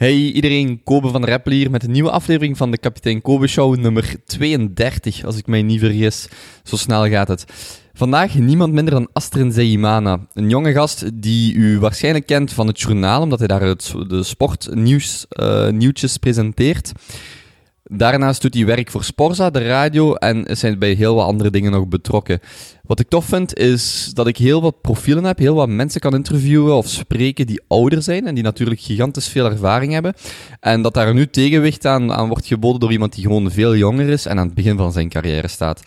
Hey iedereen, Kobe van Rappel hier met een nieuwe aflevering van de Kapitein Kobe Show, nummer 32, als ik mij niet vergis. Zo snel gaat het. Vandaag niemand minder dan Astrid Zeimana, een jonge gast die u waarschijnlijk kent van het journaal, omdat hij daar de sportnieuws uh, nieuwtjes presenteert. Daarnaast doet hij werk voor Sporza, de radio, en hij bij heel wat andere dingen nog betrokken. Wat ik tof vind, is dat ik heel wat profielen heb, heel wat mensen kan interviewen of spreken die ouder zijn en die natuurlijk gigantisch veel ervaring hebben. En dat daar nu tegenwicht aan, aan wordt geboden door iemand die gewoon veel jonger is en aan het begin van zijn carrière staat.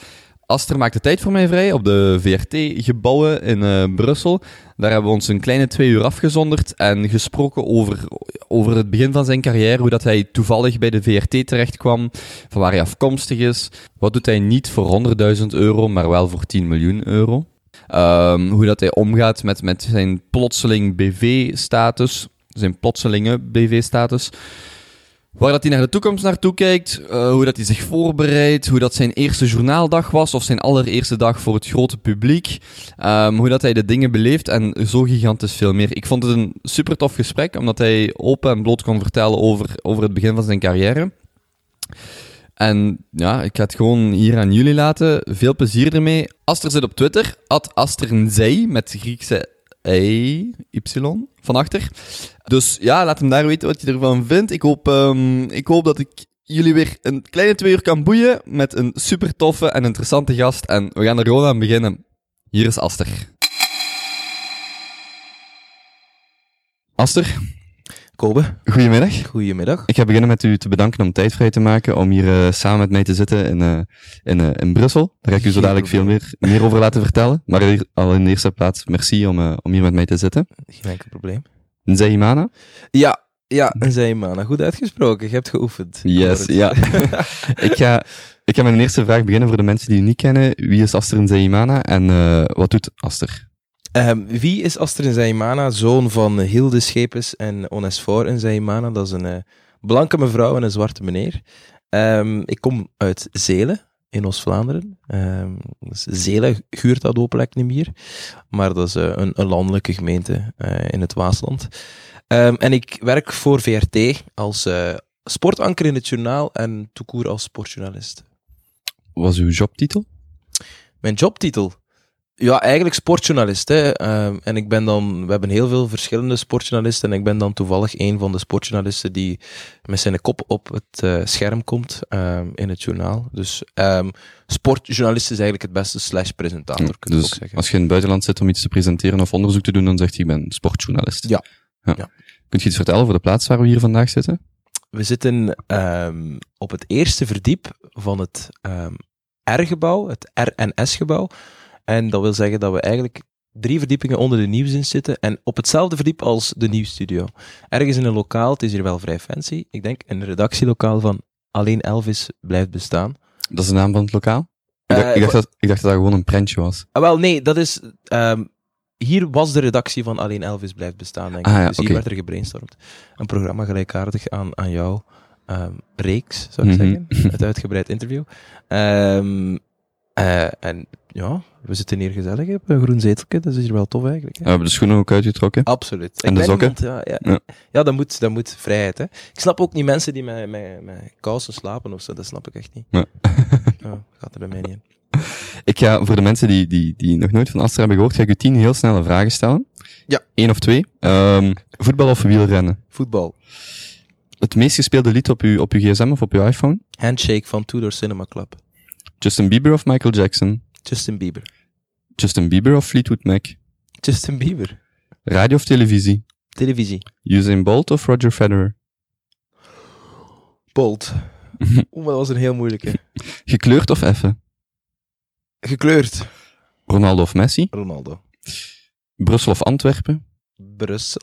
Aster maakt de tijd voor mij vrij op de VRT-gebouwen in uh, Brussel. Daar hebben we ons een kleine twee uur afgezonderd en gesproken over, over het begin van zijn carrière, hoe dat hij toevallig bij de VRT terecht kwam, van waar hij afkomstig is. Wat doet hij niet voor 100.000 euro, maar wel voor 10 miljoen euro. Um, hoe dat hij omgaat met, met zijn plotseling BV-status, zijn plotselinge BV-status. Waar dat hij naar de toekomst naartoe kijkt, uh, hoe dat hij zich voorbereidt, hoe dat zijn eerste journaaldag was of zijn allereerste dag voor het grote publiek, um, hoe dat hij de dingen beleeft en zo gigantisch veel meer. Ik vond het een super tof gesprek, omdat hij open en bloot kon vertellen over, over het begin van zijn carrière. En ja, ik ga het gewoon hier aan jullie laten. Veel plezier ermee. Aster zit op Twitter, at Asternzij, met Griekse E, Y, van achter. Dus ja, laat hem daar weten wat je ervan vindt. Ik hoop, um, ik hoop dat ik jullie weer een kleine twee uur kan boeien met een super toffe en interessante gast. En we gaan er gewoon aan beginnen. Hier is Aster. Aster. Kobe. Goedemiddag. Goedemiddag. Ik ga beginnen met u te bedanken om tijd vrij te maken om hier uh, samen met mij te zitten in, uh, in, uh, in Brussel. Daar ga ik u zo dadelijk veel meer, meer over laten vertellen. Maar hier, al in de eerste plaats, merci om, om hier met mij te zitten. Geen enkel probleem. Nzeimana? Ja, ja, Nzeimana. Goed uitgesproken. Je hebt geoefend. Yes, ja. ik, ga, ik ga met een eerste vraag beginnen voor de mensen die u niet kennen. Wie is Aster Nzeimana en wat doet Aster? Um, wie is Aster Nzeimana, zoon van Hilde Schepens en Onesfor Nzeimana? Dat is een uh, blanke mevrouw en een zwarte meneer. Um, ik kom uit Zelen, in Oost-Vlaanderen. Um, dus Zelen huurt dat hopelijk niet meer, maar dat is uh, een, een, landelijke gemeente uh, in het Waasland. en ik werk voor VRT als sportanker in het journaal en toekoer als sportjournalist. Wat was uw jobtitel? Mijn jobtitel? Ja, eigenlijk sportjournalist. Hè. Uh, en ik ben dan, we hebben heel veel verschillende sportjournalisten. En ik ben dan toevallig een van de sportjournalisten die met zijn kop op het uh, scherm komt uh, in het journaal. Dus um, sportjournalist is eigenlijk het beste slash presentator, ja, dus zeggen. Als je in het buitenland zit om iets te presenteren of onderzoek te doen, dan zegt je, ik ben sportjournalist. Ja. ja. ja. Kunt je iets vertellen over de plaats waar we hier vandaag zitten? We zitten um, op het eerste verdiep van het R-gebouw, het RNS-gebouw. En dat wil zeggen dat we eigenlijk drie verdiepingen onder de nieuwsdienst zitten en op hetzelfde verdiep als de nieuwsstudio. Ergens in een lokaal, het is hier wel vrij fancy, ik denk een redactielokaal van Alleen Elvis blijft bestaan. Dat is de naam van het lokaal? Ik dacht, uh, ik dacht, dat, ik dacht dat dat gewoon een prentje was. Ah, wel, nee, dat is... Um, hier was de redactie van Alleen Elvis blijft bestaan, denk ik. Ah, ja, dus hier okay. werd er gebrainstormd. Een programma gelijkaardig aan, aan jouw um, reeks, zou ik mm -hmm. zeggen. Het uitgebreid interview. Um, uh, en ja, we zitten hier gezellig op een groen zeteltje, dat is hier wel tof eigenlijk. Hè? We hebben de schoenen ook uitgetrokken. Absoluut. En ik de sokken? Iemand, ja, ja, ja. ja, dat, moet, dat moet vrijheid. Hè. Ik snap ook niet mensen die met, met, met kousen slapen of zo, dat snap ik echt niet. Ja. ja, gaat er bij mij niet in. Ik ga voor de mensen die, die, die nog nooit van Astra hebben gehoord, ga ik u tien heel snelle vragen stellen. Ja. Eén of twee. Um, voetbal of wielrennen? Voetbal. Het meest gespeelde lied op uw, op uw gsm of op uw iPhone? Handshake van Tudor Cinema Club. Justin Bieber of Michael Jackson? Justin Bieber. Justin Bieber of Fleetwood Mac? Justin Bieber. Radio of televisie? Televisie. Usain Bolt of Roger Federer? Bolt. Oeh, dat was een heel moeilijke. Gekleurd of effen? Gekleurd. Ronaldo of Messi? Ronaldo. Brussel of Antwerpen? Brussel.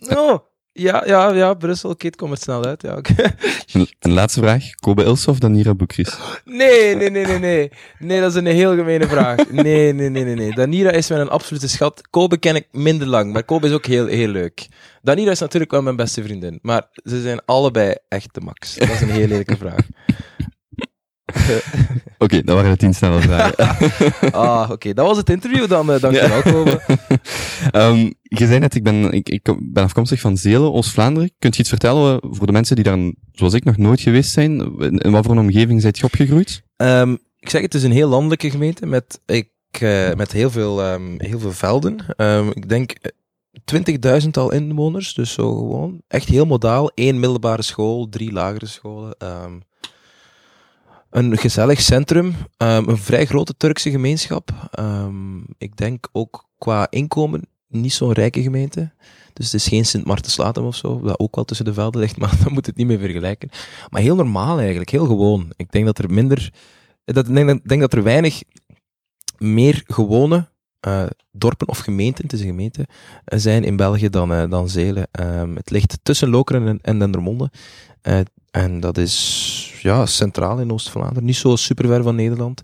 Oh, ja, ja, ja, Brussel. Oké, het komt er snel uit. Ja, okay. een, een, laatste vraag. Kobe Ilse of Danira Boekris? Nee, nee, nee, nee, nee. Nee, dat is een heel gemene vraag. Nee, nee, nee, nee, nee. Danira is mijn absolute schat. Kobe ken ik minder lang, maar Kobe is ook heel, heel leuk. Danira is natuurlijk wel mijn beste vriendin, maar ze zijn allebei echt de max. Dat is een heel lelijke vraag. Oké, okay, dat waren de tien snelle vragen. ah, oké. Okay. Dat was het interview dan. Uh, dankjewel. Kobe. Ehm, je zei net, ik ben, ik, ik ben afkomstig van Zelen, Oost-Vlaanderen. Kunt je iets vertellen voor de mensen die daar, zoals ik, nog nooit geweest zijn? In wat voor een omgeving zijt je opgegroeid? Ehm, ik zeg, het is een heel landelijke gemeente met, ik, eh, met heel, veel, ehm, heel veel velden. Ik denk 20.000 al inwoners, dus zo gewoon. Echt heel modaal. Eén middelbare school, drie lagere scholen. Een gezellig centrum, ehm, een vrij grote Turkse gemeenschap. Ehm, ik denk ook qua inkomen niet zo'n rijke gemeente. Dus het is geen Sint Maartenslatem of zo, dat ook wel tussen de velden ligt, maar dan moet het niet meer vergelijken. Maar heel normaal eigenlijk, heel gewoon. Ik denk dat er minder, dat, ik denk, dat- er weinig meer gewone eh, dorpen of gemeenten, het is een gemeente, eh, zijn in België dan, eh, dan Zelen. Ehm, het ligt tussen Lokeren en, en Dendermonde. Eh, en dat is ja, centraal in Oost-Vlaanderen, niet zo super ver van Nederland.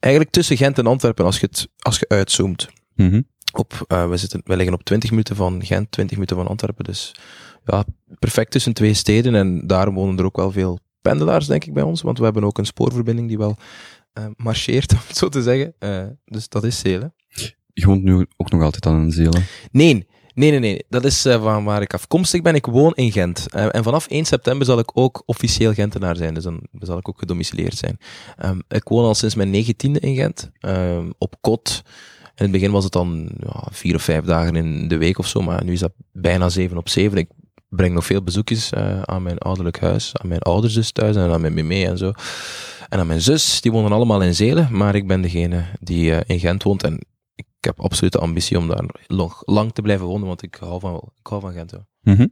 Eigenlijk tussen Gent en Antwerpen, als je, het, als je uitzoomt. Mhm. Op, eh, we, zitten, we liggen op 20 minuten van Gent, 20 minuten van Antwerpen. Dus ja, perfect tussen twee steden. En daarom wonen er ook wel veel pendelaars, denk ik, bij ons. Want we hebben ook een spoorverbinding die wel eh, marcheert, om het zo te zeggen. Dus dat is Zelen. Je woont nu ook nog altijd aan in Zelen. Nee, nee, nee, nee. Dat is eh, van waar ik afkomstig ben. Ik woon in Gent. Eh, en vanaf 1 september zal ik ook officieel Gentenaar zijn. Dus dan zal ik ook gedomicileerd zijn. Ehm, ik woon al sinds mijn negentiende in Gent. ehm, op kot. In het begin was het dan ja, vier of vijf dagen in de week of zo. Maar nu is dat bijna zeven op zeven. Ik breng nog veel bezoekjes eh, aan mijn ouderlijk huis. Aan mijn ouders dus thuis. En aan mijn meme en zo. En aan mijn zus. Die wonen allemaal in Zelen. Maar ik ben degene die in Gent woont. En ik heb absoluut de ambitie om daar nog lang te blijven wonen, want ik hou van, ik hou van Gent. ja. Mhm.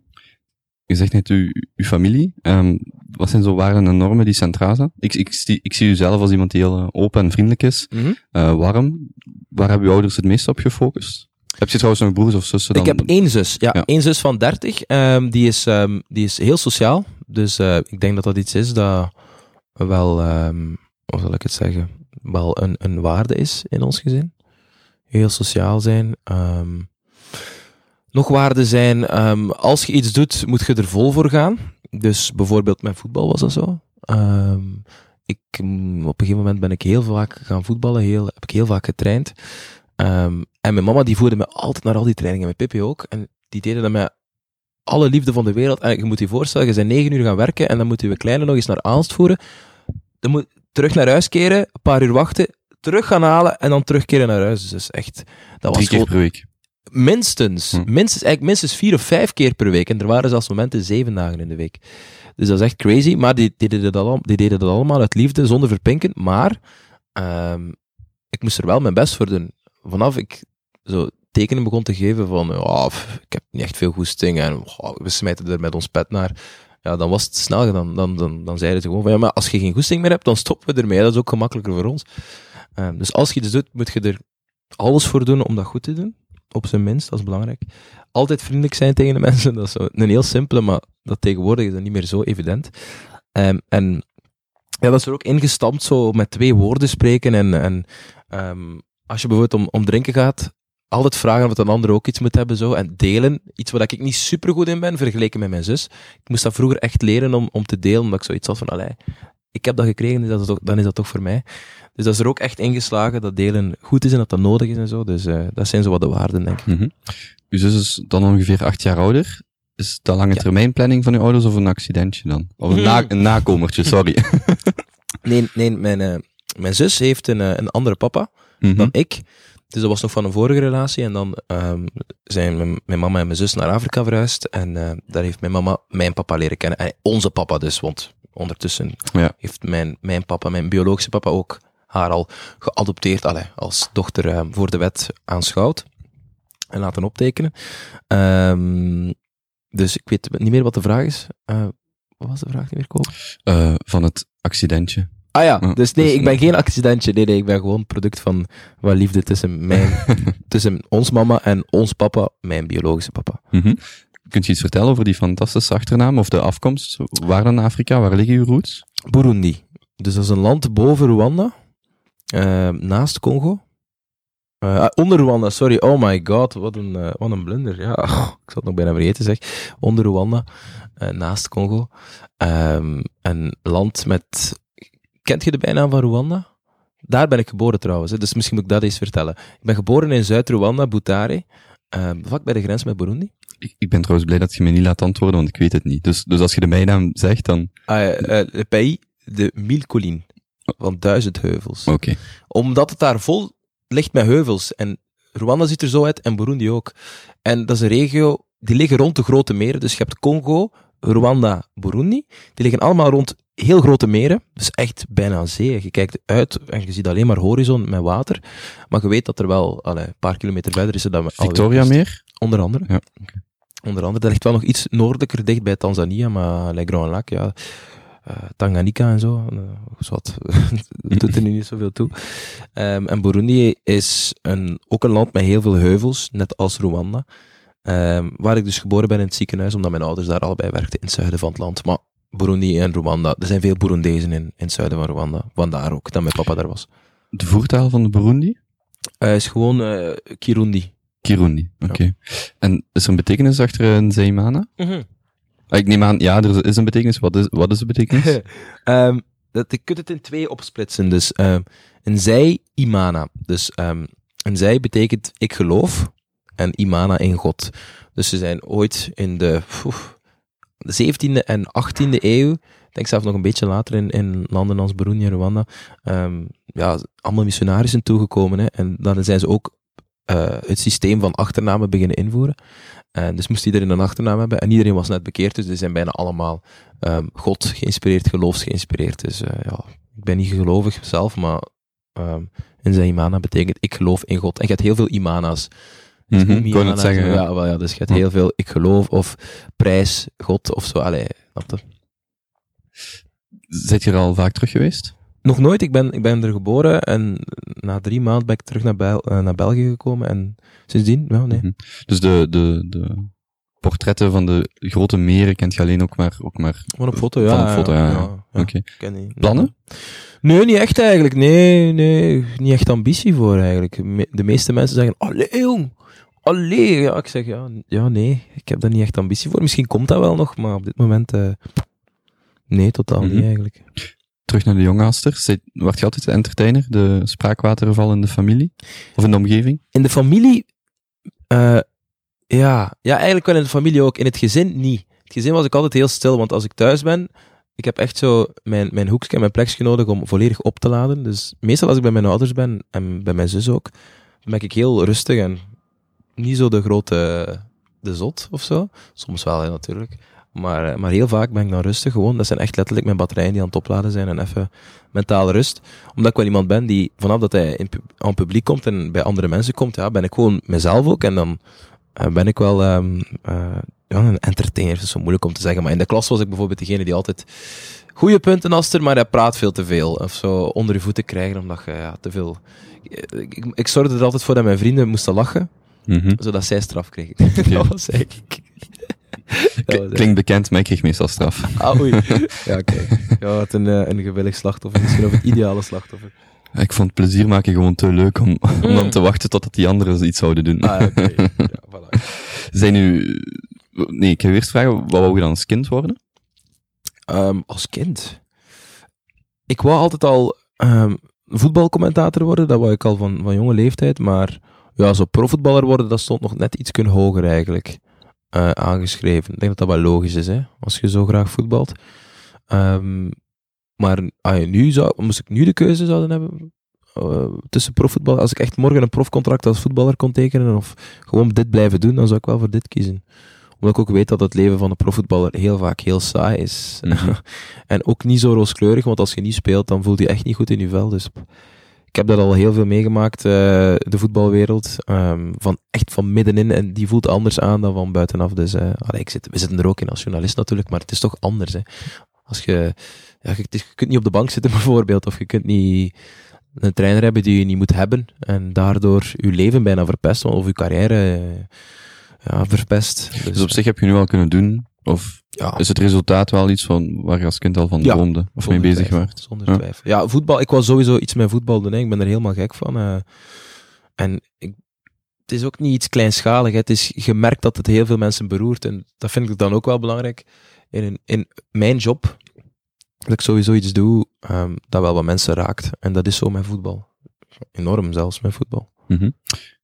Je zegt net uw, uw familie. Ehm, wat zijn zo waarden en normen die centraal zijn? Ik, ik, zie- ik zie u zelf als iemand die heel eh, open en vriendelijk is. eh, warm. Waar hebben uw ouders het meest op gefocust? Heb je trouwens nog broers of zussen dan? Ik heb één zus, ja, Ja. één zus van 30. ehm, die, is, ehm, die is heel sociaal. Dus eh, ik denk dat dat iets is dat wel, hoe zal ik het zeggen, wel een, een waarde is in ons gezin. Heel sociaal zijn. ehm. nog waarden zijn, ehm, als je iets doet, moet je er vol voor gaan. Dus bijvoorbeeld met voetbal was dat zo. Ehm, ik, mm, op een gegeven moment ben ik heel vaak gaan voetballen, heel, heb ik heel vaak getraind. En mijn mama die voerde me altijd naar al die trainingen, mijn Pippi ook. En die deden dat met alle liefde van de wereld. En je moet je voorstellen, je bent negen uur gaan werken en dan moet je je kleine nog eens naar Aalst voeren. Dan moet terug naar huis keren, een paar uur wachten, terug gaan halen en dan terugkeren naar huis. Dus echt... Dat was Drie keer per week. minstens, Hm. minstens, eigenlijk minstens vier of vijf keer per week. En er waren zelfs momenten zeven dagen in de week. Dus dat is echt crazy. Maar die, die, deden, dat al, die deden dat allemaal uit liefde, zonder verpinken. Maar ehm, ik moest er wel mijn best voor doen. Vanaf ik zo tekenen begon te geven van, pff, ik heb niet echt veel goesting en oh, we smijten er met ons pet naar. Ja, dan was het snel gedaan. Dan, dan, dan zeiden ze gewoon van, ja, maar als je geen goesting meer hebt, dan stoppen we ermee. Dat is ook gemakkelijker voor ons. Ehm, dus als je iets doet, moet je er alles voor doen om dat goed te doen. Op zijn minst, dat is belangrijk. Altijd vriendelijk zijn tegen de mensen, dat is een heel simpele, maar dat tegenwoordig is dat niet meer zo evident. Ehm, en ja, dat is er ook ingestampt, zo met twee woorden spreken. En, en ehm, als je bijvoorbeeld om, om drinken gaat, altijd vragen of een ander ook iets moet hebben. Zo, en delen, iets waar ik niet super goed in ben, vergeleken met mijn zus. Ik moest dat vroeger echt leren om, om te delen, omdat ik zoiets had van, allee, ik heb dat gekregen, dus dat is toch, dan is dat toch voor mij. Dus dat is er ook echt ingeslagen, dat delen goed is en dat dat nodig is en zo. Dus eh, dat zijn zo wat de waarden, denk ik. Mhm. Uw zus is dan ongeveer acht jaar ouder. Is dat lange Ja. termijn planning van uw ouders of een accidentje dan? Of een, Hmm. na, een nakomertje, sorry. Nee, nee mijn, eh, mijn zus heeft een, eh, een andere papa Mhm. dan ik. Dus dat was nog van een vorige relatie. En dan ehm, zijn mijn, mijn mama en mijn zus naar Afrika verhuisd. En eh, daar heeft mijn mama mijn papa leren kennen. En onze papa dus, want ondertussen Ja. heeft mijn, mijn papa, mijn biologische papa ook haar al geadopteerd, allee, als dochter eh, voor de wet aanschouwd. En laten optekenen. Ehm, dus ik weet niet meer wat de vraag is. Eh, wat was de vraag meer, Koop? Eh, van het accidentje. Ah ja, dus nee, dus- ik ben geen accidentje. Nee, nee, ik ben gewoon product van wat liefde tussen, mijn, tussen ons mama en ons papa, mijn biologische papa. Mhm. Kunt je iets vertellen over die fantastische achternaam of de afkomst? Waar dan Afrika? Waar liggen uw roots? Burundi. Dus dat is een land boven Rwanda, eh, naast Congo. Eh, ah, onder Rwanda, sorry. Oh my god, wat een, eh, wat een blunder. Ja, ik zal het nog bijna vergeten zeg. Onder Rwanda, naast Congo. Ehm, een land met... Kent je de bijnaam van Rwanda? Daar ben ik geboren trouwens, hè, dus misschien moet ik dat eens vertellen. Ik ben geboren in Zuid-Rwanda, Butare. Ehm, vlak bij de grens met Burundi. Ik, ik ben trouwens blij dat je me niet laat antwoorden, want ik weet het niet. Dus, dus als je de bijnaam zegt, dan... Ah, eh, Le Pays de Mille Collines. Van duizend heuvels. Oké. Omdat het daar vol ligt met heuvels. En Rwanda ziet er zo uit en Burundi ook. En dat is een regio, die liggen rond de grote meren. Dus je hebt Congo, Rwanda, Burundi. Die liggen allemaal rond heel grote meren. Dus echt bijna zee. Je kijkt uit en je ziet alleen maar horizon met water. Maar je weet dat er wel allee, een paar kilometer verder is. er Dan Victoria meer? Onder andere. Ja. Onder andere. Dat ligt wel nog iets noordelijker, dicht bij Tanzania, maar Le Grand Lac, ja. Uh, Tanganyika en zo. Uh, wat, doet er nu niet zoveel toe. Um, en Burundi is een, ook een land met heel veel heuvels, net als Rwanda. Um, waar ik dus geboren ben in het ziekenhuis, omdat mijn ouders daar allebei werkten in het zuiden van het land. Maar Burundi en Rwanda, er zijn veel Burundezen in, in het zuiden van Rwanda. Vandaar ook dat mijn papa daar was. De voertaal van de Burundi? Uh, is gewoon Kirundi. Kirundi, oké. Okay. Ja. En is er een betekenis achter een Zeimana? Mm -hmm. Ik neem aan, ja, er is een betekenis. Wat is, wat is de betekenis? um, dat, je kunt het in twee opsplitsen. Dus um, een zij, imana. Dus um, een zij betekent ik geloof en imana in God. Dus ze zijn ooit in de, de 17e en 18e eeuw, ik denk zelfs nog een beetje later in, in landen als Burundi en Rwanda, um, ja, allemaal missionarissen toegekomen. Hè, en dan zijn ze ook uh, het systeem van achternamen beginnen invoeren. En dus moest iedereen een achternaam hebben. En iedereen was net bekeerd, dus die zijn bijna allemaal um, God geïnspireerd, geloofs geïnspireerd. Dus uh, ja, ik ben niet gelovig zelf, maar um, in zijn imana betekent ik geloof in God. En je hebt heel veel imana's. Dus mm -hmm, kon het zeggen, ja. ja, wel, ja. Dus je hebt heel veel ik geloof of prijs God of zo. Allee, snap Zit je er al vaak terug geweest? Nog nooit. Ik ben, ik ben er geboren en na drie maanden ben ik terug naar, Bel uh, naar België gekomen en sindsdien, ja, nee. Mm -hmm. Dus de, de, de portretten van de grote meren kent je alleen ook maar... Ook maar van op foto, ja. Van op foto, ja. ja, ja, ja. Oké. Okay. Plannen? Nee, niet echt eigenlijk. Nee, nee, niet echt ambitie voor eigenlijk. De meeste mensen zeggen, allee jong, allee. Ja, ik zeg, ja, ja, nee, ik heb daar niet echt ambitie voor. Misschien komt dat wel nog, maar op dit moment, uh, nee, totaal mm -hmm. niet eigenlijk. Terug naar de jongasters. Word je altijd de entertainer? De spraakwaterval in de familie? Of in de omgeving? In de familie, uh, ja, ja, eigenlijk wel in de familie ook. In het gezin niet. Het gezin was ik altijd heel stil, want als ik thuis ben, ik heb echt zo mijn, mijn hoekje en mijn plekje nodig om volledig op te laden. Dus meestal als ik bij mijn ouders ben, en bij mijn zus ook, dan ben ik heel rustig en niet zo de grote, de zot of zo. Soms wel, hè, natuurlijk. Maar, maar heel vaak ben ik dan rustig gewoon. Dat zijn echt letterlijk mijn batterijen die aan het opladen zijn en even mentale rust. Omdat ik wel iemand ben die vanaf dat hij in, aan publiek komt en bij andere mensen komt, ja, ben ik gewoon mezelf ook. En dan uh, ben ik wel uh, ja, een entertainer. Dat is zo moeilijk om te zeggen. Maar in de klas was ik bijvoorbeeld degene die altijd goede punten aster, maar hij praat veel te veel. Of zo onder je voeten krijgen, omdat je ja, te veel... Ik, ik zorgde er altijd voor dat mijn vrienden moesten lachen, mm -hmm. zodat zij straf kregen. Okay. dat was eigenlijk... Klinkt bekend, maar ik kreeg meestal straf. Ah, oei. Ja, oké. Okay. Ja, wat een, een gewillig slachtoffer. Misschien of het ideale slachtoffer. Ik vond plezier maken gewoon te leuk om, om mm. dan te wachten totdat die anderen iets zouden doen. Ah, oké. Okay. Ja, voilà. Zijn u... Nee, ik ga eerst vragen, wat wou je dan als kind worden? Um, als kind? Ik wou altijd al um, voetbalcommentator worden, dat wou ik al van, van jonge leeftijd, maar ja, zo profvoetballer worden, dat stond nog net iets hoger eigenlijk uh, aangeschreven. Ik denk dat dat wel logisch is, hè, als je zo graag voetbalt. Um, maar ah, nu zou, moest ik nu de keuze zouden hebben uh, tussen profvoetbal, als ik echt morgen een profcontract als voetballer kon tekenen of gewoon dit blijven doen, dan zou ik wel voor dit kiezen. Omdat ik ook weet dat het leven van een profvoetballer heel vaak heel saai is. Mhm. Mm -hmm. en ook niet zo rooskleurig, want als je niet speelt, dan voel je echt niet goed in je vel. Dus ik heb dat al heel veel meegemaakt, uh, de voetbalwereld. Um, van echt van middenin. En die voelt anders aan dan van buitenaf. Dus uh, allee, ik zit, we zitten er ook in als journalist natuurlijk, maar het is toch anders. Hè. Als je, ja, je, je kunt niet op de bank zitten bijvoorbeeld, of je kunt niet een trainer hebben die je niet moet hebben en daardoor je leven bijna verpest of je carrière ja, verpest. Dus, dus op zich heb je nu al kunnen doen, of ja. is het resultaat wel iets van waar je als kind al van ja, droomde of mee bezig twijfel, werd? Zonder ja. twijfel. Ja, voetbal, ik was sowieso iets met voetbal doen, hè. ik ben er helemaal gek van. Uh, en ik, het is ook niet iets kleinschalig, hè. het is gemerkt dat het heel veel mensen beroert en dat vind ik dan ook wel belangrijk. In, in mijn job dat ik sowieso iets doe um, dat wel wat mensen raakt. En dat is zo met voetbal. Enorm zelfs met voetbal. Mm -hmm.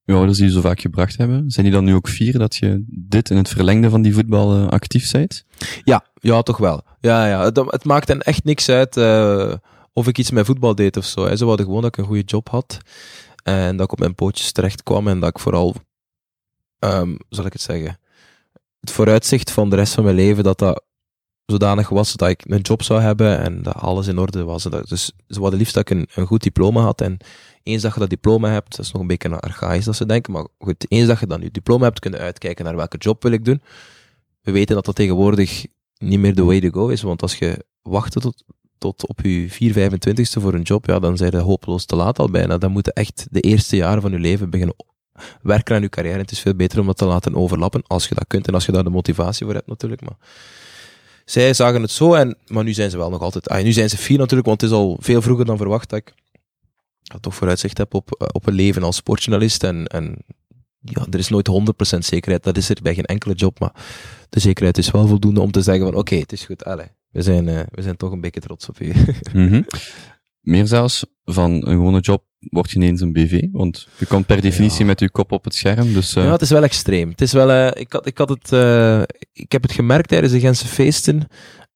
Je ouders die je zo vaak gebracht hebben, zijn die dan nu ook fier dat je dit in het verlengde van die voetbal uh, actief bent? Ja, ja, toch wel. Ja, ja. Het, het maakt hen echt niks uit uh, of ik iets met voetbal deed of zo. Hè. Ze wilden gewoon dat ik een goede job had en dat ik op mijn pootjes terecht kwam en dat ik vooral, um, zal ik het zeggen, het vooruitzicht van de rest van mijn leven, dat dat zodanig was dat ik een job zou hebben en dat alles in orde was. Dus ze wilden liefst dat ik een, een goed diploma had en eens dat je dat diploma hebt, dat is nog een beetje archaïs dat ze denken, maar goed, eens dat je dan je diploma hebt, kunnen uitkijken naar welke job wil ik doen. We weten dat dat tegenwoordig niet meer de way to go is, want als je wacht tot, tot op je 4, 25ste voor een job, ja, dan zijn je hopeloos te laat al bijna. Dan moeten echt de eerste jaren van je leven beginnen werken aan je carrière. En het is veel beter om dat te laten overlappen, als je dat kunt en als je daar de motivatie voor hebt natuurlijk. Maar zij zagen het zo, en, maar nu zijn ze wel nog altijd... Ah, nu zijn ze fier natuurlijk, want het is al veel vroeger dan verwacht dat ik toch vooruitzicht heb op, eh, op een leven als sportjournalist. En, en ja, er is nooit 100% zekerheid. Dat is er bij geen enkele job, maar de zekerheid is wel voldoende om te zeggen van oké, het is goed, allez, we zijn, uh, we zijn toch een beetje trots op je. mm Meer zelfs, van een gewone job word je ineens een BV, want je komt per definitie ja. met je kop op het scherm. Dus, uh... Ja, het is wel extreem. Het is wel, uh, ik, had, ik, had het, uh, ik heb het gemerkt tijdens de Gentse feesten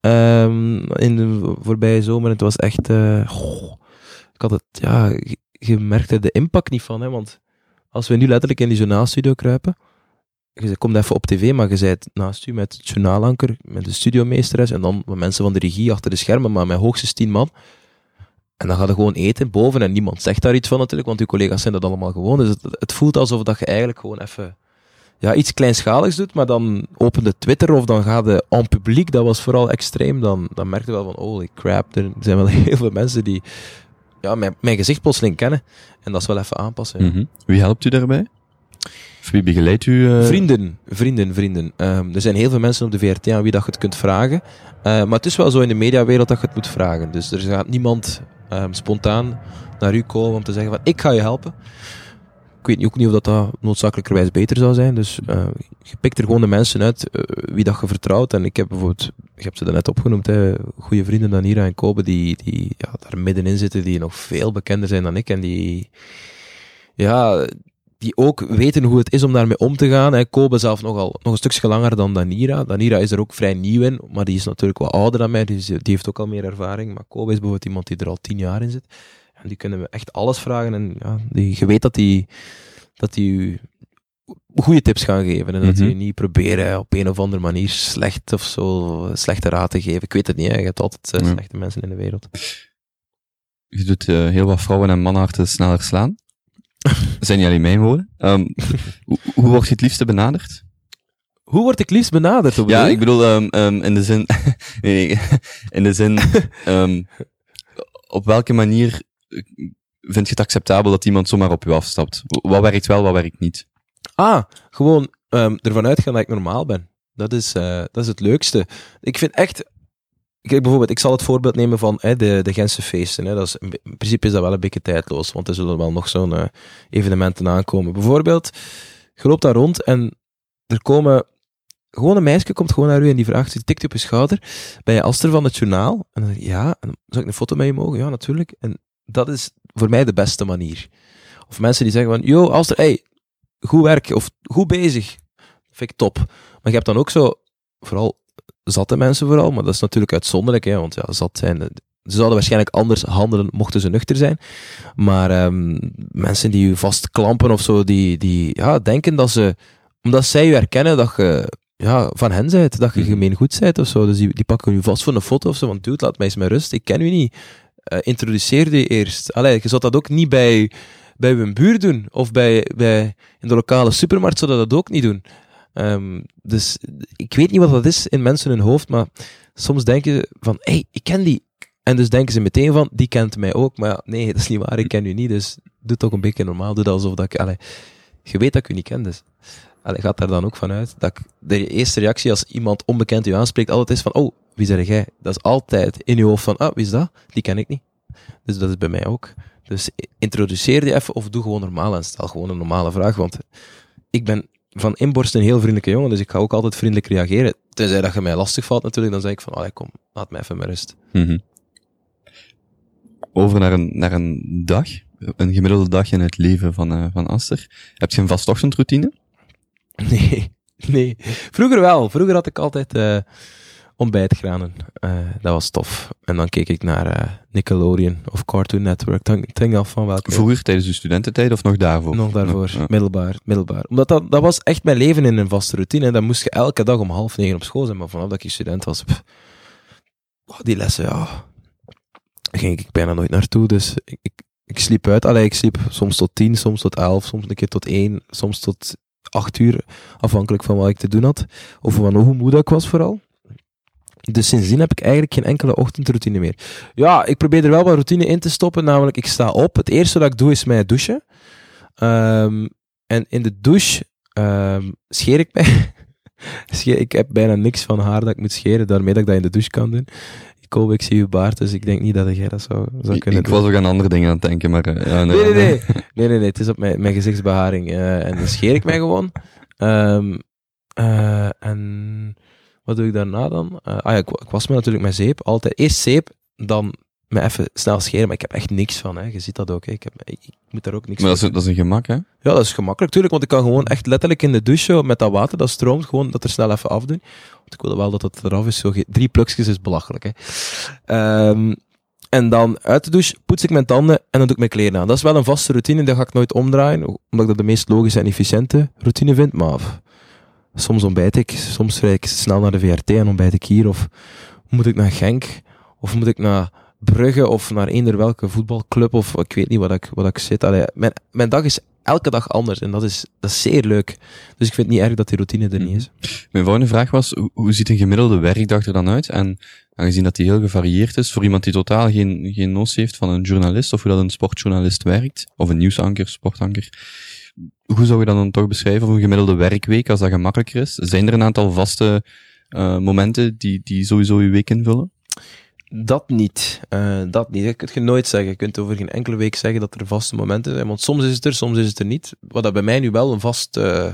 um, in de voorbije zomer. Het was echt, goh, ik had het, ja, je merkte de impact niet van, hè, want als we nu letterlijk in die journaalstudio kruipen, je komt even op tv, maar je bent naast u met het journaalanker, met de studiomeesteres en dan met mensen van de regie achter de schermen, maar met hoogstens tien man. En dan ga je gewoon eten boven en niemand zegt daar iets van natuurlijk, want uw collega's zijn dat allemaal gewoon. Dus het, het voelt alsof dat je eigenlijk gewoon even ja, iets kleinschaligs doet, maar dan opende Twitter of dan gaat de en publiek, dat was vooral extreem, dan, dan merkte wel van holy crap, er zijn wel heel veel mensen die ja, mijn, mijn gezicht plotseling kennen. En dat is wel even aanpassen. Ja. Mm Wie helpt u daarbij? Wie begeleidt u? Uh... Vrienden, vrienden, vrienden. Um, er zijn heel veel mensen op de VRT aan wie dat je het kunt vragen. Uh, maar het is wel zo in de mediawereld dat je het moet vragen. Dus er gaat niemand um, spontaan naar u komen om te zeggen van ik ga je helpen. Ik weet ook niet of dat, dat noodzakelijkerwijs beter zou zijn. Dus uh, je pikt er gewoon de mensen uit wie dat je vertrouwt. En ik heb bijvoorbeeld, ik heb ze er net opgenoemd, hè, goede vrienden Danira en Kobe, die, die ja, daar middenin zitten, die nog veel bekender zijn dan ik. En die, ja, die ook weten hoe het is om daarmee om te gaan. Hè. Kobe zelf nogal, nog een stukje langer dan Danira. Danira is er ook vrij nieuw in, maar die is natuurlijk wat ouder dan mij, dus die heeft ook al meer ervaring. Maar Kobe is bijvoorbeeld iemand die er al tien jaar in zit. En die kunnen we echt alles vragen. En ja, die, je weet dat die, dat die u goede tips gaan geven. En dat die mhm. niet proberen op een of andere manier slecht of zo, slechte raad te geven. Ik weet het niet, hè. je hebt altijd uh, slechte mensen in de wereld. Je doet uh, heel wat vrouwen en mannenharten sneller slaan. zijn niet alleen mijn woorden. Um, hoe, hoe word je het liefste benaderd? Hoe word ik liefst benaderd? Ja, ik bedoel, um, um, in de zin, nee, nee, in de zin, op welke manier vind je het acceptabel dat iemand zomaar op je afstapt? Wat werkt wel, wat werkt niet? Ah, gewoon ervan uitgaan dat ik normaal ben. Dat is, uh, dat is het leukste. Ik vind echt... Kijk, bijvoorbeeld, ik zal het voorbeeld nemen van hè, de, de Gentse feesten. Hè. Dat is, in principe is dat wel een beetje tijdloos, want er zullen wel nog zo'n uh, evenementen aankomen. Bijvoorbeeld, je loopt daar rond en er komen gewoon een meisje komt gewoon naar u en die vraagt, die tikt op je schouder, ben je Aster van het journaal? En dan ja, en zou ik een foto met je mogen? Ja, natuurlijk. En dat is voor mij de beste manier. Of mensen die zeggen van, yo, Alster, hey, goed werk, of goed bezig. Vind ik top. Maar je hebt dan ook zo, vooral zatte mensen vooral, maar dat is natuurlijk uitzonderlijk, hè, want ja, zat zijn, ze zouden waarschijnlijk anders handelen mochten ze nuchter zijn. Maar um, mensen die u vastklampen of zo, die, die ja, denken dat ze, omdat zij u herkennen dat je ja, van hen bent, dat je mhm. gemeen goed bent of zo. Dus die, die pakken u vast voor een foto of zo, want dude, laat mij eens met rust, ik ken u niet uh, introduceer je eerst. Allee, je zou dat ook niet bij, bij uw buur doen. Of bij, bij, in de lokale supermarkt zou dat ook niet doen. Um, dus ik weet niet wat dat is in mensen hun hoofd, maar soms denken ze van, hé, hey, ik ken die. En dus denken ze meteen van, die kent mij ook. Maar ja, nee, dat is niet waar, ik ken u niet. Dus doe toch een beetje normaal. Doe dat alsof dat ik, allee, je weet dat ik u niet ken, dus. Gaat daar dan ook vanuit dat de eerste reactie als iemand onbekend u aanspreekt altijd is van, oh, wie zeg jij? Dat is altijd in je hoofd van, ah, wie is dat? Die ken ik niet. Dus dat is bij mij ook. Dus introduceer je even of doe gewoon normaal en stel gewoon een normale vraag. Want ik ben van inborst een heel vriendelijke jongen, dus ik ga ook altijd vriendelijk reageren. Tenzij dat je mij lastig valt natuurlijk, dan zeg ik van, allee, kom, laat mij even met rust. Mm -hmm. Over naar een, naar een dag. een gemiddelde dag in het leven van, uh, van Aster. Heb je een vast ochtendroutine? Nee, nee. Vroeger wel. Vroeger had ik altijd uh, ontbijtgranen. Uh, dat was tof. En dan keek ik naar Nickelodeon of Cartoon Network. Dan denk af van welke... Vroeger tijdens de studententijd of nog daarvoor? Nog daarvoor. Ja. Middelbaar, middelbaar. Omdat dat, dat was echt mijn leven in een vaste routine. Dan moest je elke dag om half negen op school zijn. Maar vanaf dat ik student was... Pff, oh, die lessen, ja... ging ik bijna nooit naartoe. Dus ik, ik, ik sliep uit. Allee, ik sliep soms tot tien, soms tot elf, soms een keer tot één, soms tot acht uur, afhankelijk van wat ik te doen had. Of van hoe moe ik was vooral. Dus sindsdien heb ik eigenlijk geen enkele ochtendroutine meer. Ja, ik probeer er wel wat routine in te stoppen, namelijk ik sta op. Het eerste wat ik doe is mij douchen. Um, en in de douche um, scheer ik mij. ik heb bijna niks van haar dat ik moet scheren, daarmee dat ik dat in de douche kan doen. Kobe, ik zie je baard, dus ik denk niet dat jij dat zou, zou kunnen ik, doen. Ik was ook aan andere dingen aan het denken, maar... Uh, ja, nee, nee, nee, nee. nee, nee, nee. Het is op mijn, mijn gezichtsbeharing. Uh, en dan scheer ik mij gewoon. Um, uh, en wat doe ik daarna dan? ah ja, ik, ik was me natuurlijk met zeep. Altijd eerst zeep, dan me even snel scheren, maar ik heb echt niks van. Hè. Je ziet dat ook. Hè. Ik, heb, ik, ik moet daar ook niks maar dat is, dat is een gemak, hè? Ja, dat is gemakkelijk, tuurlijk. Want ik kan gewoon echt letterlijk in de douche met dat water, dat stroomt, gewoon dat er snel even afdoen. Want ik wil wel dat het eraf is. Zo, drie plukjes is belachelijk. Hè. Um, en dan uit de douche poets ik mijn tanden en dan doe ik mijn kleren aan. Dat is wel een vaste routine, dat ga ik nooit omdraaien, omdat ik dat de meest logische en efficiënte routine vind. Maar soms ontbijt ik, soms rijd ik snel naar de VRT en ontbijt ik hier. Of moet ik naar Genk, of moet ik naar Brugge of naar eender welke voetbalclub of ik weet niet wat ik, wat ik zit. Allee, mijn, mijn dag is elke dag anders en dat is, dat is zeer leuk. Dus ik vind niet erg dat die routine er niet is. Mijn volgende vraag was, hoe, ziet een gemiddelde werkdag er dan uit? En aangezien dat die heel gevarieerd is, voor iemand die totaal geen, geen notie heeft van een journalist of hoe dat een sportjournalist werkt, of een nieuwsanker, sportanker, hoe zou je dat dan toch beschrijven voor een gemiddelde werkweek, als dat gemakkelijker is? Zijn er een aantal vaste uh, momenten die, die sowieso je week invullen? Dat niet. Uh, dat niet. Dat kun je nooit zeggen. Je kunt over geen enkele week zeggen dat er vaste momenten zijn. Want soms is het er, soms is het er niet. Wat dat bij mij nu wel een vast uh,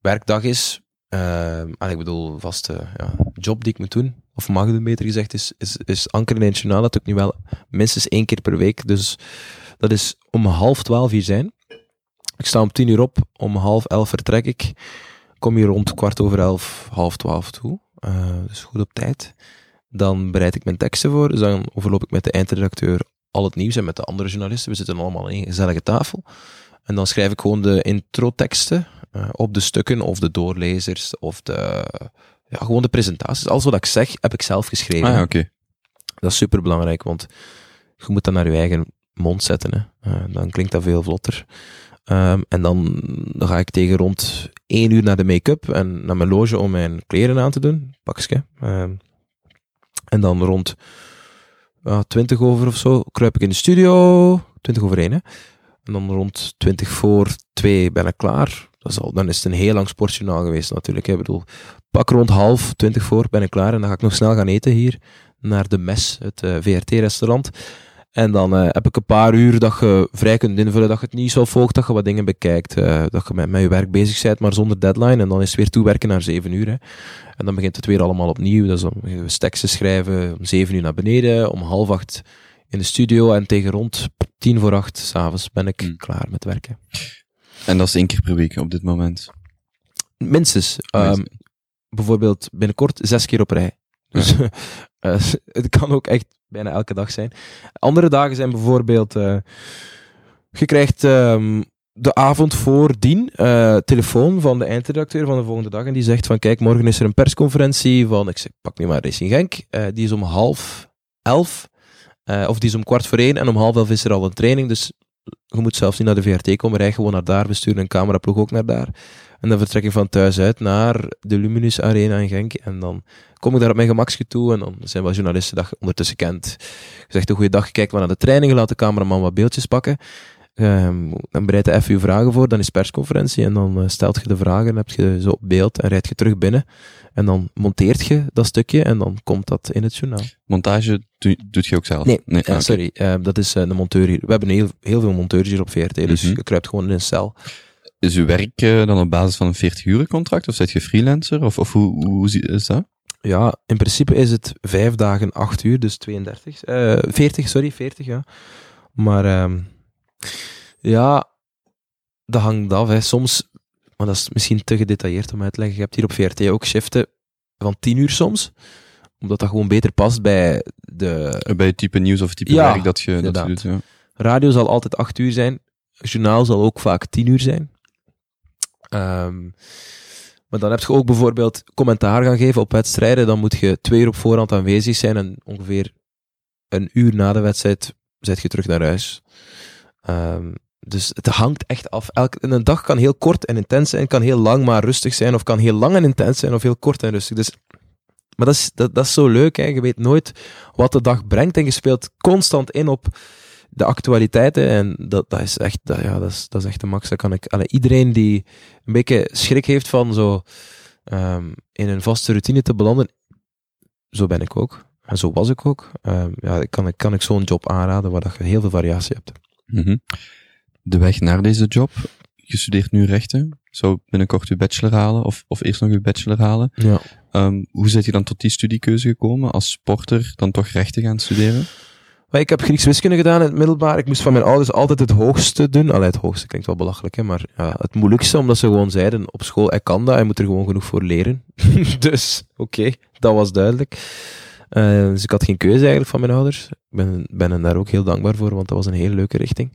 werkdag is. Uh, ik bedoel, vaste ja, job die ik moet doen. Of mag doen, beter gezegd, is, is, is ankeren in het. Dat doe ik nu wel minstens één keer per week. Dus dat is om half twaalf hier zijn. Ik sta om tien uur op. Om half elf vertrek ik. Kom hier rond kwart over elf, half twaalf toe. dus goed op tijd. Dan bereid ik mijn teksten voor. Dus dan overloop ik met de eindredacteur al het nieuws en met de andere journalisten. We zitten allemaal aan een gezellige tafel. En dan schrijf ik gewoon de introteksten uh, op de stukken of de doorlezers of de, ja, gewoon de presentaties. Alles wat ik zeg, heb ik zelf geschreven. Ah, ja, oké. Okay. Dat is super belangrijk, want je moet dat naar je eigen mond zetten. Hè. Uh, dan klinkt dat veel vlotter. Um, en dan, ga ik tegen rond één uur naar de make-up en naar mijn loge om mijn kleren aan te doen. Pakske. Um, en dan rond uh, 20 over of zo kruip ik in de studio. 20 over 1, hè. En dan rond 20 voor 2 ben ik klaar. Dat dan is het een heel lang sportjournaal geweest natuurlijk. Hè. Ik bedoel, pak rond half, 20 voor ben ik klaar. En dan ga ik nog snel gaan eten hier. Naar de Mes, het uh, VRT-restaurant. En dan uh, heb ik een paar uur dat je vrij kunt invullen, dat je het niet zo volgt, dat je wat dingen bekijkt, uh, dat je met, met je werk bezig bent, maar zonder deadline. En dan is het weer toewerken naar zeven uur. Hè. En dan begint het weer allemaal opnieuw. Dus dan gaan we teksten schrijven om zeven uur naar beneden, om half acht in de studio en tegen rond tien voor acht s'avonds ben ik mm. klaar met werken. En dat is één keer per week op dit moment? Minstens. Um, bijvoorbeeld binnenkort zes keer op rij. Dus ja. uh, het kan ook echt bijna elke dag zijn. Andere dagen zijn bijvoorbeeld, uh, je krijgt um, de avond voordien uh, telefoon van de eindredacteur van de volgende dag en die zegt van kijk, morgen is er een persconferentie van, ik zeg, pak nu maar Racing Genk, uh, die is om half elf, of die is om kwart voor één en om half elf is er al een training, dus je moet zelfs niet naar de VRT komen, rij gewoon naar daar, we sturen een cameraploeg ook naar daar. En dan vertrek ik van thuis uit naar de Luminus Arena in Genk. En dan kom ik daar op mijn gemakje toe. En dan zijn wel journalisten dat je ondertussen kent. Je zegt een goede dag, je kijkt maar naar de training, laat de cameraman wat beeldjes pakken. Um, dan bereid je even je vragen voor, dan is persconferentie. En dan uh, stelt je de vragen, heb je ze op beeld en rijd je terug binnen. En dan monteert je dat stukje en dan komt dat in het journaal. Montage doe, doet je ook zelf? Nee, nee uh, sorry. Uh, dat is de monteur hier. We hebben heel, heel veel monteurs hier op VRT, dus mm -hmm. je kruipt gewoon in een cel. Is uw werk uh, dan op basis van een 40 uur contract of zit je freelancer of, of hoe, hoe is dat? Ja, in principe is het vijf dagen, acht uur, dus 32. Uh, 40, sorry, 40, ja. Maar uh, Ja, dat hangt af. Hè. Soms, maar dat is misschien te gedetailleerd om uit te leggen. Je hebt hier op VRT ook shiften van 10 uur soms. Omdat dat gewoon beter past bij de... Bij het type nieuws of het type Ja, werk dat je, dat je doet. Ja. Radio zal altijd 8 uur zijn. Journaal zal ook vaak 10 uur zijn. Ehm, maar dan heb je ook bijvoorbeeld commentaar gaan geven op wedstrijden. Dan moet je twee uur op voorhand aanwezig zijn en ongeveer een uur na de wedstrijd zet je terug naar huis. Ehm, dus het hangt echt af. Elke, en een dag kan heel kort en intens zijn, kan heel lang maar rustig zijn, of kan heel lang en intens zijn, of heel kort en rustig. Dus, maar dat is, dat, dat is zo leuk, hè. je weet nooit wat de dag brengt en je speelt constant in op de actualiteiten. En dat, dat is echt, dat, ja, dat is, dat is echt de max. Dat kan ik, allee, iedereen die een beetje schrik heeft van zo ehm, in een vaste routine te belanden, zo ben ik ook. En zo was ik ook. Ehm, ja, kan, ik- kan ik zo'n job aanraden waar dat je heel veel variatie hebt. Mhm. De weg naar deze job. Je studeert nu rechten. Zou binnenkort je bachelor halen, of, of eerst nog je bachelor halen. Ja. Ehm, hoe zit je dan tot die studiekeuze gekomen? Als sporter dan toch rechten gaan studeren? Maar ik heb Grieks wiskunde gedaan in het middelbaar. Ik moest van mijn ouders altijd het hoogste doen. Allee, het hoogste klinkt wel belachelijk, hè, maar ja, het moeilijkste, omdat ze gewoon zeiden op school, hij kan dat, hij moet er gewoon genoeg voor leren. dus, oké, dat was duidelijk. Eh, dus ik had geen keuze eigenlijk van mijn ouders. Ik ben, ben hen daar ook heel dankbaar voor, want dat was een hele leuke richting.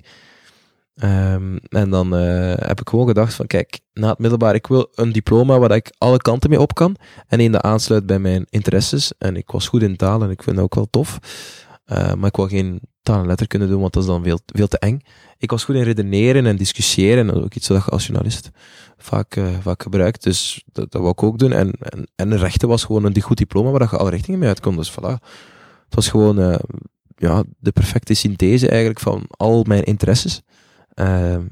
Ehm, en dan eh, heb ik gewoon gedacht van, kijk, na het middelbaar, ik wil een diploma waar ik alle kanten mee op kan. En één dat aansluit bij mijn interesses. En ik was goed in taal en ik vind dat ook wel tof. Eh, maar ik wil geen taal en letterkunde doen, want dat is dan veel, veel te eng. Ik was goed in redeneren en discussiëren. En dat is ook iets wat je als journalist vaak, eh, vaak gebruikt. Dus dat, dat wou ik ook doen. En, en, en rechten was gewoon een goed diploma waar je alle richtingen mee uitkomt. Dus voilà. Het was gewoon eh, ja, de perfecte synthese eigenlijk van al mijn interesses. Ehm,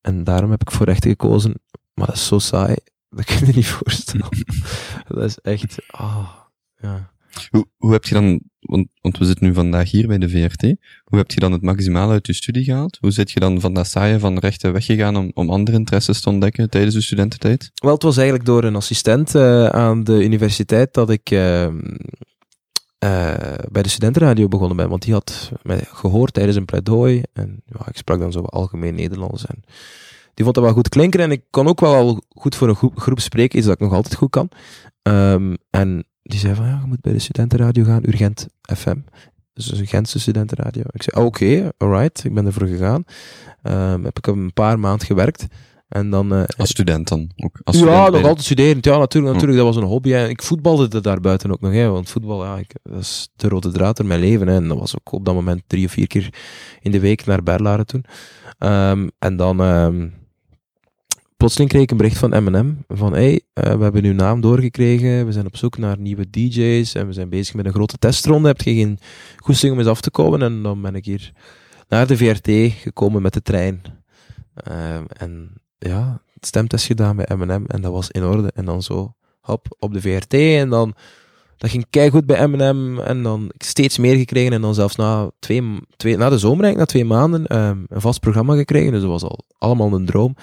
en daarom heb ik voor rechten gekozen. Maar dat is zo saai. Dat kun je je niet voorstellen. dat is echt... ah ja. Hoe, hoe heb je dan, want, want we zitten nu vandaag hier bij de VRT, hoe heb je dan het maximale uit je studie gehaald? Hoe zit je dan van dat saaie van rechten weggegaan om, om andere interesses te ontdekken tijdens je studententijd? Wel, het was eigenlijk door een assistent eh, aan de universiteit dat ik ehm, eh, bij de studentenradio begonnen ben. Want die had mij gehoord tijdens een pleidooi. En ja, ik sprak dan zo algemeen Nederlands. En die vond dat wel goed klinken. En ik kon ook wel goed voor een groep, groep spreken, iets dat ik nog altijd goed kan. Ehm, en die zei van, ja, je moet bij de studentenradio gaan, Urgent FM. Dus een Gentse studentenradio. Ik zei, oh, oké, alright, ik ben ervoor gegaan. Ehm, heb ik een paar maanden gewerkt. En dan... eh, Als student dan? Ook als ja, student nog de- altijd studerend. Ja, natuurlijk, natuurlijk. Dat was een hobby. En ik voetbalde er daarbuiten ook nog. Hè, want voetbal, ja, ik, dat is de rode draad in mijn leven. Hè, en dat was ook op dat moment drie of vier keer in de week naar Berlaren toen. Ehm, en dan... ehm, plotseling kreeg ik een bericht van M&M. Van, hey, eh, we hebben uw naam doorgekregen. We zijn op zoek naar nieuwe DJ's. En we zijn bezig met een grote testronde. Heb je geen goesting om eens af te komen? En dan ben ik hier naar de VRT gekomen met de trein. Ehm, en ja, stemtest gedaan bij M&M en dat was in orde. En dan zo, hop, op de VRT en dan, dat ging keigoed bij M&M en dan steeds meer gekregen en dan zelfs na, twee, twee, na de zomer na twee maanden, ehm, een vast programma gekregen. Dus dat was al allemaal een droom.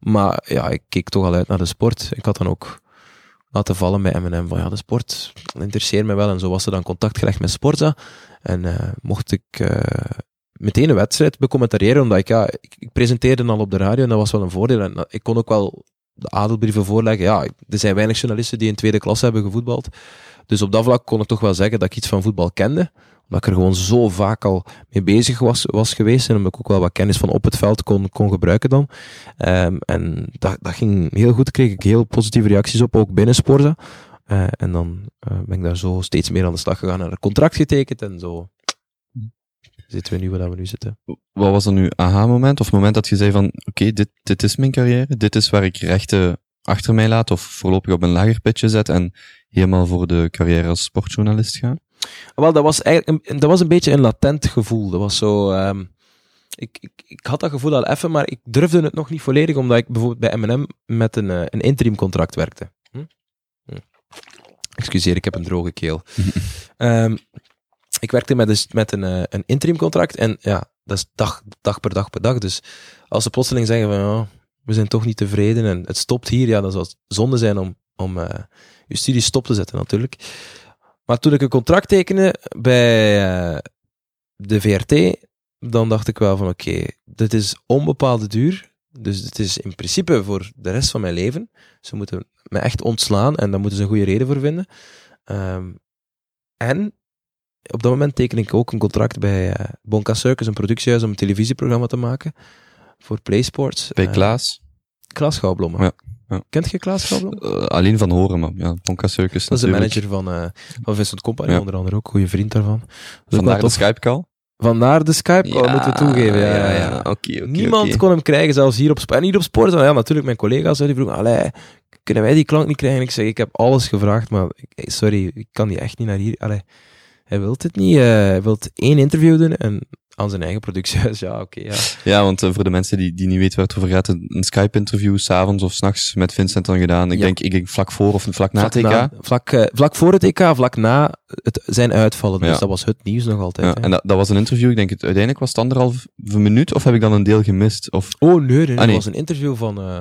Maar ja, ik keek toch al uit naar de sport. Ik had dan ook laten vallen bij M&M van ja, de sport interesseert me wel. En zo was er dan contact gelegd met Sporza. En eh, mocht ik eh, meteen een wedstrijd becommentariëren, omdat ik, ja, ik, ik presenteerde al op de radio en dat was wel een voordeel. En ik kon ook wel de adelbrieven voorleggen. Ja, er zijn weinig journalisten die in tweede klas hebben gevoetbald. Dus op dat vlak kon ik toch wel zeggen dat ik iets van voetbal kende. Omdat ik er gewoon zo vaak al mee bezig was, was geweest. En omdat ik ook wel wat kennis van op het veld kon, kon gebruiken dan. Ehm, en dat, dat ging heel goed. Kreeg ik heel positieve reacties op, ook binnen Sporza. Eh, en dan eh, ben ik daar zo steeds meer aan de slag gegaan en een contract getekend. En zo zitten we nu waar we nu zitten. Wat was dan uw aha-moment? Of het moment dat je zei van, oké, dit, dit is mijn carrière, dit is waar ik rechten achter mij laat, of voorlopig op een lager pitje zet en helemaal voor de carrière als sportjournalist ga? Wel, dat was eigenlijk een, dat was een beetje een latent gevoel. Dat was zo. ehm, ik, ik, ik had dat gevoel al even, maar ik durfde het nog niet volledig, omdat ik bijvoorbeeld bij M&M met een, eh, een interim contract werkte. Hm? Hm. Excuseer, ik heb een droge keel. Ehm, ik werkte met, dus, met een, eh, een interim contract en ja, dat is dag, dag per dag per dag. Dus als ze plotseling zeggen van ja, we zijn toch niet tevreden en het stopt hier, ja, dan zou het zonde zijn om, om eh, je studie stop te zetten natuurlijk. Maar toen ik een contract tekende bij eh, de VRT, dan dacht ik wel van oké, dit is onbepaalde duur. Dus het is in principe voor de rest van mijn leven. Ze moeten me echt ontslaan en daar moeten ze een goede reden voor vinden. Ehm, en op dat moment teken ik ook een contract bij uh, Bonka Circus, een productiehuis, om een televisieprogramma te maken voor PlaySports. Bij uh, Klaas? Klaas Schouwblom. Ja. Ja. Kent je Klaas Schouwblom? Uh, alleen van horen, maar ja, Bonka Circus Dat is de manager van, uh, van Vincent Company, Ja. onder andere ook, goede vriend daarvan. Dus Vandaar de. Skype-call? Vandaar de Skype, call, moeten we toegeven. Ja, ja, ja. Oké, oké, Niemand kon hem krijgen, zelfs hier op Sport. En hier op Sport, ja, natuurlijk mijn collega's die vroegen, allee, kunnen wij die klank niet krijgen? Ik zeg, ik heb alles gevraagd, maar sorry, ik kan die echt niet naar hier. Allee, hij wil het niet. eh, hij wil één interview doen en aan zijn eigen productiehuis, ja, oké, ja. Ja, want eh, voor de mensen die, die niet weten waar het over gaat, een, Skype-interview s'avonds of s'nachts met Vincent dan gedaan. Ik, Ja. denk, ik denk vlak voor of vlak na het EK. na, vlak, eh, vlak voor het EK, vlak na het, zijn uitvallen. Dus Ja. dat was het nieuws nog altijd. Ja, en dat, dat was een interview, ik denk het uiteindelijk was het anderhalf minuut, of heb ik dan een deel gemist? Of, Oh nee, nee, Ah, nee. was een interview van eh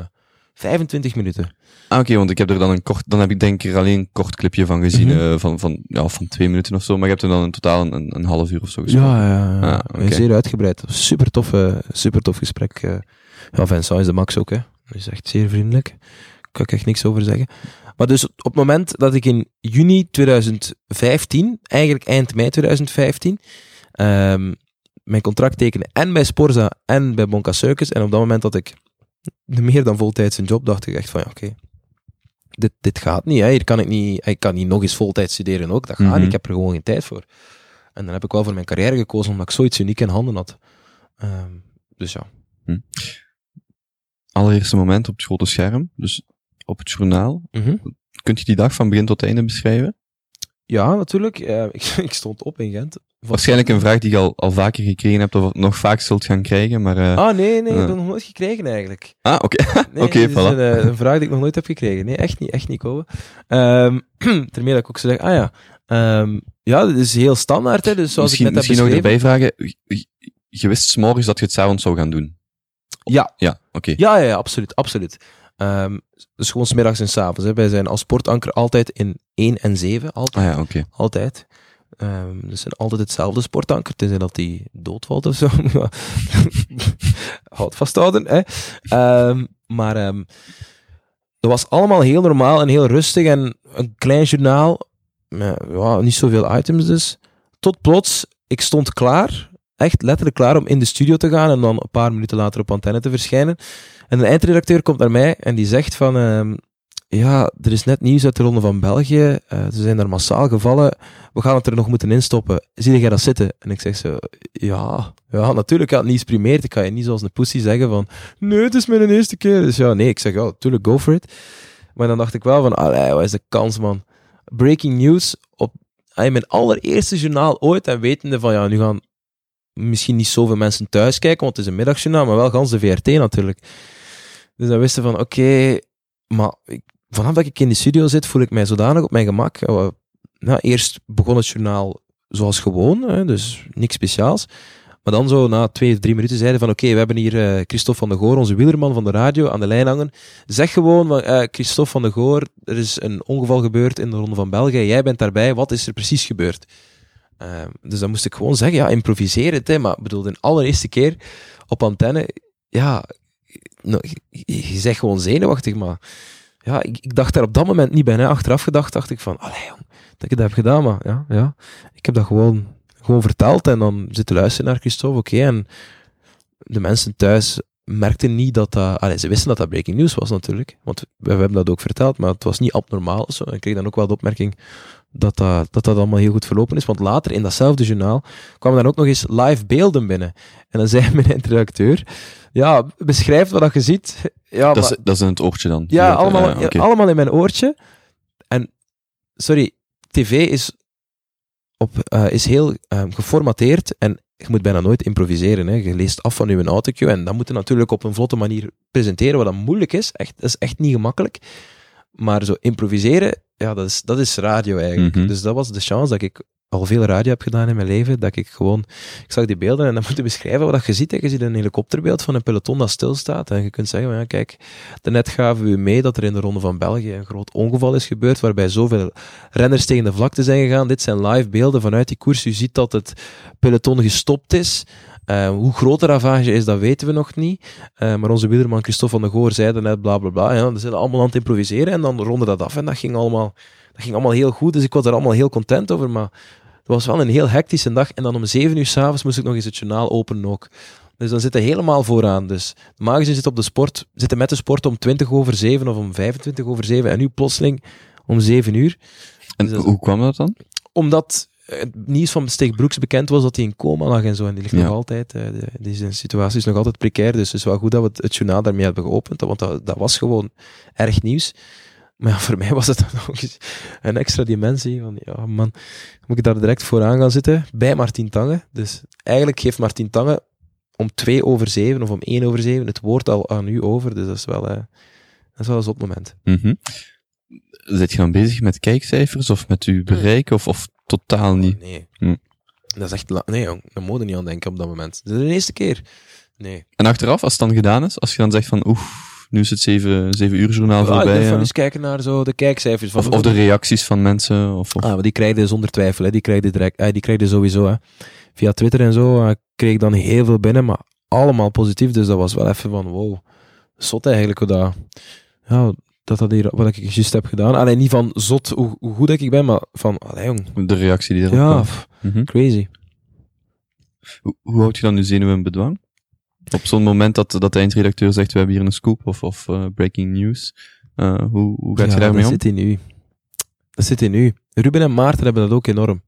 25 minuten. Ah, oké, want ik heb er dan een kort, dan heb ik denk ik er alleen een kort clipje van gezien, Mhm. eh, van, van, ja, van twee minuten of zo, maar je hebt er dan in totaal een, een half uur of zo gesproken. Ja, ja, ja. Ah, zeer uitgebreid. Super tof, eh, super tof gesprek. Ja, Vincent is de max ook, hè. Hij is echt zeer vriendelijk. Kan ik echt niks over zeggen. Maar dus op het moment dat ik in juni 2015, eigenlijk eind mei 2015, ehm, mijn contract tekende en bij Sporza en bij Bonka Circus, en op dat moment dat ik meer dan voltijds een job, dacht ik echt van, ja, oké, dit, dit gaat niet, hè. Hier kan ik niet, ik kan niet nog eens voltijds studeren ook, dat gaat Mhm. niet, ik heb er gewoon geen tijd voor. En dan heb ik wel voor mijn carrière gekozen, omdat ik zoiets uniek in handen had. Ehm, dus ja. Allereerste moment op het grote scherm, dus op het journaal. Kunt je die dag van begin tot einde beschrijven? Ja, natuurlijk. Eh, ik, ik stond op in Gent. Waarschijnlijk een vraag die je al, al vaker gekregen hebt, of nog vaak zult gaan krijgen, maar... eh, Ah, nee, nee, ik heb het nog nooit gekregen eigenlijk. ah, oké. Nee, Oké, voilà. een, eh, een vraag die ik nog nooit heb gekregen. Nee, echt niet, echt niet komen. Ehm termee dat ik ook zo zeg, ah ja, ehm, ja, dit is heel standaard, hè, dus zoals misschien ik net heb misschien nog erbij vragen, je, wist 's morgens dat je het s'avonds zou gaan doen? Ja, Ja, oké. ja, ja, ja, absoluut, absoluut. Ehm, dus gewoon smiddags en s'avonds. Wij zijn als sportanker altijd in 1 en 7, altijd. Ah ja, oké. Altijd. Ehm dus zijn altijd hetzelfde sportanker, tenzij dat die doodvalt of zo. Houd vasthouden, hè. Ehm, maar ehm, dat was allemaal heel normaal en heel rustig en een klein journaal. Ja, niet zoveel items dus. Tot plots, ik stond klaar, echt letterlijk klaar om in de studio te gaan en dan een paar minuten later op antenne te verschijnen. En een eindredacteur komt naar mij en die zegt van... ja, er is net nieuws uit de Ronde van België. eh, ze zijn er massaal gevallen. We gaan het er nog moeten instoppen. Zie jij dat zitten? En ik zeg zo, ja, ja natuurlijk, ja, het nieuws primeert. Ik kan je niet zoals een pussy zeggen van, nee, het is mijn eerste keer. Dus ja, nee, ik zeg, ja, natuurlijk, go for it. Maar dan dacht ik wel van, allee, wat is de kans, man. Breaking news op mijn allereerste journaal ooit. En wetende van, ja, nu gaan misschien niet zoveel mensen thuis kijken, want het is een middagjournaal, maar wel gans de VRT natuurlijk. Dus dan wisten van, oké, maar ik, vanaf dat ik in de studio zit, voel ik mij zodanig op mijn gemak. Eh, Nou, eerst begon het journaal zoals gewoon, hè, dus niks speciaals. Maar dan zo na twee of drie minuten zeiden van oké, we hebben hier eh, Christophe van de Goor, onze wielerman van de radio, aan de lijn hangen. Zeg gewoon eh, Christophe van de Goor, er is een ongeval gebeurd in de Ronde van België. Jij bent daarbij, wat is er precies gebeurd? Ehm, dus dan moest ik gewoon zeggen, ja, improviseer het, hè. Maar bedoel, de allereerste keer op antenne, ja, je zegt gewoon zenuwachtig, maar ja, ik, ik dacht daar op dat moment niet bij. Hè. Achteraf gedacht dacht ik van, allee jong, dat ik dat heb gedaan, maar ja, ja. Ik heb dat gewoon, gewoon verteld en dan zitten luisteren naar Christophe, oké. en de mensen thuis merkten niet dat dat... Allee, ze wisten dat dat breaking news was natuurlijk, want we, hebben dat ook verteld, maar het was niet abnormaal zo. Ik kreeg dan ook wel de opmerking dat dat, dat dat allemaal heel goed verlopen is, want later in datzelfde journaal kwamen dan ook nog eens live beelden binnen. En dan zei mijn redacteur, ja, beschrijf wat dat je ziet. Ja, Dat maar- is, dat is in het oortje dan. ja, allemaal, allemaal in mijn oortje. En, sorry, tv is, op, eh, is heel ehm, geformateerd en je moet bijna nooit improviseren. Hè. Je leest af van je autocue en dat moet je natuurlijk op een vlotte manier presenteren, wat dan moeilijk is. Echt, dat is echt niet gemakkelijk. Maar zo improviseren, ja, dat is, dat is radio eigenlijk. Mhm. Dus dat was de chance dat ik al veel radio heb gedaan in mijn leven, dat ik gewoon, ik zag die beelden en dan moet je beschrijven wat je ziet. Je ziet een helikopterbeeld van een peloton dat stilstaat en je kunt zeggen, ja, kijk, Daarnet gaven we mee dat er in de Ronde van België een groot ongeval is gebeurd, waarbij zoveel renners tegen de vlakte zijn gegaan. Dit zijn live beelden vanuit die koers. U ziet dat het peloton gestopt is. Eh, hoe groot de ravage is, dat weten we nog niet. Eh, maar onze wielerman Christophe van der Goor zei net bla bla bla. Ja, we zijn allemaal aan het improviseren en dan ronden dat af en dat ging allemaal, dat ging allemaal heel goed. Dus ik was er allemaal heel content over. Maar was wel een heel hectische dag. En dan om zeven uur s'avonds moest ik nog eens het journaal openen ook. Dus dan zit hij helemaal vooraan. Dus gezien zit op de sport, zitten met de sport om 20 over 7 of om 25 over 7 en nu plotseling om 7 uur. En Dus hoe kwam dat dan? Omdat het nieuws van Steeg Broeks bekend was dat hij in coma lag en zo. En die ligt Ja. nog altijd. eh, de- Deze situatie is nog altijd precair. Dus het is wel goed dat we het, het journaal daarmee hebben geopend. Want dat, dat was gewoon erg nieuws. Maar ja, voor mij was het dan nog eens een extra dimensie. Van ja, man, moet ik daar direct vooraan gaan zitten? Bij Martien Tange. Dus eigenlijk geeft Martien Tange om twee over zeven of om één over zeven het woord al aan u over. Dus dat is wel, eh, dat is wel een zot moment. Mhm. Zit je dan bezig met kijkcijfers of met uw bereik of, of totaal niet? Nee. Hm. Dat is echt... Nee, jong. Daar moet je niet aan denken op dat moment. Dat is de eerste keer. Nee. En achteraf, als het dan gedaan is, als je dan zegt van oef, nu is het zeven, zeven uur journaal Ja, ik voorbij. ja. eens kijken naar zo de kijkcijfers. Van Of, of de reacties van mensen. Of, of- Ah, maar die krijg je zonder twijfel. Hè. Die krijg je direct, eh, die sowieso. Hè. Via Twitter en zo eh, kreeg ik dan heel veel binnen, maar allemaal positief. Dus dat was wel even van, wow, zot eigenlijk hoe dat, ja, dat, dat hier, wat ik juist heb gedaan. Alleen niet van zot hoe, hoe goed ik ben, maar van, allee jong, de reactie die erop ja, kwam. Mhm. crazy. Hoe, hoe houd je dan je zenuwen in bedwang? Op zo'n moment dat, dat de eindredacteur zegt, we hebben hier een scoop of, of eh, breaking news. Eh, hoe, hoe gaat ja, je daarmee dat om? zit in u. Dat zit in u. Ruben en Maarten hebben dat ook enorm.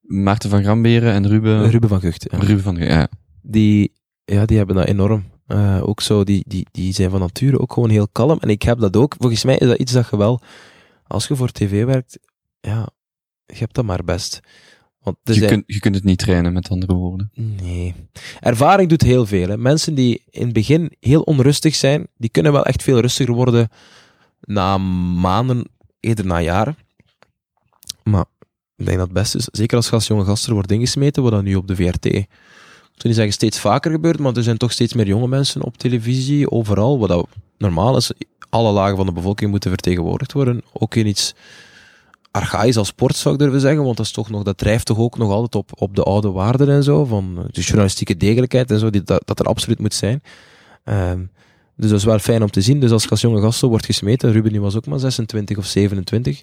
Maarten van Gramberen en Ruben... Ruben van Gucht. ja. Ruben van... Ja, die, ja, die hebben dat enorm. Eh, ook zo, die, die, die zijn van nature ook gewoon heel kalm. En ik heb dat ook. Volgens mij is dat iets dat je wel, als je voor tv werkt, ja, je hebt dat maar best. Want je, zijn- kunt, je kunt het niet trainen, met andere woorden. Nee. Ervaring doet heel veel. Hè. Mensen die in het begin heel onrustig zijn, die kunnen wel echt veel rustiger worden na maanden, eerder na jaren. Maar ik denk dat het best is, zeker als gast jonge gasten wordt ingesmeten, wat dat nu op de VRT, ik zou niet zeggen steeds vaker gebeurt, maar er zijn toch steeds meer jonge mensen op televisie, overal, wat dat normaal is. Alle lagen van de bevolking moeten vertegenwoordigd worden. Ook in iets archaïs als sport, zou ik durven zeggen, want dat, is toch nog, dat drijft toch ook nog altijd op, op de oude waarden en zo, van eh, de journalistieke degelijkheid en zo, die, dat, dat er absoluut moet zijn. Ehm, dus dat is wel fijn om te zien. Dus als je als jonge gast zo wordt gesmeten, Ruben die was ook maar 26 of 27,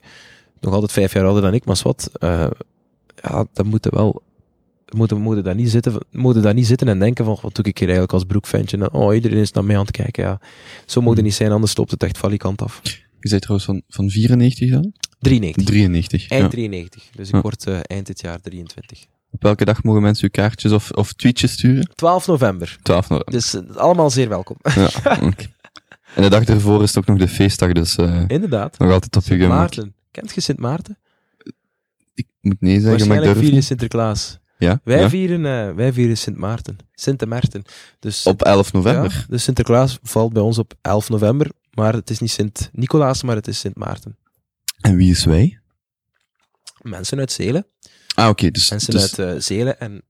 nog altijd vijf jaar ouder dan ik, maar wat, eh, ja, dan moeten wel, moeten, moeten daar niet zitten, moeten daar niet zitten en denken van, wat doe ik hier eigenlijk als broekventje? En, oh, iedereen is naar mij aan het kijken, ja. Zo moet het niet zijn, anders loopt het echt valikant af. Je zei trouwens van, van 94 dan? 93. 93. Eind ja. 93. Dus ik word eh, eind dit jaar 23. Op welke dag mogen mensen uw kaartjes of, of tweetjes sturen? 12 november. 12 november. Dus eh, allemaal zeer welkom. Ja. En de dag ervoor is het ook nog de feestdag, dus eh, Inderdaad. nog altijd op je Sint gemak. Maarten. Kent je Sint Maarten? Ik moet nee zeggen, maar ik Waarschijnlijk durf vieren. Sinterklaas. Ja? Wij, ja? vieren, eh, wij vieren Sint Maarten. Sint Maarten. Dus, Op 11 november. ja, dus Sinterklaas valt bij ons op 11 november. Maar het is niet Sint Nicolaas, maar het is Sint Maarten. En wie is wij? Mensen uit Zelen. Ah, oké. dus, Mensen dus uit eh, Zelen en...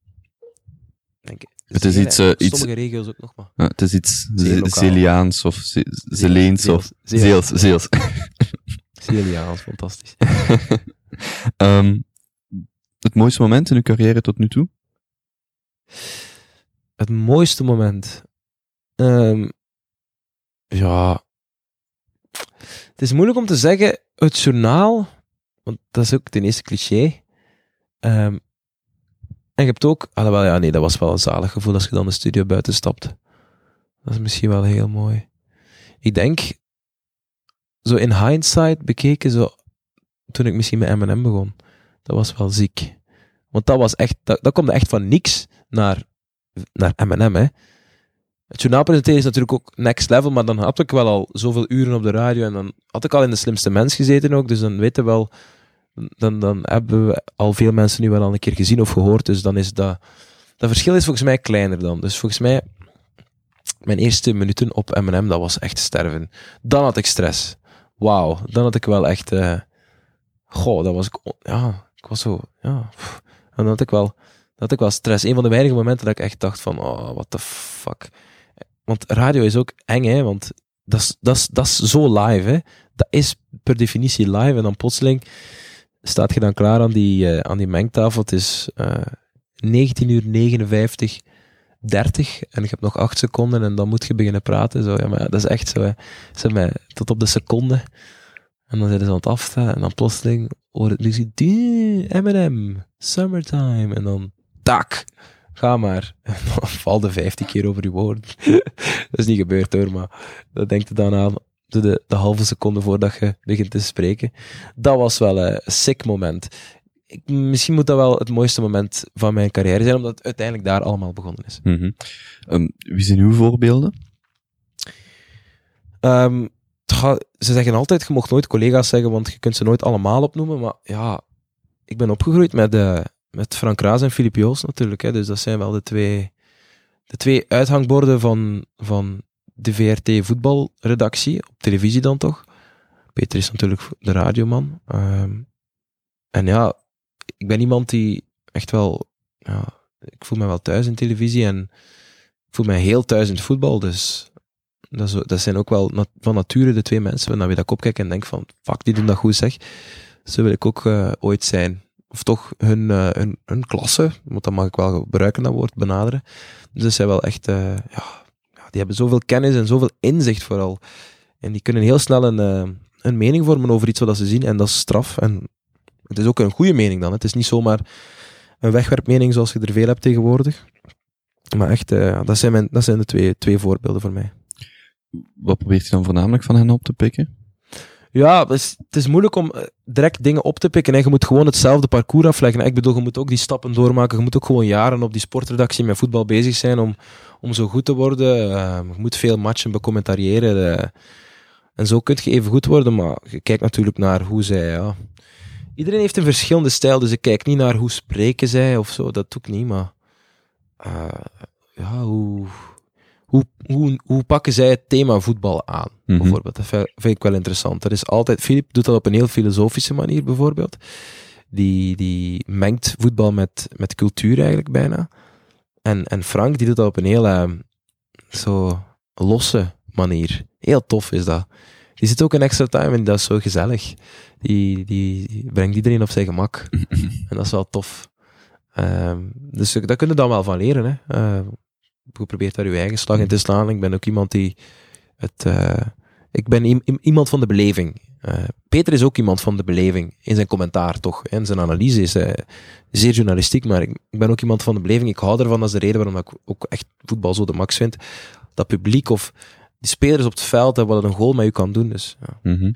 Denk, Het is iets, eh, iets- Sommige regio's ook nog maar. het is iets. Zeliaans of Ze- Zeleens of Zeels. Zeels. Zeels. Zeliaans, fantastisch. Ehm, het mooiste moment in uw carrière tot nu toe? Het mooiste moment. Ehm, ja. Is moeilijk om te zeggen. Het journaal. Want dat is ook ten eerste cliché. Ehm, en je hebt ook. Alhoewel, ja, nee, dat was wel een zalig gevoel als je dan de studio buiten stapt. Dat is misschien wel heel mooi. Ik denk. Zo in hindsight bekeken, zo. Toen ik misschien met M&M begon. Dat was wel ziek. Want dat was echt. Dat, dat komt echt van niks naar naar M&M, hè. Het journaal is natuurlijk ook next level, maar dan had ik wel al zoveel uren op de radio en dan had ik al in de slimste mens gezeten ook, dus dan weten we wel, dan, dan hebben we al veel mensen nu wel al een keer gezien of gehoord, dus dan is dat, dat verschil is volgens mij kleiner dan. Dus volgens mij, mijn eerste minuten op M&M, dat was echt sterven. Dan had ik stress. Wauw, dan had ik wel echt, eh, goh, dat was ik, ja, ik was zo, ja, en dan had ik wel, dat had ik wel stress. Een van de weinige momenten dat ik echt dacht van, oh, what the fuck. Want radio is ook eng, hè, want dat is, zo live, hè. Dat is per definitie live en dan plotseling staat je dan klaar aan die, eh, aan die mengtafel. Het is eh 19 uur 59 30 en ik heb nog 8 seconden en dan moet je beginnen praten. Zo, ja, maar dat is echt zo. Hè. Ze mij tot op de seconde. En dan zijn ze aan het afstaan en dan plotseling hoor het muziek, Eminem, Summertime. En dan, tak, ga maar. En dan val de 15 keer over je woorden. dat is niet gebeurd hoor, maar dat denkt dan aan de, de, halve seconde voordat je begint te spreken. Dat was wel een sick moment. Ik, misschien moet dat wel het mooiste moment van mijn carrière zijn, omdat het uiteindelijk daar allemaal begonnen is. Mhm. Ehm, wie zijn uw voorbeelden? Ehm, ze zeggen altijd, je mocht nooit collega's zeggen, want je kunt ze nooit allemaal opnoemen. Maar ja, ik ben opgegroeid met, met Frank Raas en Filip Joos natuurlijk. Hè, dus dat zijn wel de twee, de twee uithangborden van, van de VRT voetbalredactie, op televisie dan toch. Peter is natuurlijk de radioman. Ehm, en ja, ik ben iemand die echt wel, ja, ik voel me wel thuis in televisie en ik voel me heel thuis in het voetbal. Dus dat, dat zijn ook wel van nature de twee mensen naar wie dat ik opkijk en denk van, fuck, die doen dat goed zeg. Zo wil ik ook eh, ooit zijn. Of toch hun, eh, hun, hun klasse, want dat mag ik wel gebruiken, dat woord, benaderen. Dus dat zijn wel echt, eh, ja, die hebben zoveel kennis en zoveel inzicht vooral. En die kunnen heel snel een, eh, een mening vormen over iets wat ze zien en dat is straf. En het is ook een goede mening dan. Het is niet zomaar een wegwerpmening zoals je er veel hebt tegenwoordig. Maar echt, dat, zijn mijn, dat zijn de twee, twee voorbeelden voor mij. Wat probeert je dan voornamelijk van hen op te pikken? Ja, het is, het is moeilijk om eh, direct dingen op te pikken. En je moet gewoon hetzelfde parcours afleggen. Ik bedoel, je moet ook die stappen doormaken. Je moet ook gewoon jaren op die sportredactie met voetbal bezig zijn om, om zo goed te worden. Eh, je moet veel matchen becommentariëren. eh. en zo kun je even goed worden. Maar je kijkt natuurlijk naar hoe zij... Ja. Iedereen heeft een verschillende stijl, dus ik kijk niet naar hoe spreken zij of zo. Dat doe ik niet, maar... ja, hoe... Hoe, hoe, hoe pakken zij het thema voetbal aan? Mhm. bijvoorbeeld. Dat vind ik wel interessant. Er is altijd, Filip doet dat op een heel filosofische manier, bijvoorbeeld. Die, die mengt voetbal met, met cultuur eigenlijk bijna. En, en Frank, die doet dat op een heel eh, zo losse manier. Heel tof is dat. Die zit ook een extra time en dat is zo gezellig. Die, die, brengt iedereen op zijn gemak. en dat is wel tof. Ehm, dus daar kun je dan wel van leren. Hè. Eh, je probeert daar je eigen slag in te slaan. Ik ben ook iemand die het... eh, ik ben iemand van de beleving. Eh, Peter is ook iemand van de beleving in zijn commentaar, toch? En zijn analyse is eh, zeer journalistiek, maar ik, ben ook iemand van de beleving. Ik hou ervan, dat is de reden waarom ik ook echt voetbal zo de max vind. Dat publiek of die spelers op het veld hebben wat een goal met u kan doen. Dus, ja. Mhm.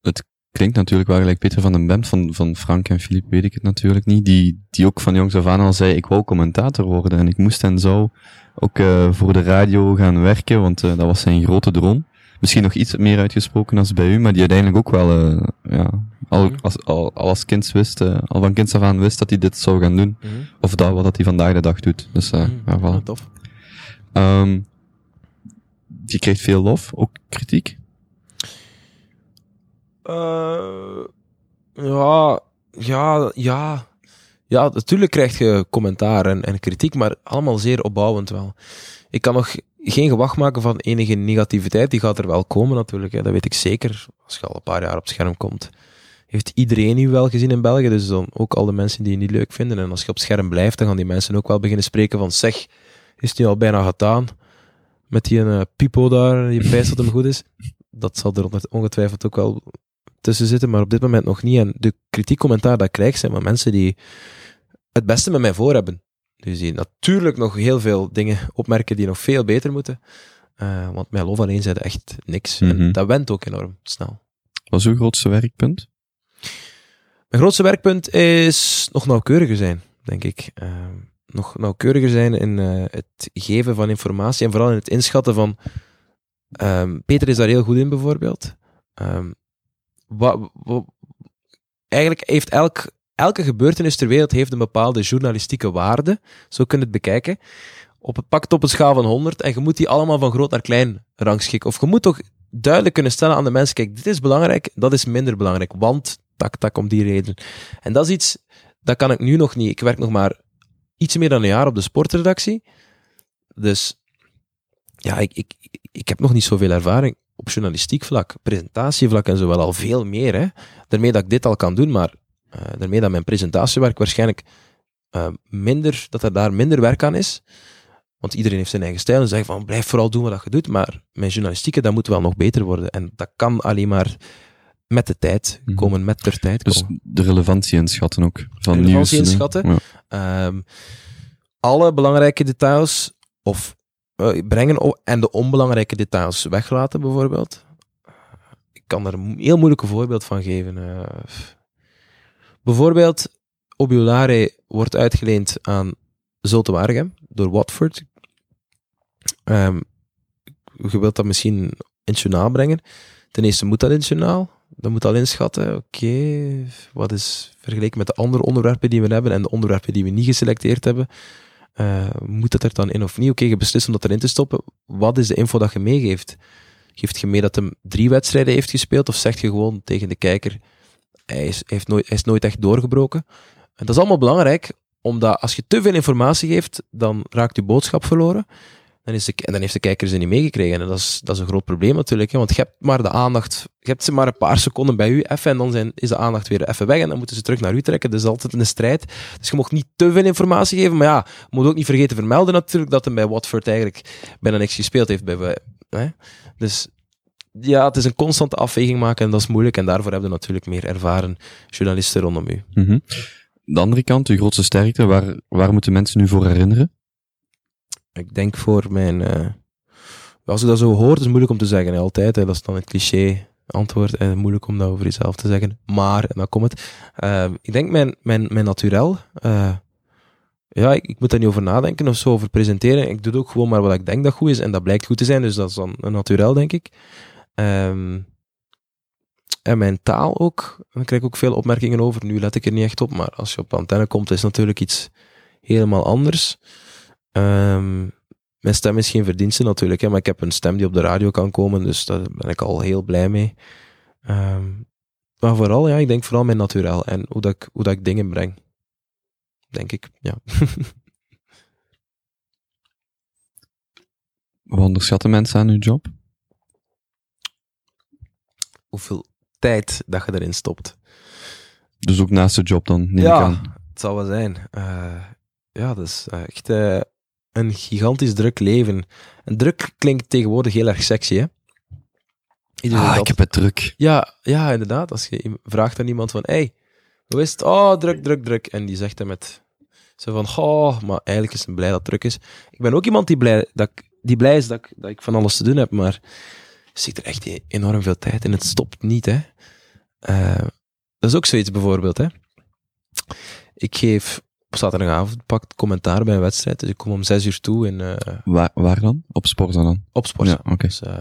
Het klinkt natuurlijk wel gelijk Peter van den Bemt, van, van Frank en Filip weet ik het natuurlijk niet, die, die ook van jongs af aan al zei, ik wou commentator worden en ik moest en zou ook eh, voor de radio gaan werken, want eh, dat was zijn grote droom. Misschien nog iets meer uitgesproken als bij u, maar die uiteindelijk ook wel, eh, ja, al, Mhm. als, al, al als kind wist, eh, al van kinds af aan wist dat hij dit zou gaan doen. Of dat, wat dat hij vandaag de dag doet. Dus, eh, ja, voilà. Tof. Ehm, je krijgt veel lof, ook kritiek. Eh, ja, ja, ja. Ja, natuurlijk krijg je commentaar en, en kritiek, maar allemaal zeer opbouwend wel. Ik kan nog geen gewacht maken van enige negativiteit. Die gaat er wel komen natuurlijk, hè. dat weet ik zeker. Als je al een paar jaar op het scherm komt, heeft iedereen u wel gezien in België. Dus dan ook al de mensen die je niet leuk vinden. En als je op het scherm blijft, dan gaan die mensen ook wel beginnen spreken van zeg, is het nu al bijna gedaan? Met die eh, pipo daar, die prijs dat hem goed is. Dat zal er onge- ongetwijfeld ook wel tussen zitten, maar op dit moment nog niet. En de kritiekcommentaar dat ik krijg, zijn van mensen die het beste met mij voor hebben. Dus die natuurlijk nog heel veel dingen opmerken die nog veel beter moeten. Eh, want mijn lof alleen zei echt niks. Mhm. En dat went ook enorm snel. Wat is uw grootste werkpunt? Mijn grootste werkpunt is nog nauwkeuriger zijn, denk ik. Eh, nog nauwkeuriger zijn in eh, het geven van informatie en vooral in het inschatten van. ehm, Peter is daar heel goed in, bijvoorbeeld. Ehm, wa- wa- eigenlijk heeft elk, elke gebeurtenis ter wereld heeft een bepaalde journalistieke waarde. Zo kun je het bekijken. Op het pakt op een schaal van 100 en je moet die allemaal van groot naar klein rangschikken. Of je moet toch duidelijk kunnen stellen aan de mensen: kijk, dit is belangrijk, dat is minder belangrijk. Want tak, tak, om die reden. En dat is iets, dat kan ik nu nog niet. Ik werk nog maar iets meer dan een jaar op de sportredactie. Dus ja, ik, ik, ik heb nog niet zoveel ervaring op journalistiek vlak, presentatievlak en zo wel al veel meer. Hè. Daarmee dat ik dit al kan doen, maar eh, daarmee dat mijn presentatiewerk waarschijnlijk eh, minder, dat er daar minder werk aan is. Want iedereen heeft zijn eigen stijl en zegt van blijf vooral doen wat je doet, maar mijn journalistieke, dat moet wel nog beter worden. En dat kan alleen maar met de tijd Mhm. komen, met de tijd Dus komen. de relevantie inschatten ook. Van Relevantie nieuws. inschatten. Ja. Ehm, alle belangrijke details of brengen o- en de onbelangrijke details weglaten, bijvoorbeeld. Ik kan daar een heel moeilijk voorbeeld van geven. eh. bijvoorbeeld, Obiolare wordt uitgeleend aan Zulte Waregem door Watford. Ehm, je wilt dat misschien in het brengen. Ten eerste moet dat in het journaal. Dan moet al inschatten, oké, wat is vergeleken met de andere onderwerpen die we hebben en de onderwerpen die we niet geselecteerd hebben, eh, moet dat er dan in of niet? Oké, je beslist om dat erin te stoppen. Wat is de info dat je meegeeft? Geeft je mee dat hij drie wedstrijden heeft gespeeld of zeg je gewoon tegen de kijker, hij is, heeft nooit, hij is nooit echt doorgebroken? En dat is allemaal belangrijk, omdat als je te veel informatie geeft, dan raakt je boodschap verloren. Dan is de, en dan heeft de kijker ze niet meegekregen. En dat is, dat is een groot probleem natuurlijk. Hè? Want je hebt maar de aandacht, je hebt ze maar een paar seconden bij u even en dan zijn, is de aandacht weer even weg en dan moeten ze terug naar u trekken. Dat is altijd een strijd. Dus je mocht niet te veel informatie geven. Maar ja, je moet ook niet vergeten vermelden natuurlijk dat hij bij Watford eigenlijk bijna niks gespeeld heeft. Bij, hè? Dus ja, het is een constante afweging maken en dat is moeilijk. En daarvoor hebben we natuurlijk meer ervaren journalisten rondom u. Mhm. De andere kant, uw grootste sterkte, waar, waar moeten mensen nu voor herinneren? Ik denk voor mijn. eh, als je dat zo hoort, is het moeilijk om te zeggen. hè, Altijd. Hè, dat is dan het cliché antwoord. En moeilijk om dat over jezelf te zeggen. Maar, en dan komt het. eh, ik denk mijn, mijn, mijn naturel. eh, ja, ik, moet daar niet over nadenken of zo, over presenteren. Ik doe ook gewoon maar wat ik denk dat goed is. En dat blijkt goed te zijn. Dus dat is dan een naturel, denk ik. Ehm, en mijn taal ook. Daar krijg ik ook veel opmerkingen over. Nu let ik er niet echt op. Maar als je op antenne komt, is natuurlijk iets helemaal anders. Ehm, mijn stem is geen verdienste natuurlijk, hè, maar ik heb een stem die op de radio kan komen, dus daar ben ik al heel blij mee. Ehm, maar vooral, ja, ik denk vooral mijn naturel en hoe dat ik, hoe dat ik dingen breng. Denk ik, ja. Wat onderschatten mensen aan uw job? Hoeveel tijd dat je erin stopt. Dus ook naast de job dan, neem ik ja, aan. het zal wel zijn. Eh, ja, dat is eh, echt eh, een gigantisch druk leven. En druk klinkt tegenwoordig heel erg sexy, hè? Iedereen Ah, dat- ik heb het druk. Ja, ja, inderdaad. Als je vraagt aan iemand van, hey, hoe is het? Oh, druk, druk, druk. En die zegt dan met zo van, oh, maar eigenlijk is hij blij dat het druk is. Ik ben ook iemand die blij, dat ik, die blij is dat ik, dat ik van alles te doen heb, maar zit er echt enorm veel tijd in. Het stopt niet, hè. Eh, dat is ook zoiets bijvoorbeeld, hè. Ik geef op zaterdagavond pakt commentaar bij een wedstrijd, dus ik kom om zes uur toe in, eh Waar, waar dan? Op Sporza dan? op sport. Ja, oké. Dus, eh,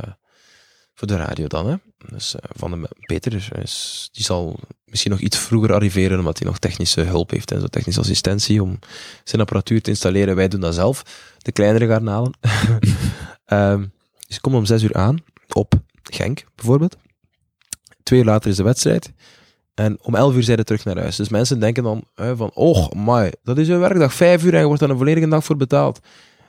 voor de radio dan, hè. Dus eh, van de Peter, is, die zal misschien nog iets vroeger arriveren, omdat hij nog technische hulp heeft en zo, technische assistentie om zijn apparatuur te installeren. Wij doen dat zelf, de kleinere garnalen. Ehm dus ik kom om zes uur aan, op Genk bijvoorbeeld. Twee uur later is de wedstrijd. En om elf uur zijn we terug naar huis. Dus mensen denken dan hè, van, oh, my, dat is een werkdag, vijf uur en je wordt daar een volledige dag voor betaald.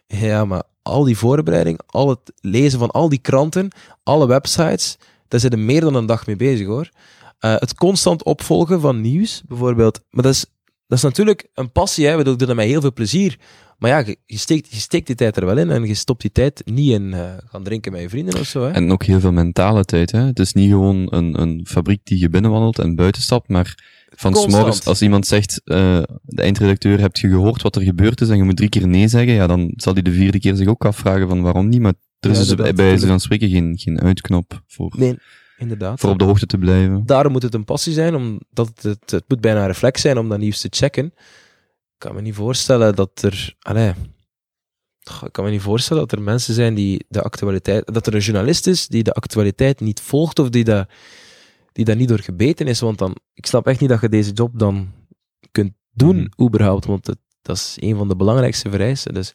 Ja, maar al die voorbereiding, al het lezen van al die kranten, alle websites, daar zit er meer dan een dag mee bezig hoor. Eh, het constant opvolgen van nieuws, bijvoorbeeld. Maar dat is, dat is natuurlijk een passie, hè. We doen dat met heel veel plezier. Maar ja, je, je, steekt, je steekt die tijd er wel in en je stopt die tijd niet in eh, gaan drinken met je vrienden of zo. Hè. En ook heel veel mentale tijd. Hè? Het is niet gewoon een, een fabriek die je binnenwandelt en buiten stapt, maar van s'morgens, als iemand zegt, eh, de eindredacteur, hebt je gehoord wat er gebeurd is en je moet drie keer nee zeggen, ja, dan zal hij de vierde keer zich ook afvragen van waarom niet, maar er is Ja, dus bij wijze van spreken geen, geen uitknop voor, Nee, inderdaad. voor op de hoogte te blijven. Daarom moet het een passie zijn, omdat het, het, het moet bijna een reflex zijn om dat nieuws te checken. Ik kan me niet voorstellen dat er... Allee, Goh, ik kan me niet voorstellen dat er mensen zijn die de actualiteit... Dat er een journalist is die de actualiteit niet volgt of die, dat, die daar niet door gebeten is. Want dan... Ik snap echt niet dat je deze job dan kunt doen, Mhm. überhaupt. Want het, dat is een van de belangrijkste vereisten. Dus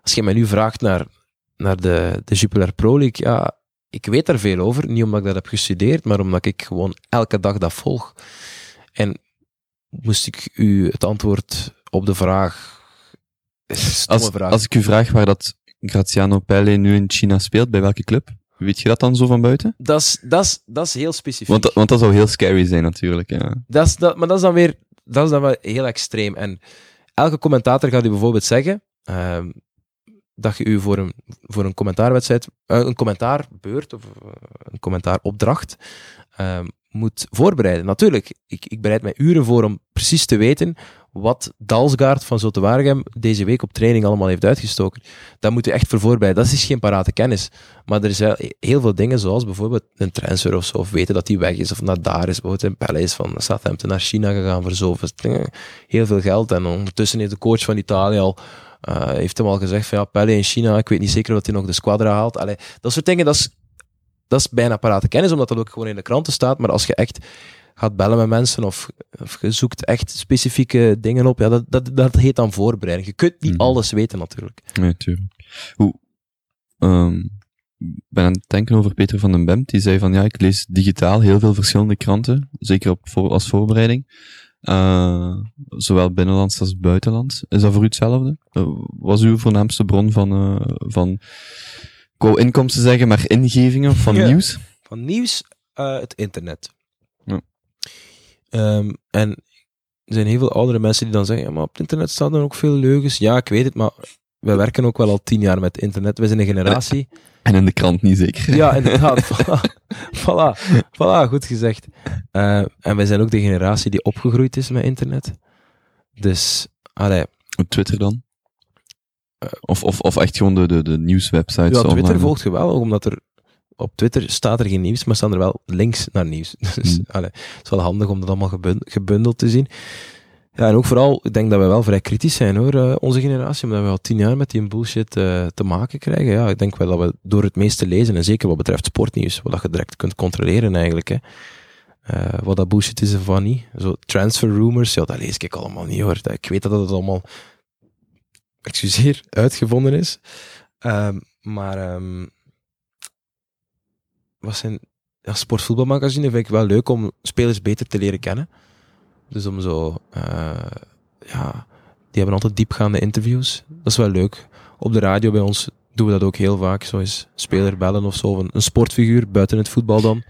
als je mij nu vraagt naar, naar de, de Jupiler Pro League, ja, ik weet daar veel over. Niet omdat ik dat heb gestudeerd, maar omdat ik gewoon elke dag dat volg. En moest ik u het antwoord op de vraag... Stomme Als, vraag. als ik u vraag waar dat Graziano Pelle nu in China speelt, bij welke club? Weet je dat dan zo van buiten? Dat is, dat, is, dat is heel specifiek. Want, dat- want dat zou heel scary zijn natuurlijk, ja. Dat is, dat, maar dat is dan weer dat is dan wel heel extreem. En elke commentator gaat u bijvoorbeeld zeggen: ehm, dat je u voor een, voor een commentaarwedstrijd, eh, een commentaarbeurt of eh, een commentaaropdracht ehm, moet voorbereiden. Natuurlijk, ik, ik bereid mij uren voor om precies te weten wat Dalsgaard van Zotewaregem deze week op training allemaal heeft uitgestoken. Dat moet je echt voor voorbereiden. Dat is geen parate kennis. Maar er zijn heel veel dingen, zoals bijvoorbeeld een transfer of zo, of weten dat hij weg is, of naar daar is. Bijvoorbeeld een Pelle is van Southampton naar China gegaan voor zoveel. Heel veel geld. En ondertussen heeft de coach van Italië al uh, heeft hem al gezegd van ja, Pelle in China, ik weet niet zeker dat hij nog de squadra haalt. Allee, dat soort dingen, dat is, dat is bijna parate kennis, omdat dat ook gewoon in de kranten staat. Maar als je echt gaat bellen met mensen of, of je zoekt echt specifieke dingen op, ja, dat, dat, dat heet dan voorbereiding. Je kunt niet mhm. alles weten natuurlijk. Nee, natuurlijk. Hoe, um, ben aan het denken over Peter van den Bemt, die zei van ja, ik lees digitaal heel veel verschillende kranten, zeker op, voor, als voorbereiding. Uh, zowel binnenlands als buitenlands. Is dat voor u hetzelfde? Uh, was uw voornaamste bron van, uh, van ik wou inkomsten zeggen, maar ingevingen van nieuws? Van nieuws, het internet. Um, en er zijn heel veel oudere mensen die dan zeggen, ja, maar op het internet staan er ook veel leugens. Ja, ik weet het, maar wij werken ook wel al tien jaar met internet. Wij zijn een generatie... En in de krant niet zeker. Ja, inderdaad. voilà, voilà, goed gezegd. Uh, en wij zijn ook de generatie die opgegroeid is met internet. Dus, allee. Op Twitter dan? Uh, of, of, of echt gewoon de, de, de nieuwswebsites? Ja, Twitter volgt geweldig, omdat er op Twitter staat er geen nieuws, maar staan er wel links naar nieuws. Dus mm. het is wel handig om dat allemaal gebundeld te zien. Ja, en ook vooral, ik denk dat we wel vrij kritisch zijn hoor, uh, onze generatie, omdat we al tien jaar met die bullshit uh, te maken krijgen. Ja, ik denk wel dat we door het meeste lezen, en zeker wat betreft sportnieuws, wat je direct kunt controleren eigenlijk, hè. Uh, wat dat bullshit is of wat niet. Zo transfer rumors, ja, dat lees ik allemaal niet hoor. Ik weet dat het allemaal, excuseer, uitgevonden is. Ehm, maar um, wat zijn ja, sportvoetbalmagazine vind ik wel leuk om spelers beter te leren kennen. Dus om zo, uh, ja, die hebben altijd diepgaande interviews. Dat is wel leuk. Op de radio bij ons doen we dat ook heel vaak. Zo is speler bellen of zo. Een, een sportfiguur buiten het voetbal dan.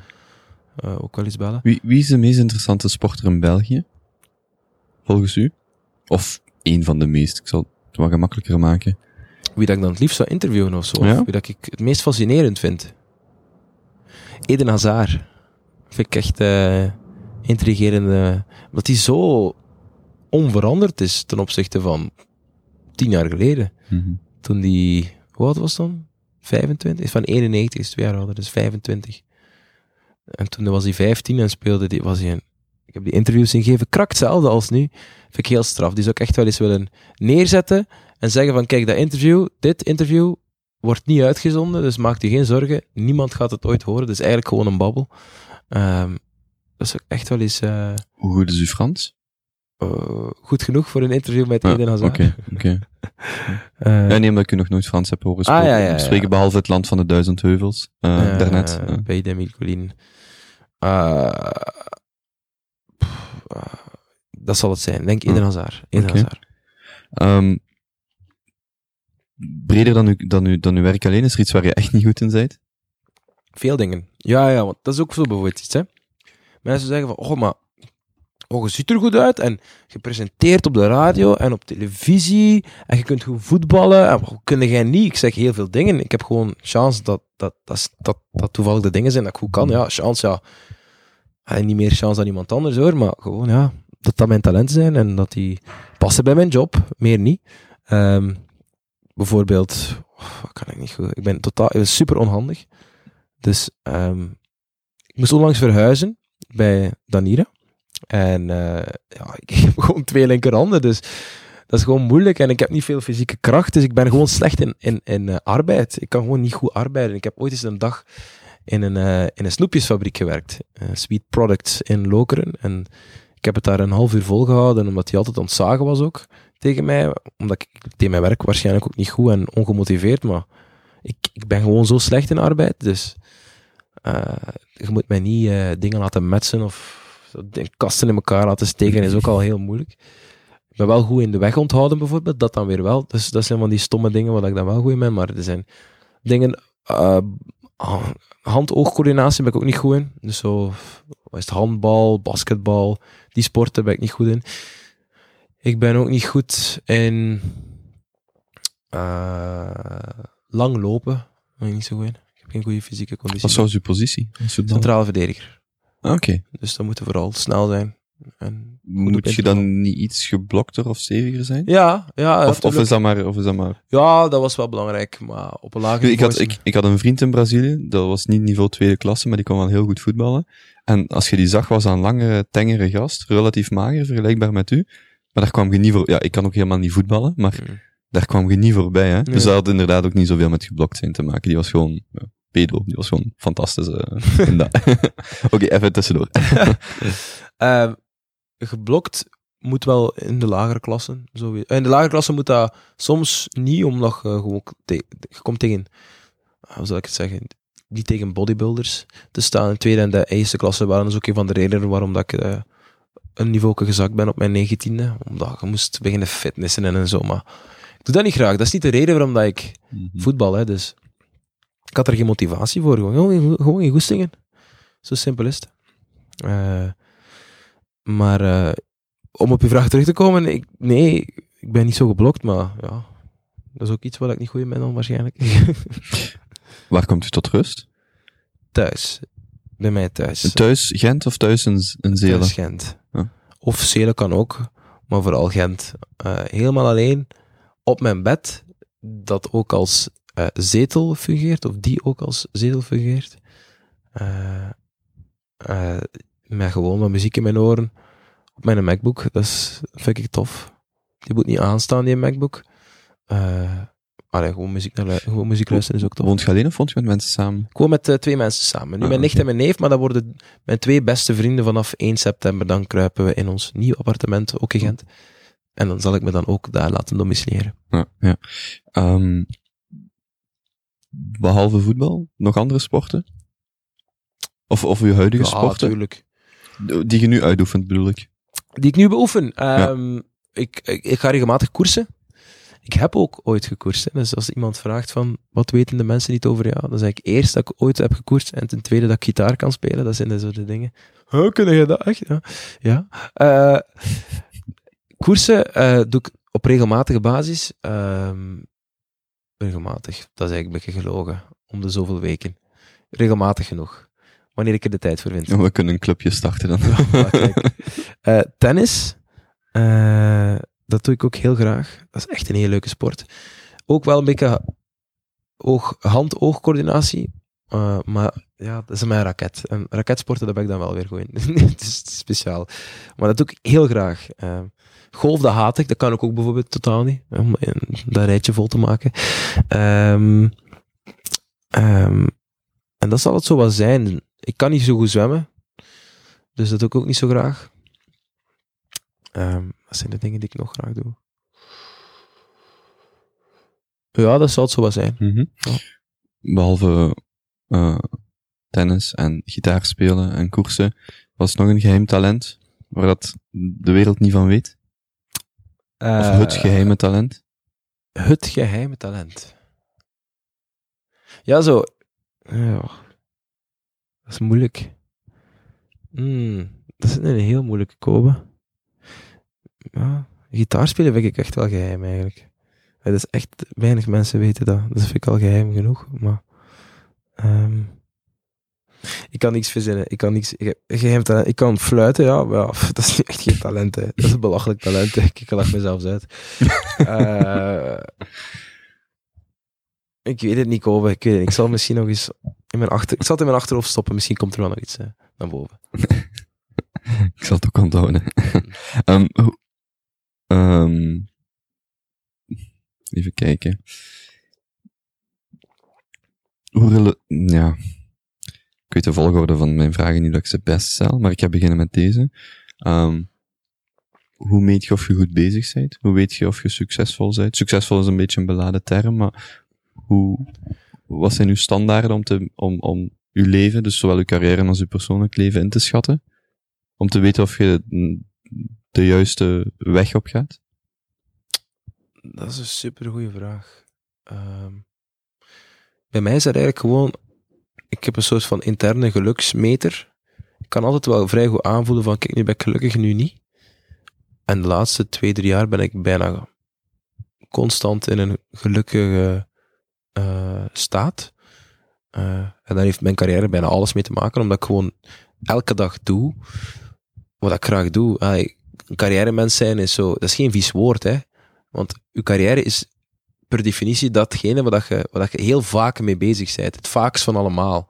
Uh, ook wel eens bellen. Wie, wie is de meest interessante sporter in België? Volgens u? Of één van de meest? Ik zal het wat gemakkelijker maken. Wie dat ik dan het liefst zou interviewen of zo. Ja? Of wie dat ik het meest fascinerend vind. Eden Hazard. Vind ik echt uh, intrigerende. Omdat hij zo onveranderd is ten opzichte van tien jaar geleden. Mm -hmm. Toen die, hoe oud was dan? 25? Is van 91, is twee jaar ouder, dus 25. En toen was hij 15 en speelde die, was hij een, ik heb die interviews ingegeven, krak hetzelfde als nu. Vind ik heel straf. Die zou ik echt wel eens willen neerzetten en zeggen van, kijk, dat interview, dit interview, wordt niet uitgezonden, dus maak je geen zorgen. Niemand gaat het ooit horen. Dus eigenlijk gewoon een babbel. Um, dat is echt wel eens... Uh, Hoe goed is uw Frans? Uh, goed genoeg voor een interview met Eden Hazard. Oké, oké. uh, ja, nee, omdat ik u nog nooit Frans heb horen spreken. Ah, ja, ja, spreken behalve het land van de duizend heuvels. Uh, daarnet. Bij de Colline. dat zal het zijn. Denk Eden Hazard. Eden okay. Hazard. Um, breder dan, dan, dan uw werk alleen? Is er iets waar je echt niet goed in bent? Veel dingen. Ja, ja, want dat is ook zo bijvoorbeeld iets, hè. Mensen zeggen van, oh, maar oh, je ziet er goed uit en je presenteert op de radio en op televisie en je kunt goed voetballen en hoe kun jij niet? Ik zeg heel veel dingen. Ik heb gewoon chance dat dat, dat, dat, dat toevallig de dingen zijn dat ik goed kan. Ja, chance, ja. En niet meer chance dan iemand anders hoor, maar gewoon, ja, dat dat mijn talenten zijn en dat die passen bij mijn job, meer niet. Um, bijvoorbeeld, wat kan ik niet goed? Ik ben totaal, super onhandig. Dus um, ik moest onlangs verhuizen bij Danira. En uh, ja, ik heb gewoon twee linkerhanden, dus dat is gewoon moeilijk. En ik heb niet veel fysieke kracht, dus ik ben gewoon slecht in, in, in uh, arbeid. Ik kan gewoon niet goed arbeiden. Ik heb ooit eens een dag in een, uh, in een snoepjesfabriek gewerkt. Sweet Products in Lokeren. En ik heb het daar een half uur volgehouden, omdat hij altijd ontzagen was ook tegen mij. Omdat ik, deed mijn werk waarschijnlijk ook niet goed en ongemotiveerd, maar ik, ik ben gewoon zo slecht in arbeid. Dus uh, je moet mij niet uh, dingen laten metsen of kasten in elkaar laten steken, is ook al heel moeilijk. Ik ben wel goed in de weg onthouden bijvoorbeeld, dat dan weer wel. Dus dat zijn van die stomme dingen waar ik dan wel goed in ben, maar er zijn dingen... Uh, hand-oogcoördinatie ben ik ook niet goed in. Dus zo, wat is het, handbal, basketbal, die sporten ben ik niet goed in. Ik ben ook niet goed in Eh, lang lopen, ben ik niet zo goed in. Ik heb geen goede fysieke conditie. Wat zou uw positie? Centrale verdediger. Ah, Oké. Dus dan moeten we vooral snel zijn. En Moet je dan niet iets geblokter of steviger zijn? ja, ja, Of, of, is dat maar, of is dat maar... ja, dat was wel belangrijk, maar op een lager Ik had, niveau is- ik, ik had een vriend in Brazilië, dat was niet niveau tweede klasse, maar die kon wel heel goed voetballen. En als je die zag, was dat een langere, tengere gast, relatief mager, vergelijkbaar met u. Maar daar kwam je niet voor... Ja, ik kan ook helemaal niet voetballen, maar Mm. daar kwam je niet voorbij, hè. Dus dat had inderdaad ook niet zoveel met geblokt zijn te maken. Die was gewoon... Ja, pedo, die was gewoon fantastisch. eh. Oké, even tussendoor. Eh, geblokt moet wel in de lagere klassen. Zo, in de lagere klassen moet dat soms niet, omdat je gewoon te- je komt tegen, ah, hoe zal ik het zeggen, niet tegen bodybuilders te staan. In tweede en de eerste klasse waren dus ook een van de redenen waarom dat ik eh, een niveau gezakt ben op mijn negentiende. Omdat je moest beginnen fitnessen en zo. Maar ik doe dat niet graag. Dat is niet de reden waarom dat ik voetbal, hè, dus ik had er geen motivatie voor, gewoon, gewoon, geen goestingen. Zo simpel is het. Eh, maar eh, om op je vraag terug te komen, ik, nee, ik ben niet zo geblokt, maar ja, dat is ook iets waar ik niet goed in ben dan waarschijnlijk. Waar komt u tot rust? thuis, bij mij thuis. Thuis Gent of thuis in, in Zeelen? Thuis Gent. Of kan ook, maar vooral Gent. Eh, helemaal alleen op mijn bed, dat ook als eh, zetel fungeert, of die ook als zetel fungeert. Eh, met gewoon wat muziek in mijn oren, op mijn MacBook, dat, is, vind ik tof. Die moet niet aanstaan, die MacBook. Eh allee, gewoon, muziek naar, gewoon muziek luisteren is ook tof. Woont je alleen of woont je met mensen samen? Gewoon met eh, twee mensen samen. Nu Ah, mijn nicht en mijn neef, maar dat worden mijn twee beste vrienden vanaf 1 september. Dan kruipen we in ons nieuw appartement, ook in Gent. En dan zal ik me dan ook daar laten domiciliëren. Ja, ja. Ehm, behalve voetbal, nog andere sporten? Of, of uw huidige sporten? natuurlijk. Die je nu uitoefent, bedoel ik. Die ik nu beoefen. Ehm, ik, ik, ik ga regelmatig koersen. Ik heb ook ooit gekoerst. Hè. Dus als iemand vraagt van, wat weten de mensen niet over jou? Dan zeg ik eerst dat ik ooit heb gekoerst en ten tweede dat ik gitaar kan spelen. Dat zijn de soort dingen. Hoe kun je dat echt? Ja. ja. Eh, koersen eh, doe ik op regelmatige basis. Ehm, regelmatig, dat is eigenlijk een beetje gelogen. Om de zoveel weken. Regelmatig genoeg. Wanneer ik er de tijd voor vind. We kunnen een clubje starten dan. Ja. Eh, tennis, eh, dat doe ik ook heel graag. Dat is echt een hele leuke sport. Ook wel een beetje oog, hand-oogcoördinatie. eh, maar ja, dat is mijn raket. En raketsporten, daar ben ik dan wel weer goed in. Het is speciaal. Maar dat doe ik heel graag. Eh, golf, dat haat ik. Dat kan ik ook bijvoorbeeld totaal niet. Om dat rijtje vol te maken. Ehm, ehm, en dat zal het zo wel zijn. Ik kan niet zo goed zwemmen. Dus dat doe ik ook niet zo graag. Ehm wat zijn de dingen die ik nog graag doe? Ja, dat zal het zo wel zijn. Mhm. Ja. Behalve eh, tennis en gitaar spelen en koersen, was nog een geheim talent waar dat de wereld niet van weet? Of Eh, het geheime talent? Het geheime talent. Ja, zo. Ja, dat is moeilijk. Hmm, dat is een heel moeilijke kobe. Ja, gitaar spelen vind ik echt wel geheim eigenlijk. Dat is echt, weinig mensen weten dat. Dat vind ik al geheim genoeg. Maar, ehm, ik kan niks verzinnen. Ik kan niks, ik geheim talent. Ik kan fluiten, ja, maar ja, dat is niet echt geen talent. Hè. Dat is een belachelijk talent. Hè. Ik lach mezelf uit. Eh, ik weet het niet, Kobe. Ik weet het. Ik zal misschien nog eens in mijn achter... Ik zal het in mijn achterhoofd stoppen. Misschien komt er wel nog iets eh, naar boven. Ik zal het ook onthouden. Ehm, hoe- ehm, even kijken. Hoe ja. Ik weet de volgorde van mijn vragen niet dat ik ze best stel, maar ik ga beginnen met deze. Ehm, hoe meet je of je goed bezig bent? Hoe weet je of je succesvol bent? Succesvol is een beetje een beladen term, maar hoe, wat zijn uw standaarden om, te, om, om uw leven, dus zowel uw carrière als uw persoonlijk leven, in te schatten? Om te weten of je de juiste weg op gaat? Dat is een super goede vraag. Ehm, bij mij is dat eigenlijk gewoon... Ik heb een soort van interne geluksmeter. Ik kan altijd wel vrij goed aanvoelen van, kijk, nu ben ik gelukkig, nu niet. En de laatste twee, drie jaar ben ik bijna constant in een gelukkige eh, staat. Eh, en daar heeft mijn carrière bijna alles mee te maken, omdat ik gewoon elke dag doe wat ik graag doe. Allee, een carrière-mens zijn is zo, dat is geen vies woord, hè. Want uw carrière is per definitie datgene waar, je, waar je heel vaak mee bezig bent. Het vaakst van allemaal.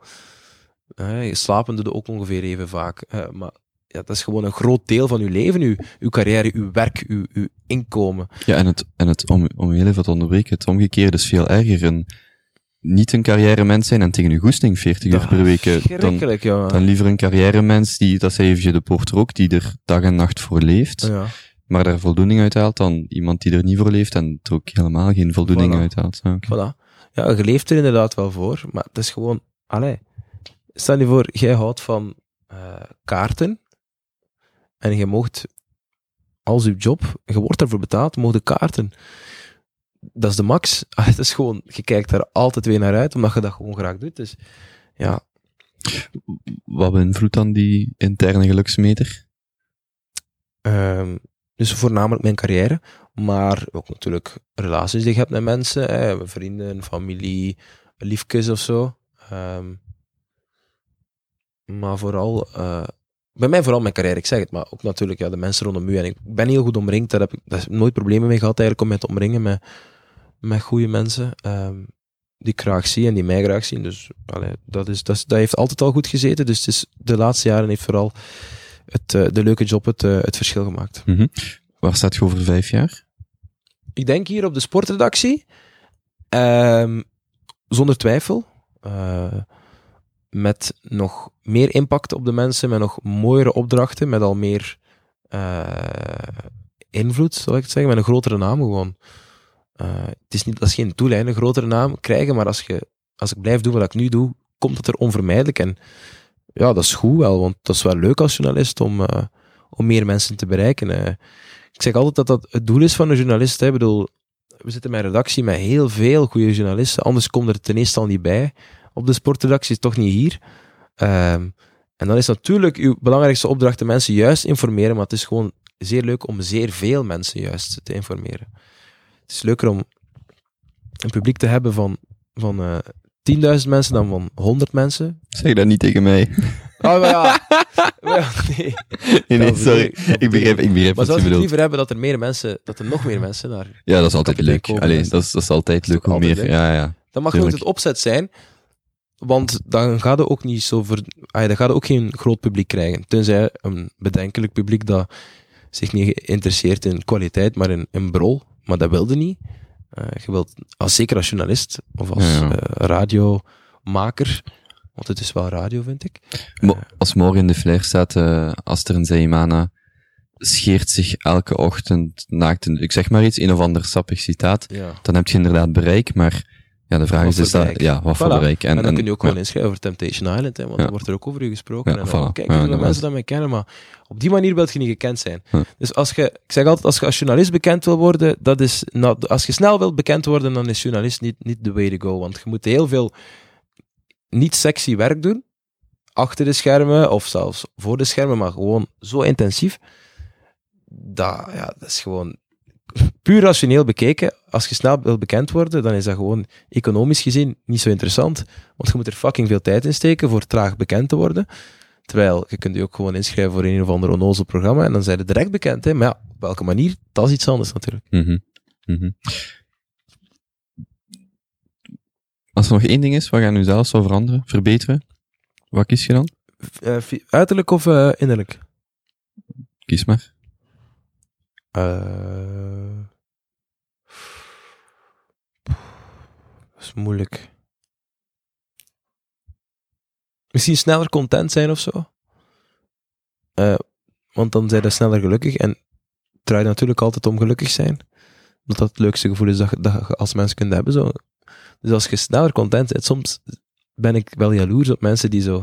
Je slapen doe je ook ongeveer even vaak. Maar ja, dat is gewoon een groot deel van uw leven, uw, uw carrière, uw werk, uw, inkomen. Ja, en, het, en het, om, om heel even te onderbreken, het omgekeerde is veel erger. Niet een carrière-mens zijn en tegen uw goesting 40 uur per week. eh, Dan, ja. dan liever een carrière-mens die, dat zei Evje de Porter ook, die er dag en nacht voor leeft, ja. maar daar voldoening uit haalt, dan iemand die er niet voor leeft en er ook helemaal geen voldoening Voilà. uit haalt. Ja. Voilà. Ja, je leeft er inderdaad wel voor, maar het is gewoon, allee, stel je voor, jij houdt van eh, kaarten en je mocht als je job, je wordt daarvoor betaald, mocht de kaarten. Dat is de max. Ah, Het is gewoon, je kijkt daar altijd weer naar uit, omdat je dat gewoon graag doet. Dus ja, Wat beïnvloedt dan die interne geluksmeter? Ehm, dus voornamelijk mijn carrière, maar ook natuurlijk relaties die je hebt met mensen, hè, vrienden, familie, liefjes of zo. Ehm, maar vooral, eh, bij mij vooral mijn carrière, ik zeg het, maar ook natuurlijk ja, de mensen rondom u. En ik ben heel goed omringd, daar heb ik daar heb ik nooit problemen mee gehad eigenlijk om mij te omringen met, met goede mensen. ehm, die ik graag zie en die mij graag zien. Dus allee, dat, is, dat, is, dat heeft altijd al goed gezeten. Dus het is, de laatste jaren heeft vooral het, eh, de leuke job het, eh, het verschil gemaakt. Waar staat je over vijf jaar? Ik denk hier op de sportredactie, ehm, zonder twijfel, eh, met nog meer impact op de mensen, met nog mooiere opdrachten, met al meer invloed, zal ik het zeggen, met een grotere naam gewoon. Eh, het is niet, dat is geen doel, een grotere naam krijgen, maar als, je, als ik blijf doen wat ik nu doe, komt het er onvermijdelijk. En ja, dat is goed wel, want dat is wel leuk als journalist om, eh, om meer mensen te bereiken. ik zeg altijd dat dat het doel is van een journalist. Hè. Ik bedoel, we zitten met een redactie met heel veel goede journalisten, anders komt er ten eerste al niet bij. Op de sportredactie toch niet hier. Ehm, en dan is natuurlijk uw belangrijkste opdracht de mensen juist informeren, maar het is gewoon zeer leuk om zeer veel mensen juist te informeren. Het is leuker om een publiek te hebben van, van eh 10.000 mensen dan van 100 mensen. Zeg dat niet tegen mij. Oh, maar ja. Maar ja, nee. Nee, nee, Dat sorry. ik, begrijp, ik begrijp Maar wat zou je bedoelt. liever hebben dat er meer mensen, dat er nog meer mensen naar... Ja, dat is altijd leuk. Kobe Allee, is- dat is, dat is altijd leuk hoe meer. leuk? Ja, ja. Dat mag nooit het opzet zijn, want dan gaat je ook niet zo ver... Ah, dan gaat je ook geen groot publiek krijgen. Tenzij een bedenkelijk publiek dat zich niet geïnteresseerd in kwaliteit, maar in, in brol. Maar dat wilde niet. Eh, je wilt, als, zeker als journalist of als Ja, ja. eh, radiomaker, want het is wel radio, vind ik. Mo- Als morgen in de flair staat, eh Aster en Zaimana scheert zich elke ochtend naakt. in- Ik zeg maar iets, een of ander sappig citaat. Ja. Dan heb je inderdaad bereik, maar ja, de vraag Wat is, dat, ja, wat voor bereik? En, dan kun je ook ja. inschrijven voor Temptation Island, hè, want Ja. dan wordt er ook over u gesproken. Ja, en voilà. kijk hoeveel mensen dat mij kennen, maar op die manier wil je niet gekend zijn. Dus als je, ik zeg altijd, als je als journalist bekend wil worden, dat is, not- als je snel wilt bekend worden, dan is journalist niet, niet the way to go, want je moet heel veel niet sexy werk doen, achter de schermen, of zelfs voor de schermen, maar gewoon zo intensief, dat, ja, dat is gewoon puur rationeel bekeken, als je snel wil bekend worden, dan is dat gewoon economisch gezien niet zo interessant. Want je moet er fucking veel tijd in steken voor traag bekend te worden. Terwijl je kunt je ook gewoon inschrijven voor een of ander onnozel programma en dan zijn je direct bekend. Hè? Maar ja, op welke manier? Dat is iets anders natuurlijk. Mhm. Mhm. Als er nog één ding is, wat gaan nu zelf zou veranderen, verbeteren, wat kies je dan? Fi- uiterlijk of eh, innerlijk? Kies maar. Eh, dat is moeilijk. Misschien sneller content zijn of zo. Eh, want dan zijn je sneller gelukkig. En het draait natuurlijk altijd om gelukkig zijn. Dat dat het leukste gevoel is dat, je- dat je als mens kunt hebben. Zo. Dus als je sneller content bent, soms ben ik wel jaloers op mensen die zo...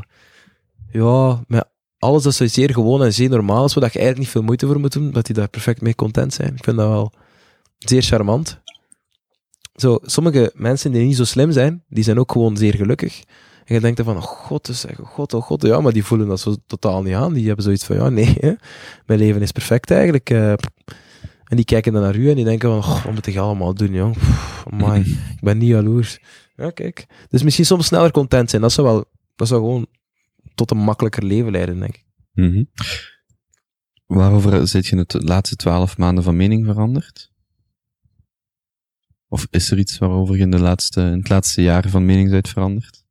Ja, met alles dat zo zeer gewoon en zeer normaal is, waar je eigenlijk niet veel moeite voor moet doen, dat die daar perfect mee content zijn. Ik vind dat wel zeer charmant. Zo, sommige mensen die niet zo slim zijn, die zijn ook gewoon zeer gelukkig. En je denkt dan van, oh god, dus, oh god, oh god, ja, maar die voelen dat zo totaal niet aan. Die hebben zoiets van, ja, nee, hè, mijn leven is perfect eigenlijk. eh. En die kijken dan naar u en die denken van, "Goh, wat moet ik allemaal doen, jong? Amai, ik ben niet jaloers. Ja, kijk. Dus misschien soms sneller content zijn. Dat zou wel, dat zou gewoon tot een makkelijker leven leiden, denk ik. Mhm. Waarover zit je het de laatste twaalf maanden van mening veranderd? Of is er iets waarover je in, de laatste, in het laatste jaar van mening bent veranderd?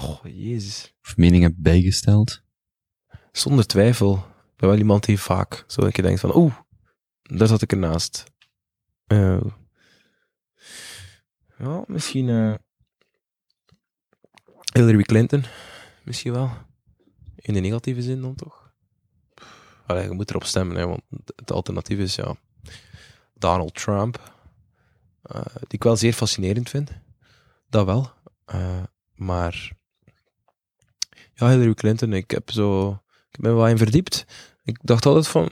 Oh, jezus. Of mening hebt bijgesteld? Zonder twijfel. Ik ben wel iemand die vaak zo dat je denkt van, oeh, daar zat ik ernaast. Eh, ja, misschien eh, Hillary Clinton. Misschien wel. In de negatieve zin dan toch? Allee, je moet erop stemmen, hè, want het alternatief is ja, Donald Trump. eh, die ik wel zeer fascinerend vind. Dat wel. Eh, maar ja, Hillary Clinton, ik heb zo ik ben wel in verdiept. Ik dacht altijd van,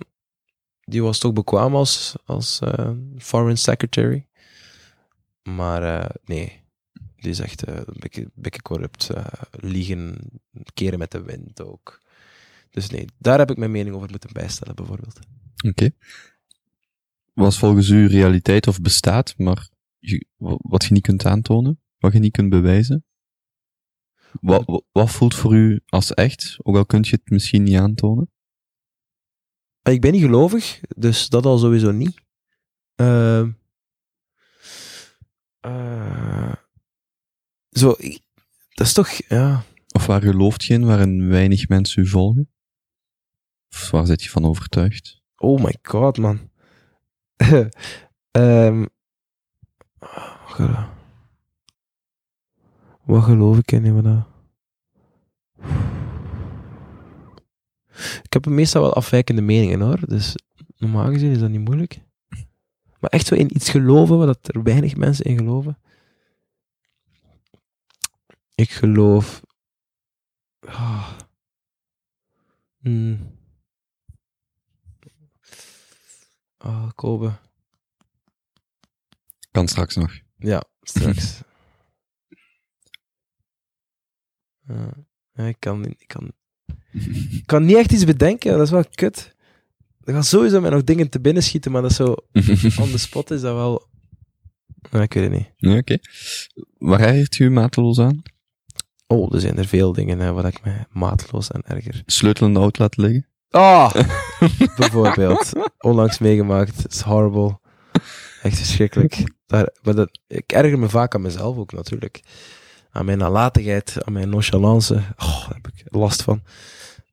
die was toch bekwaam als, als eh, foreign secretary. Maar nee, die is echt eh, een beetje, beetje corrupt. eh, liegen, keren met de wind ook. Dus nee, daar heb ik mijn mening over moeten bijstellen, bijvoorbeeld. Oké. Was volgens u realiteit of bestaat, maar je- wat je niet kunt aantonen? Wat je niet kunt bewijzen? Wat, wa- wat voelt voor u als echt, ook al kunt je het misschien niet aantonen? Ik ben niet gelovig, dus dat al sowieso niet. Ehm, eh, zo, dat is toch, ja... Of waar gelooft je in, waarin weinig mensen u volgen? Of waar zit je van overtuigd? Oh my god, man. Ehm, wat geloof ik in, wat dat? Ik heb meestal wel afwijkende meningen hoor, dus normaal gezien is dat niet moeilijk. Maar echt zo in iets geloven, waar dat er weinig mensen in geloven. Ik geloof. Ah. Hmm. Ah, Kobe. Kan straks nog. Ja, straks. Ja, ik, kan, niet- ik, kan, ik kan niet echt iets bedenken, dat is wel kut. Er gaan sowieso mij nog dingen te binnen schieten, maar dat is zo on the spot is dat wel... Ja, ik weet het niet. Nee, Oké. Waar ergert u mateloos aan? Oh, er zijn er veel dingen hè, waar ik me maatloos aan erger. Sleutel in de auto laten liggen? Ah! Bijvoorbeeld. Onlangs meegemaakt. Het is horrible. Echt verschrikkelijk. Daar, maar dat, ik erger me vaak aan mezelf ook natuurlijk. Aan mijn nalatigheid, aan mijn nonchalance. Oh, daar heb ik last van.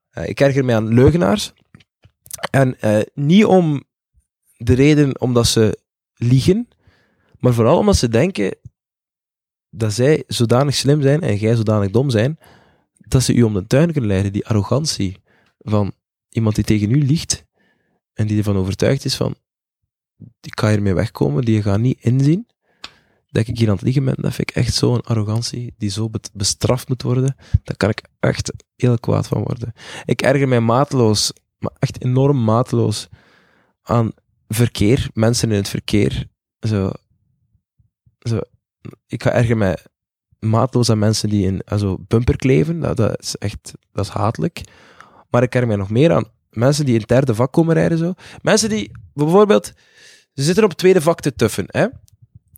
Eh, ik erger me aan leugenaars. En eh, niet om de reden omdat ze liegen, maar vooral omdat ze denken dat zij zodanig slim zijn en jij zodanig dom zijn, dat ze u om de tuin kunnen leiden. Die arrogantie van iemand die tegen u liegt en die ervan overtuigd is van ik ga hiermee wegkomen, die gaat niet inzien dat ik hier aan het liegen ben, dat vind ik echt zo'n arrogantie die zo bestraft moet worden. Daar kan ik echt heel kwaad van worden. Ik erger mij mateloos, maar echt enorm mateloos aan verkeer, mensen in het verkeer. Zo, zo, ik ga erger mij maatloos aan mensen die in also, bumper kleven. Dat, dat is echt dat is hatelijk. Maar ik erger mij nog meer aan mensen die in het derde vak komen rijden. Zo. Mensen die bijvoorbeeld, ze zitten op het tweede vak te tuffen. Hè?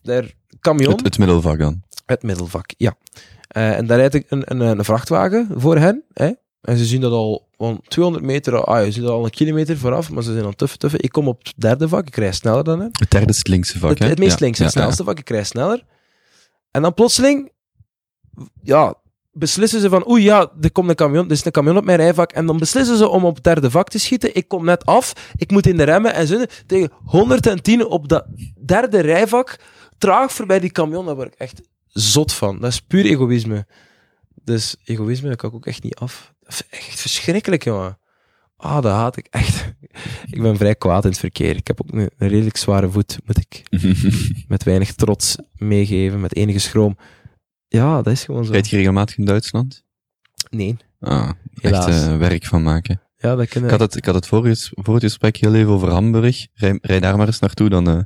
Der camion, Het, het middelvak dan. het middelvak, ja. Eh, en daar rijdt een, een, een vrachtwagen voor hen. Hè? En ze zien dat al van 200 meter, ah, je ziet dat al een kilometer vooraf, maar ze zijn het tuffen, tuffen. Ik kom op het derde vak, ik rij sneller dan hen. Het derde is het linkse vak, Het, hè? het meest Ja, links, ja, het snelste vak, ik rij sneller. En dan plotseling, ja, beslissen ze van, oei ja, er komt een camion, er is een camion op mijn rijvak. En dan beslissen ze om op het derde vak te schieten. Ik kom net af, ik moet in de remmen en ze tegen 110 op dat derde rijvak, traag voorbij die camion. Daar word ik echt zot van. Dat is puur egoïsme. Dus egoïsme, dat kan ik ook echt niet af. Echt verschrikkelijk, jongen. Ah, dat haat ik echt. Ik ben vrij kwaad in het verkeer. Ik heb ook een, een redelijk zware voet, moet ik met weinig trots meegeven, met enige schroom. Ja, dat is gewoon zo. Rijd je regelmatig in Duitsland? Nee. Ah, echt eh, werk van maken. Ja, dat kunnen Ik had het, ik had het voor, het, voor het gesprek heel even over Hamburg. Rij, rij daar maar eens naartoe, dan eh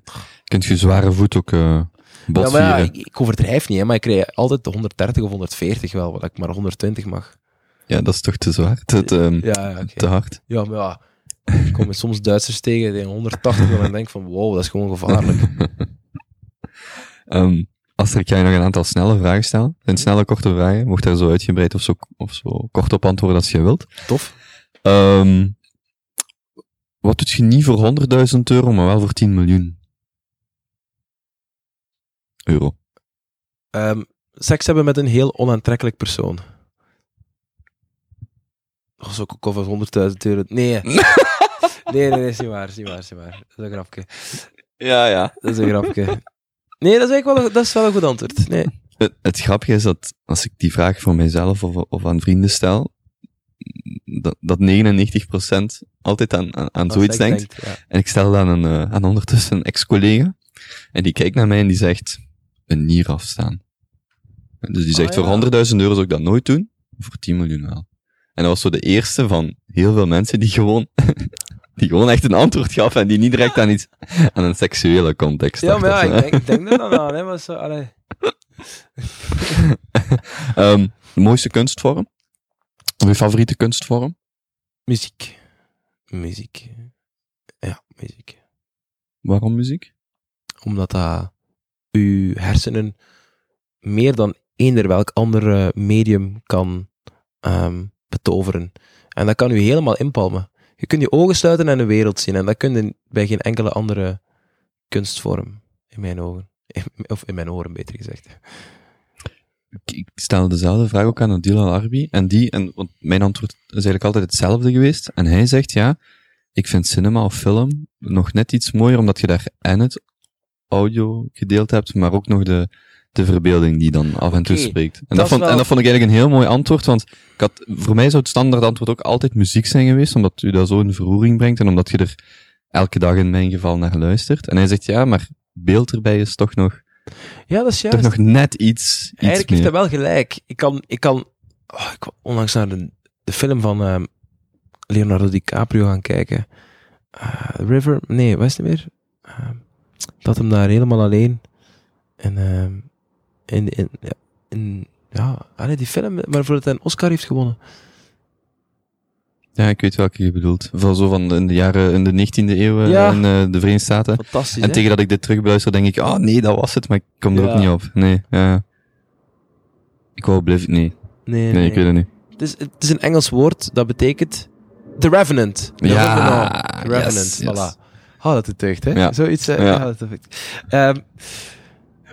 kunt je zware voet ook eh ja, bot maar ja, vieren. ik, ik overdrijf niet, hè, maar ik krijg altijd de 130 of 140 wel, wat ik maar 120 mag. Ja, dat is toch te zwaar, te, te, Ja, te hard. ja maar ja, Ik kom soms Duitsers tegen die 180 en denk van wow, dat is gewoon gevaarlijk. Ehm Aster, ik ga je nog een aantal snelle vragen stellen. Zijn snelle, korte vragen. Mocht daar zo uitgebreid of zo, of zo kort op antwoorden als je wilt. Tof. Ehm wat doet je niet voor 100.000 euro, maar wel voor 10 miljoen? Euro. Ehm, seks hebben met een heel onaantrekkelijk persoon. Oh, zo ook over 100.000 euro. Nee. nee, nee, nee, is niet waar, is niet waar, is niet waar. Dat is een grapje. Ja, ja. Dat is een grapje. Nee, dat is eigenlijk wel, een- dat is wel een goed antwoord. Nee. Het, het grappige is dat als ik die vraag voor mijzelf of, of aan vrienden stel, dat, dat 99% altijd aan, aan, aan Als zoiets denkt. denkt, ja. En ik stel dan een, eh, aan ondertussen een ex-collega. En die kijkt naar mij en die zegt, een nier afstaan. En Dus die zegt, Ah, ja. voor 100.000 euro zou ik dat nooit doen, voor 10 miljoen wel. En dat was zo de eerste van heel veel mensen die gewoon, die gewoon echt een antwoord gaf en die niet direct aan iets, aan een seksuele context Ja, maar ja, ik denk, ik denk er dan aan, hè. Maar zo, allee. Ehm, de mooiste kunstvorm? Of je favoriete kunstvorm? Muziek. Muziek. Ja, muziek. Waarom muziek? Omdat dat uw hersenen meer dan eender welk ander medium kan ehm, betoveren. En dat kan u helemaal inpalmen. Je kunt je ogen sluiten en een wereld zien. En dat kun je bij geen enkele andere kunstvorm, in mijn ogen. Of in mijn oren, beter gezegd. ik, ik stel dezelfde vraag ook aan Adil Al-Arbi. En die, en, want mijn antwoord is eigenlijk altijd hetzelfde geweest. En hij zegt, ja, ik vind cinema of film nog net iets mooier, omdat je daar en het audio gedeeld hebt, maar ook nog de, de verbeelding die dan af en toe spreekt. En dat vond, wel- en dat vond ik eigenlijk een heel mooi antwoord, want ik had, voor mij zou het standaard antwoord ook altijd muziek zijn geweest, omdat u dat zo in verroering brengt en omdat je er elke dag in mijn geval naar luistert. En hij zegt, ja, maar beeld erbij is toch nog, Ja, dat is juist. toch nog net iets, iets Eigenlijk meer. heeft hij wel gelijk. Ik kan, ik kan oh, ik onlangs naar de, de film van ehm, Leonardo DiCaprio gaan kijken. Eh, River, nee, wat is het meer? Ehm, dat hem daar helemaal alleen en in, in, ja, in, ja, allee, die film waarvoor hij een Oscar heeft gewonnen. Ja, ik weet welke je bedoelt. Vooral zo van in de jaren, in de 19e eeuw eh, Ja. in eh, de Verenigde Staten. Fantastisch, En hè? tegen dat ik dit terugbeluister, denk ik, ah nee, dat was het, maar ik kom er ook niet op. Nee, ja. Ik wou blijven, nee, Nee, nee, ik weet het niet. Het is, het is een Engels woord, dat betekent The Revenant. The Ja, Revenant. The Revenant, yes, yes. voilà. Oh, dat het deugd, hè? Zoiets, eh, Ja. dat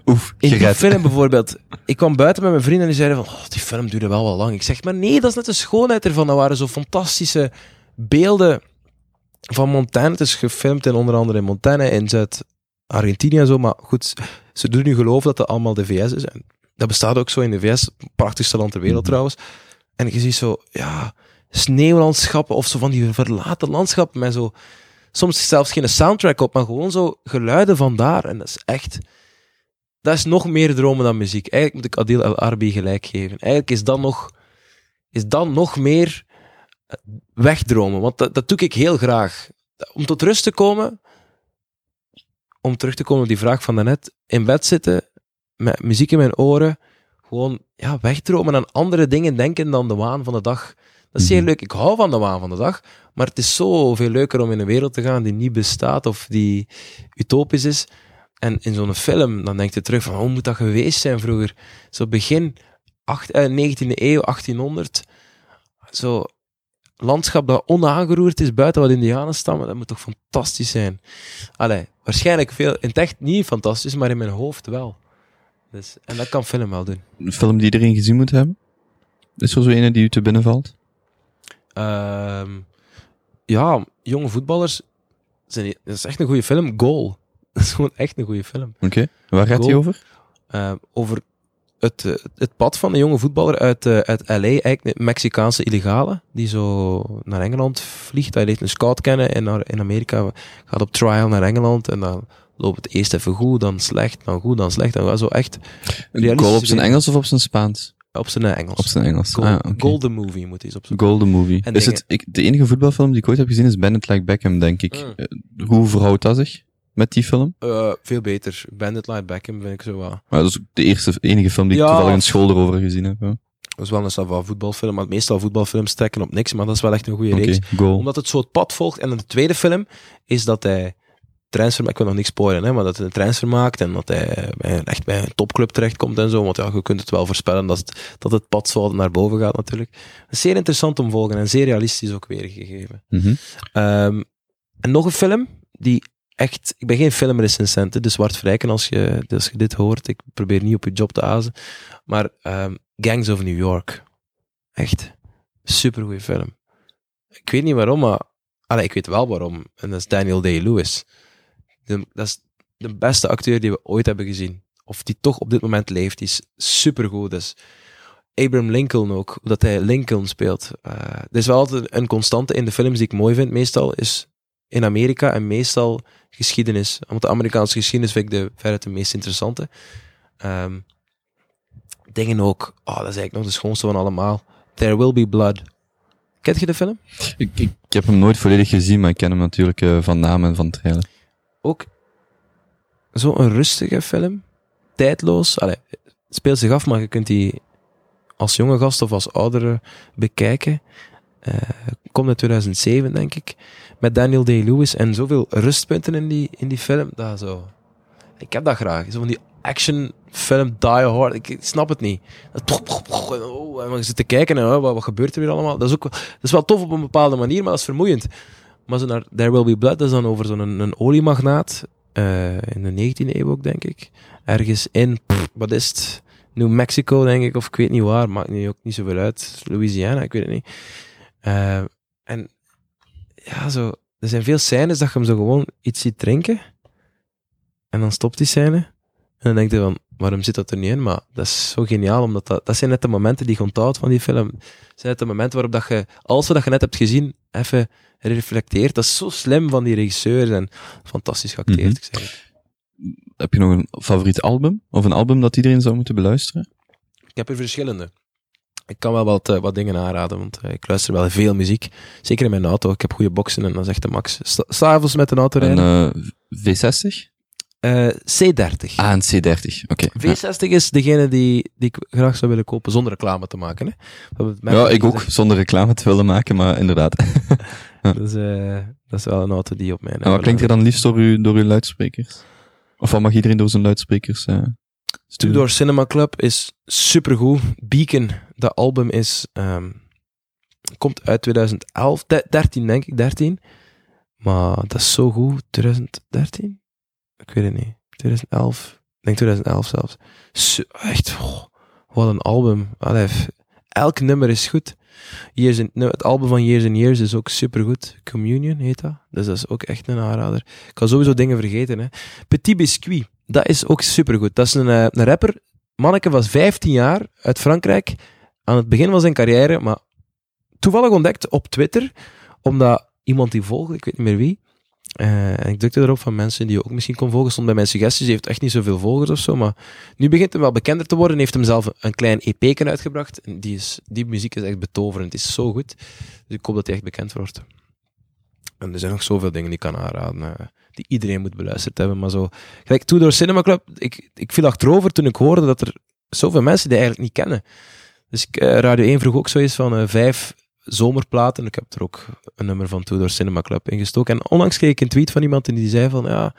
Oef, In die gered. film bijvoorbeeld. Ik kwam buiten met mijn vrienden en die zeiden van, oh, die film duurde wel wel lang. Ik zeg, maar nee, dat is net de schoonheid ervan. Dat waren zo fantastische beelden van Montaigne. Het is gefilmd in onder andere in Montaigne, in Zuid-Argentinië en zo. Maar goed, ze doen nu geloven dat dat allemaal de VS is. En dat bestaat ook zo in de VS. Prachtigste land ter wereld Mhm. trouwens. En je ziet zo, ja, sneeuwlandschappen of zo van die verlaten landschappen met zo... Soms zelfs geen soundtrack op, maar gewoon zo geluiden van daar. En dat is echt... Dat is nog meer dromen dan muziek. Eigenlijk moet ik Adil El Arbi gelijk geven. Eigenlijk is dat nog, is dat nog meer eh, wegdromen. Want dat, dat doe ik heel graag. Om tot rust te komen, om terug te komen op die vraag van daarnet, in bed zitten, met muziek in mijn oren, gewoon ja, wegdromen aan andere dingen denken dan de waan van de dag. Dat is zeer Mhm. leuk. Ik hou van de waan van de dag, maar het is zoveel leuker om in een wereld te gaan die niet bestaat of die utopisch is. En in zo'n film, dan denk je terug van, hoe moet dat geweest zijn vroeger? Zo begin acht, eh, 19e eeuw, 1800, zo landschap dat onaangeroerd is buiten wat indianenstammen, dat moet toch fantastisch zijn? Allee, waarschijnlijk veel, in het echt niet fantastisch, maar in mijn hoofd wel. Dus, en dat kan film wel doen. Een film die iedereen gezien moet hebben? Is er zo ene die u te binnen valt? Ehm, ja, jonge voetballers, zijn, dat is echt een goede film. Goal. Dat is gewoon echt een goede film. Oké. Waar gaat die over? Eh, over het, eh, het pad van een jonge voetballer uit, eh, uit LA, eigenlijk een Mexicaanse illegale, die zo naar Engeland vliegt. Hij leert een scout kennen en naar, in Amerika gaat op trial naar Engeland en dan loopt het eerst even goed, dan slecht, dan goed, dan slecht. Dan zo echt Een goal op zijn. Engels of op zijn Spaans? op zijn Engels. Op zijn Engels. Ah. Golden Movie moet hij eens op zijn Golden Movie. En is dingen- het, ik, de enige voetbalfilm die ik ooit heb gezien is Bennett Like Beckham, denk ik. Mm. Eh, hoe verhoudt dat zich met die film? Eh, veel beter. Bandit Light Beckham vind ik zo wel. Maar dat is ook de eerste, enige film die ik Ja. toevallig in school erover gezien heb. ja. Dat is wel een sava voetbalfilm, maar meestal voetbalfilms trekken op niks, maar dat is wel echt een goede Oké, reeks. goal. Omdat het zo het pad volgt. En in de tweede film is dat hij transfer, ik wil nog niks spoilen, hè, maar dat hij een transfer maakt en dat hij echt bij een topclub terechtkomt en zo. Want ja, je kunt het wel voorspellen dat het, dat het pad zo naar boven gaat natuurlijk. Zeer interessant om te volgen en zeer realistisch ook weergegeven. Ehm, en nog een film die echt... Ik ben geen filmrecensent, dus Zwart Vrijken als je, als je dit hoort. Ik probeer niet op je job te azen. Maar ehm, Gangs of New York. Echt. Supergoeie film. Ik weet niet waarom, maar... Allee, ik weet wel waarom. En dat is Daniel Day-Lewis. Dat is de beste acteur die we ooit hebben gezien. Of die toch op dit moment leeft. Die is supergoed. Dus Abraham Lincoln ook, dat hij Lincoln speelt. Eh, er is wel altijd een constante in de films die ik mooi vind, meestal, is in Amerika en meestal geschiedenis. Want de Amerikaanse geschiedenis vind ik de, veruit de meest interessante. Ehm, dingen ook, oh, dat is eigenlijk nog de schoonste van allemaal. There Will Be Blood. Kent je de film? Ik, ik, ik heb hem nooit volledig gezien, maar ik ken hem natuurlijk eh, van naam en van trailer. Ook zo'n rustige film. Tijdloos. Allee, het speelt zich af, maar je kunt die als jonge gast of als oudere bekijken. Komt uit 2007, denk ik. Met Daniel Day-Lewis en zoveel rustpunten in die, in die film. Dat zo. Ik heb dat graag. Zo van die actionfilm, die hard. Ik, snap het niet. Oh, en je zit te kijken en wat, wat gebeurt er weer allemaal. Dat is, ook, dat is wel tof op een bepaalde manier, maar dat is vermoeiend. Maar zo naar There Will Be Blood, dat is dan over zo'n een, oliemagnaat. eh, in de 19e eeuw ook, denk ik. Ergens in, wat is het? New Mexico, denk ik, of ik weet niet waar. Maakt nu ook niet zoveel uit. Louisiana, ik weet het niet. Eh, en ja, zo, er zijn veel scènes dat je hem zo gewoon iets ziet drinken. En dan stopt die scène. En dan denk je van, waarom zit dat er niet in? Maar dat is zo geniaal, omdat dat, dat zijn net de momenten die je onthoudt van die film. Dat zijn net de momenten waarop dat je, alles wat je net hebt gezien, even reflecteert. Dat is zo slim van die regisseur en fantastisch geacteerd. Mhm. ik zeg. Heb je nog een favoriet album? Of een album dat iedereen zou moeten beluisteren? Ik heb er verschillende. Ik kan wel wat, eh, wat dingen aanraden, want eh, ik luister wel veel muziek. Zeker in mijn auto. Ik heb goede boxen en dan zegt de max. S'avonds met een auto Een rijden. eh, V60? Eh, C30. Ah, een C30. Oké. Ja. V60 is degene die, die ik graag zou willen kopen zonder reclame te maken. Hè. Ja, ik ook, zonder reclame te willen maken, maar inderdaad. Dat is, eh, dat is wel een auto die op mijn... En wat klinkt er dan liefst door, u, door uw luidsprekers? Of wat mag iedereen door zijn luidsprekers sturen? Tudor Cinema Club is supergoed. Beacon, dat album is... ehm, komt uit 2011, de- 13 denk ik, 13. Maar dat is zo goed. 2013? Ik weet het niet. 2011? Ik denk 2011 zelfs. Echt, oh, wat een album. Allee, elk nummer is goed. Years in, nou, het album van Years and Years is ook supergoed. Communion heet dat. Dus dat is ook echt een aanrader. Ik kan sowieso dingen vergeten. Hè. Petit Biscuit, dat is ook supergoed. Dat is een, eh, een rapper. Manneke was 15 jaar uit Frankrijk. Aan het begin van zijn carrière, maar toevallig ontdekt op Twitter, omdat iemand die volgde, ik weet niet meer wie. Eh, en ik drukte erop van mensen die je ook misschien kon volgen. Stond bij mijn suggesties. Hij heeft echt niet zoveel volgers of zo. Maar nu begint hij wel bekender te worden. Heeft hem zelf een klein EP'ken uitgebracht. En die, is, die muziek is echt betoverend. Is zo goed. Dus ik hoop dat hij echt bekend wordt. En er zijn nog zoveel dingen die ik kan aanraden. eh, die iedereen moet beluisterd hebben. Maar zo. Gelijk Tudor Cinema Club. Ik, ik viel achterover toen ik hoorde dat er zoveel mensen die eigenlijk niet kennen. Dus ik, eh, Radio 1 vroeg ook zoiets van eh, vijf zomerplaten. Ik heb er ook een nummer van Tudor Cinema Club ingestoken. En onlangs kreeg ik een tweet van iemand en die zei van, ja,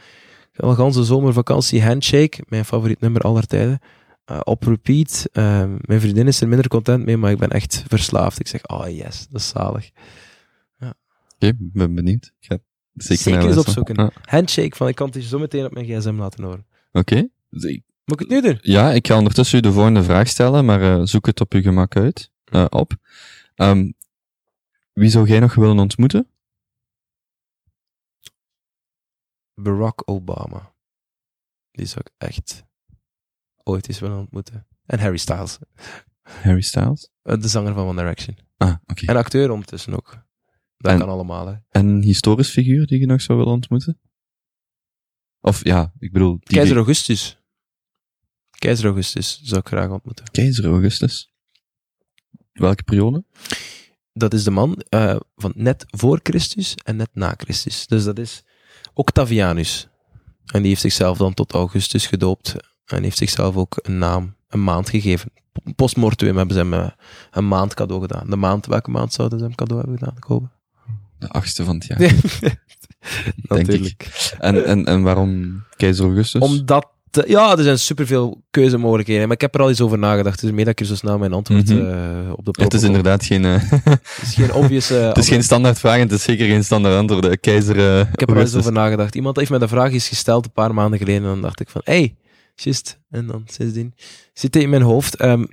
al ganse zomervakantie Handshake, mijn favoriet nummer aller tijden, eh, op repeat. Eh, mijn vriendin is er minder content mee, maar ik ben echt verslaafd. Ik zeg, oh yes, dat is zalig. Oké, ik ben benieuwd. Ik ga zeker, Zeker eens opzoeken. Ja, Handshake, van ik kan het je zo meteen op mijn gsm laten horen. Oké. Moet ik het nu doen? Ja, ik ga ondertussen u de volgende vraag stellen, maar eh, zoek het op uw gemak uit, eh, op. Ehm, wie zou jij nog willen ontmoeten? Barack Obama. Die zou ik echt ooit eens willen ontmoeten. En Harry Styles, Harry Styles? eh, de zanger van One Direction. Ah, oké. En acteur ondertussen ook. Dat En- kan allemaal, hè. En een historisch figuur die je nog zou willen ontmoeten? Of ja, ik bedoel... Die Keizer Augustus. Keizer Augustus zou ik graag ontmoeten. Keizer Augustus. Welke periode? Dat is de man eh, van net voor Christus en net na Christus. Dus dat is Octavianus. En die heeft zichzelf dan tot Augustus gedoopt. En heeft zichzelf ook een naam een maand gegeven. Postmortem hebben ze hem eh, een maand cadeau gedaan. De maand, welke maand zouden ze hem cadeau hebben gedaan, Kobe? De achtste van het jaar. denk Natuurlijk. En, en, en waarom Keizer Augustus? Omdat, ja, er zijn superveel keuzemogelijkheden. Maar ik heb er al eens over nagedacht. Dus meer dat ik er zo snel mijn antwoord Mhm. eh, op de het is inderdaad geen, eh, Het is geen obvious... eh, het is geen standaard vraag en het is zeker geen standaard antwoord. Keizer Ik heb er al eens over nagedacht. Iemand heeft mij de vraag eens gesteld een paar maanden geleden. En dan dacht ik van, hey, just. En dan sindsdien zit hij in mijn hoofd. Ehm,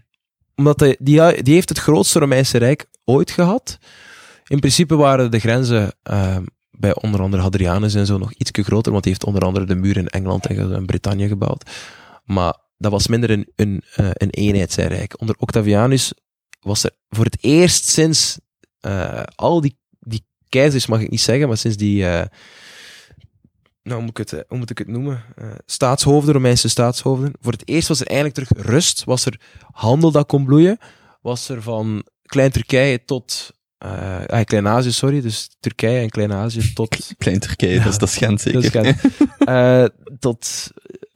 omdat hij, die, die heeft het grootste Romeinse Rijk ooit gehad. In principe waren de grenzen ehm, bij onder andere Hadrianus en zo nog iets groter. Want hij heeft onder andere de muur in Engeland en, Brittannië gebouwd. Maar dat was minder een, een, eh, een eenheid, zijn rijk. Onder Octavianus was er voor het eerst sinds eh, al die, die keizers, mag ik niet zeggen, maar sinds die... eh, nou, hoe moet ik het, hoe moet ik het noemen? Staatshoofden, Romeinse staatshoofden. Voor het eerst was er eigenlijk terug rust. Was er handel dat kon bloeien. Was er van Klein-Turkije tot... eh ah, Klein-Azië, sorry. Dus Turkije en Klein-Azië tot... Klein Turkije, Ja, dat is dat Gent zeker. dat is Gent. Eh, tot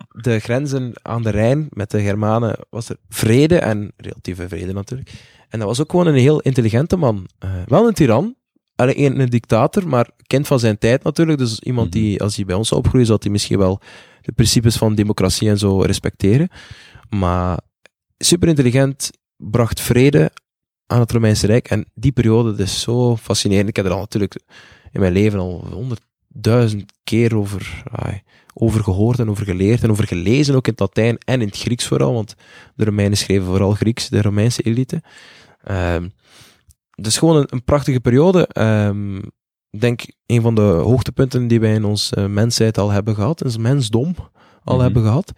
de grenzen aan de Rijn met de Germanen was er vrede en relatieve vrede natuurlijk. En dat was ook gewoon een heel intelligente man. Eh, wel een tiran, Allee, een, een dictator, maar kind van zijn tijd natuurlijk. Dus iemand die, als hij bij ons zou opgroeien, zou hij misschien wel de principes van democratie en zo respecteren. Maar super intelligent, bracht vrede aan het Romeinse Rijk. En die periode dat is zo fascinerend. Ik heb er al natuurlijk in mijn leven al honderdduizend keer over, ai, over gehoord en over geleerd en over gelezen, ook in het Latijn en in het Grieks vooral, want de Romeinen schreven vooral Grieks, de Romeinse elite. Het is gewoon een, een prachtige periode. Ehm, ik denk een van de hoogtepunten die wij in onze mensheid al hebben gehad, in ons mensdom al Mhm. hebben gehad.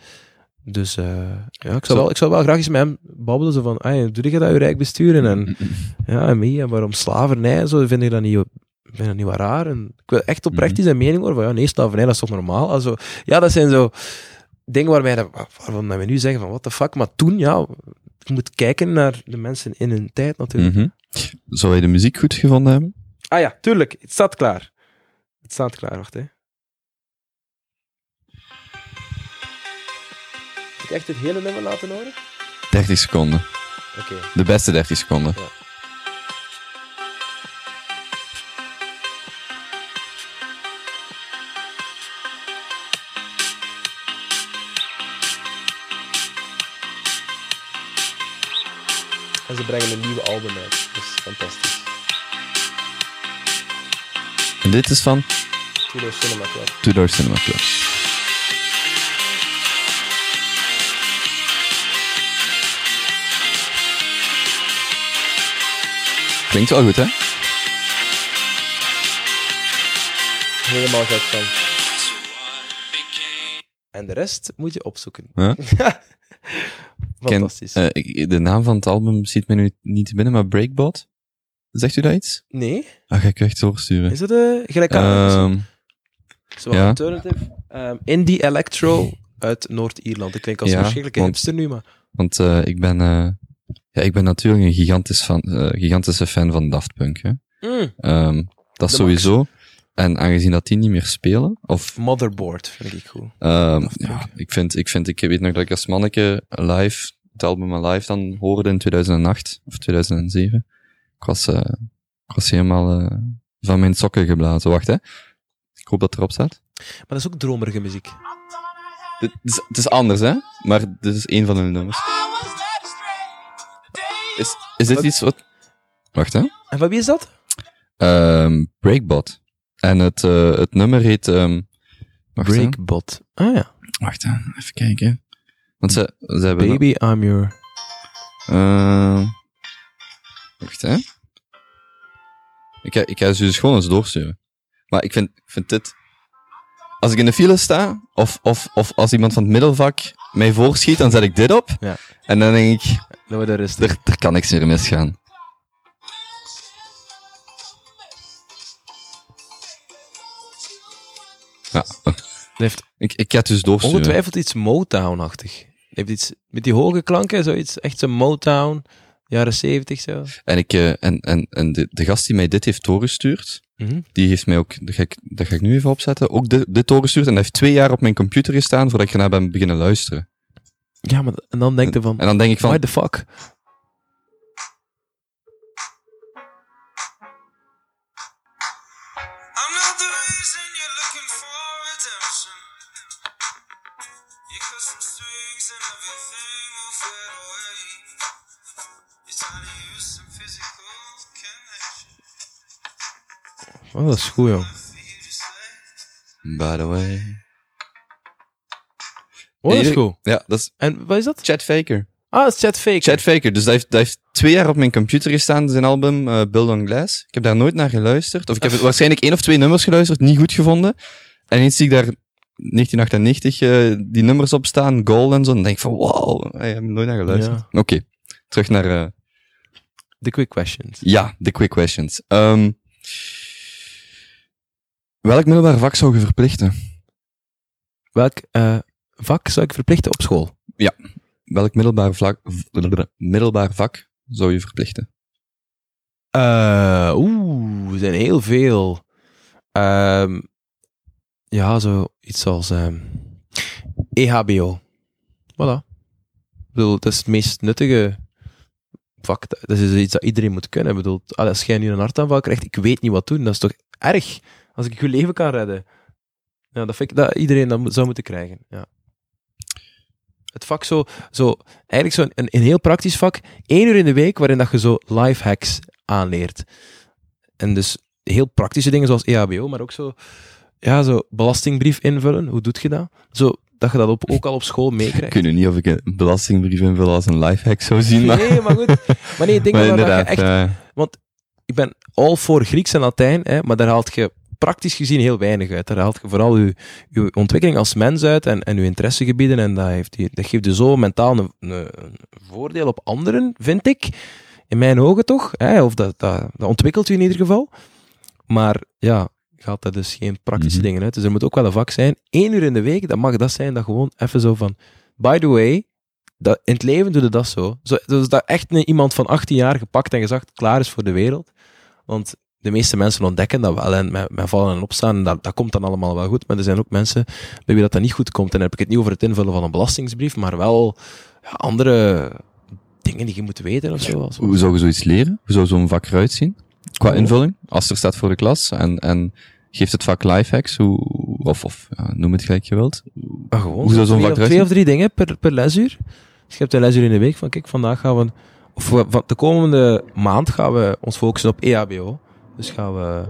Dus eh, ja, ik zou, Zo- wel, ik zou wel graag eens met hem babbelen, zo van, "Ai, doe je dat je rijk besturen? En ja, en mee, en waarom slavernij en zo, vind ik dat niet, vind ik dat niet wat raar. En ik wil echt oprecht Mhm. zijn mening horen van, ja, nee, slavernij, dat is toch normaal? Also, ja, dat zijn zo dingen waar wij, waarvan wij nu zeggen van, what the fuck, maar toen, ja, je moet kijken naar de mensen in hun tijd natuurlijk. Mhm. Zou je de muziek goed gevonden hebben? Ah ja, tuurlijk, het staat klaar. Het staat klaar, wacht hè. Moet ik echt het hele nummer laten horen? 30 seconden. Oké. De beste 30 seconden. Ja. En ze brengen een nieuwe album uit. Dat is fantastisch. En dit is van Tudor Cinema Club. Two Door Cinema Club. Klinkt wel goed, hè? Helemaal gek van. En de rest moet je opzoeken. Ja. Fantastisch. Eh, de naam van het album ziet mij nu niet te binnen, maar Breakbot? Zegt u dat iets? nee? Ah, ga ik echt doorsturen. Is het uh, gelijk aan? Ehm, Zo ja. alternative. Ehm, indie Electro uit Noord-Ierland. Ik klink als Ja, een verschrikkelijke hipster nu, maar... want eh, ik ben... ja, ik ben natuurlijk een gigantisch fan, eh, gigantische fan van Daft Punk, hè. Mm, Ehm, dat De sowieso. En aangezien dat die niet meer spelen, of Motherboard vind ik goed. Ehm, ja, ik vind, ik vind, ik weet nog dat ik als manneke live, het album live dan hoorde in 2008 of 2007. Ik was, eh, ik was helemaal eh, van mijn sokken geblazen. Wacht, hè. Ik hoop dat het erop staat. Maar dat is ook dromerige muziek. Het is, het is anders, hè. Maar dit is één van hun nummers. Is, is dit Wat- iets wat... Wacht, hè. En van wie is dat? Ehm, Breakbot. En het, eh, het nummer heet... ehm, wacht, hè. Breakbot. Ah ja. Wacht, hè. Even kijken. Want ze, ze hebben... Baby, I'm your... Uh, wacht, hè. Ik ga, ik ga ze dus gewoon eens doorsturen. Maar ik vind, ik vind dit... Als ik in de file sta, of, of, of als iemand van het middelvak mij voorschiet, dan zet ik dit op. Ja. En dan denk ik, Dan wordt er rustig. er, er kan niks meer misgaan. Ja, heeft ik, ik het dus doorsturen. ongetwijfeld iets Motown-achtig. Heeft iets met die hoge klanken, zoiets, echt zo'n Motown, jaren zeventig zo. En, ik, eh, en, en, en de, de gast die mij dit heeft doorgestuurd, Mhm. Die heeft mij ook, dat ga ik, dat ga ik nu even opzetten, ook dit, dit doorgestuurd. En dat heeft twee jaar op mijn computer gestaan voordat ik ernaar ben beginnen luisteren. Ja, maar en dan denk je van, En dan denk ik van, why the fuck? I'm not the reason you're looking for redemption. You cut some strings and everything will fade away. You're trying to use some physical connection Oh, dat is goed, joh. by the way. Oh, dat is goed. Ja, dat is En wat is dat? Chad Faker. Ah, dat is Chat Fake. Chad Faker, dus dat heeft, dat heeft twee jaar op mijn computer gestaan, zijn album eh Build on Glass. Ik heb daar nooit naar geluisterd. Of ik heb waarschijnlijk één of twee nummers geluisterd, niet goed gevonden. En eens zie ik daar 1998 eh, die nummers op staan, Goal en zo. Dan denk ik van, wow, ik heb nooit naar geluisterd. Oké, terug naar, eh, The quick questions. ja, de quick questions. Ehm, welk middelbaar vak zou je verplichten? Welk eh, vak zou ik verplichten op school? Welk middelbaar, vlak, middelbaar vak zou je verplichten? Eh, Oeh, er zijn heel veel. Ehm, ja, zo iets als EHBO. Voilà. Ik bedoel, dat is het meest nuttige vak. Dat is iets dat iedereen moet kunnen. Ik bedoel, als jij nu een hartaanval krijgt, ik weet niet wat doen. Dat is toch erg? Als ik je leven kan redden. Ja, dat vind ik dat iedereen dat zou moeten krijgen. Ja. Het vak zo, zo eigenlijk zo een, een heel praktisch vak. één uur in de week waarin dat je zo life hacks aanleert. En dus heel praktische dingen zoals EHBO, maar ook zo, ja, zo belastingbrief invullen. Hoe doet je dat? Zo, dat je dat op, ook al op school Ik meekrijgt. weet nu niet of ik een belastingbrief invul als een lifehack zou zien, maar, Nee, maar goed. Maar nee, dingen waar dat je echt eh, ik ben all voor Grieks en Latijn, hè, maar daar haalt je praktisch gezien heel weinig uit. Daar haalt je vooral je, je ontwikkeling als mens uit en, en je interessegebieden. En dat, heeft die, dat geeft je zo mentaal een, voordeel op anderen, vind ik. In mijn ogen toch. Hè, of dat, dat, dat ontwikkelt je in ieder geval. Maar ja, gaat er dus geen praktische Mhm. dingen uit. Dus er moet ook wel een vak zijn. Eén uur in de week, dat mag dat zijn. Dat gewoon even zo van... By the way, dat, in het leven doe je dat zo. zo dus dat echt een, iemand van 18 jaar gepakt en gezegd, klaar is voor de wereld. Want de meeste mensen ontdekken dat wel en met, met vallen en opstaan, dat, dat komt dan allemaal wel goed. Maar er zijn ook mensen bij wie dat, dan niet goed komt. En dan heb ik het niet over het invullen van een belastingsbrief, maar wel ja, andere dingen die je moet weten of zo. Hoe zou je zoiets leren? Hoe zou zo'n vak eruit zien? Qua Oh. invulling? Als er staat voor de klas en, en geeft het vak lifehacks, hoe, of, of ja, noem het gelijk je wilt. Gewoon Hoe zou zo'n vak eruit twee of drie dingen per, per lesuur. Dus je hebt een lesuur in de week van, kijk, vandaag gaan we, of van de komende maand gaan we ons focussen op EHBO. Dus gaan we,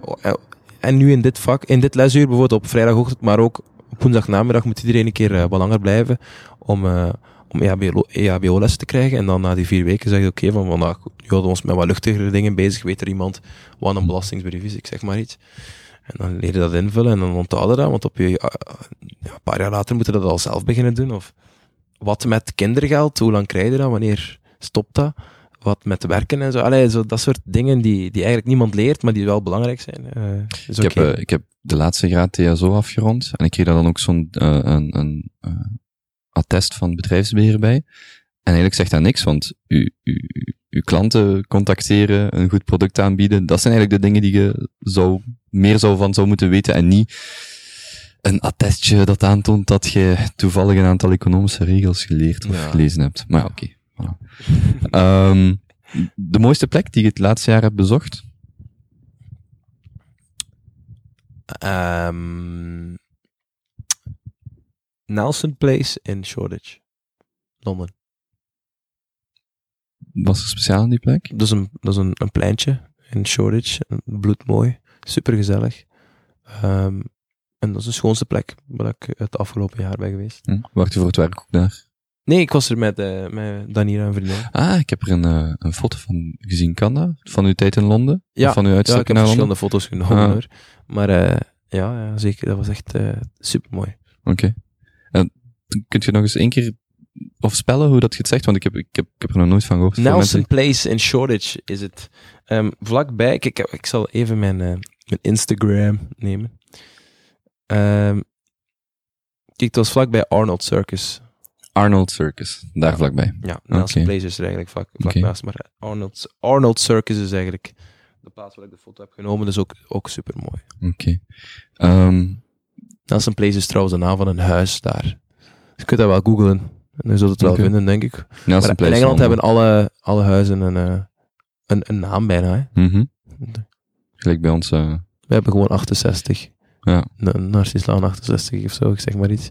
oh, eh, en nu in dit vak, in dit lesuur bijvoorbeeld op vrijdagochtend, maar ook op woensdagnamiddag moet iedereen een keer eh, wat langer blijven om, eh om EHBO, EHBO-lessen te krijgen. En dan na die vier weken zeg je, oké, van vandaag houden we ons met wat luchtigere dingen bezig. Weet er iemand wat een belastingsbrief is, ik zeg maar iets. En dan leer je dat invullen en dan onthouden dat, want op je, een paar jaar later moeten dat al zelf beginnen doen. Of wat met kindergeld, hoe lang krijg je dat, wanneer stopt dat? Wat met werken en zo. Allee, zo dat soort dingen die, die eigenlijk niemand leert, maar die wel belangrijk zijn. Eh, Ik heb, eh, ik heb de laatste graad TSO afgerond en ik kreeg daar dan ook zo'n eh, een, een attest van bedrijfsbeheer bij. En eigenlijk zegt dat niks, want u, u, uw klanten contacteren, een goed product aanbieden, dat zijn eigenlijk de dingen die je zou, meer zou van zou moeten weten en niet een attestje dat aantoont dat je toevallig een aantal economische regels geleerd of Ja. gelezen hebt. Maar ja, oké. Ehm, de mooiste plek die je het laatste jaar hebt bezocht? Ehm, Nelson Place in Shoreditch, Londen. Was er speciaal aan die plek? Dat is een, dat is een, een pleintje in Shoreditch, bloedmooi, supergezellig. Ehm en dat is de schoonste plek waar ik het afgelopen jaar ben geweest. Hm? Wacht je voor het werk ook daar? Nee, ik was er met, eh met Danira en vriendin. Ah, ik heb er een, eh, een foto van gezien, kan dat? Van uw tijd in Londen? Ja, van uw Ja, ik heb naar Londen? verschillende foto's genomen Ah. hoor. Maar eh, ja, ja, zeker, dat was echt super mooi. Oké. En kunt je nog eens één keer of spellen hoe dat je het zegt? Want ik heb, ik heb, ik heb er nog nooit van gehoord. Nelson Place in Shoreditch is het. Ehm, vlakbij, kijk, ik zal even mijn, mijn Instagram nemen. Ehm, kijk, het was vlakbij Arnold Circus. Arnold Circus, daar vlakbij. Ja, Nelson. Place is er eigenlijk vlak, vlak naast. Maar Arnold, Arnold Circus is eigenlijk de plaats waar ik de foto heb genomen. Dus ook, ook super mooi. Oké. Ehm, Nelson Place is trouwens de naam van een huis daar. Dus je kunt dat wel googlen. En je zult het wel vinden, denk ik. Ja, Maar in Engeland hebben alle, alle huizen een, eh, een, een naam bijna. Hè. Mhm. Gelijk bij ons. eh, We hebben gewoon 68. Ja. N- Narcislaan 68 of zo, ik zeg maar iets.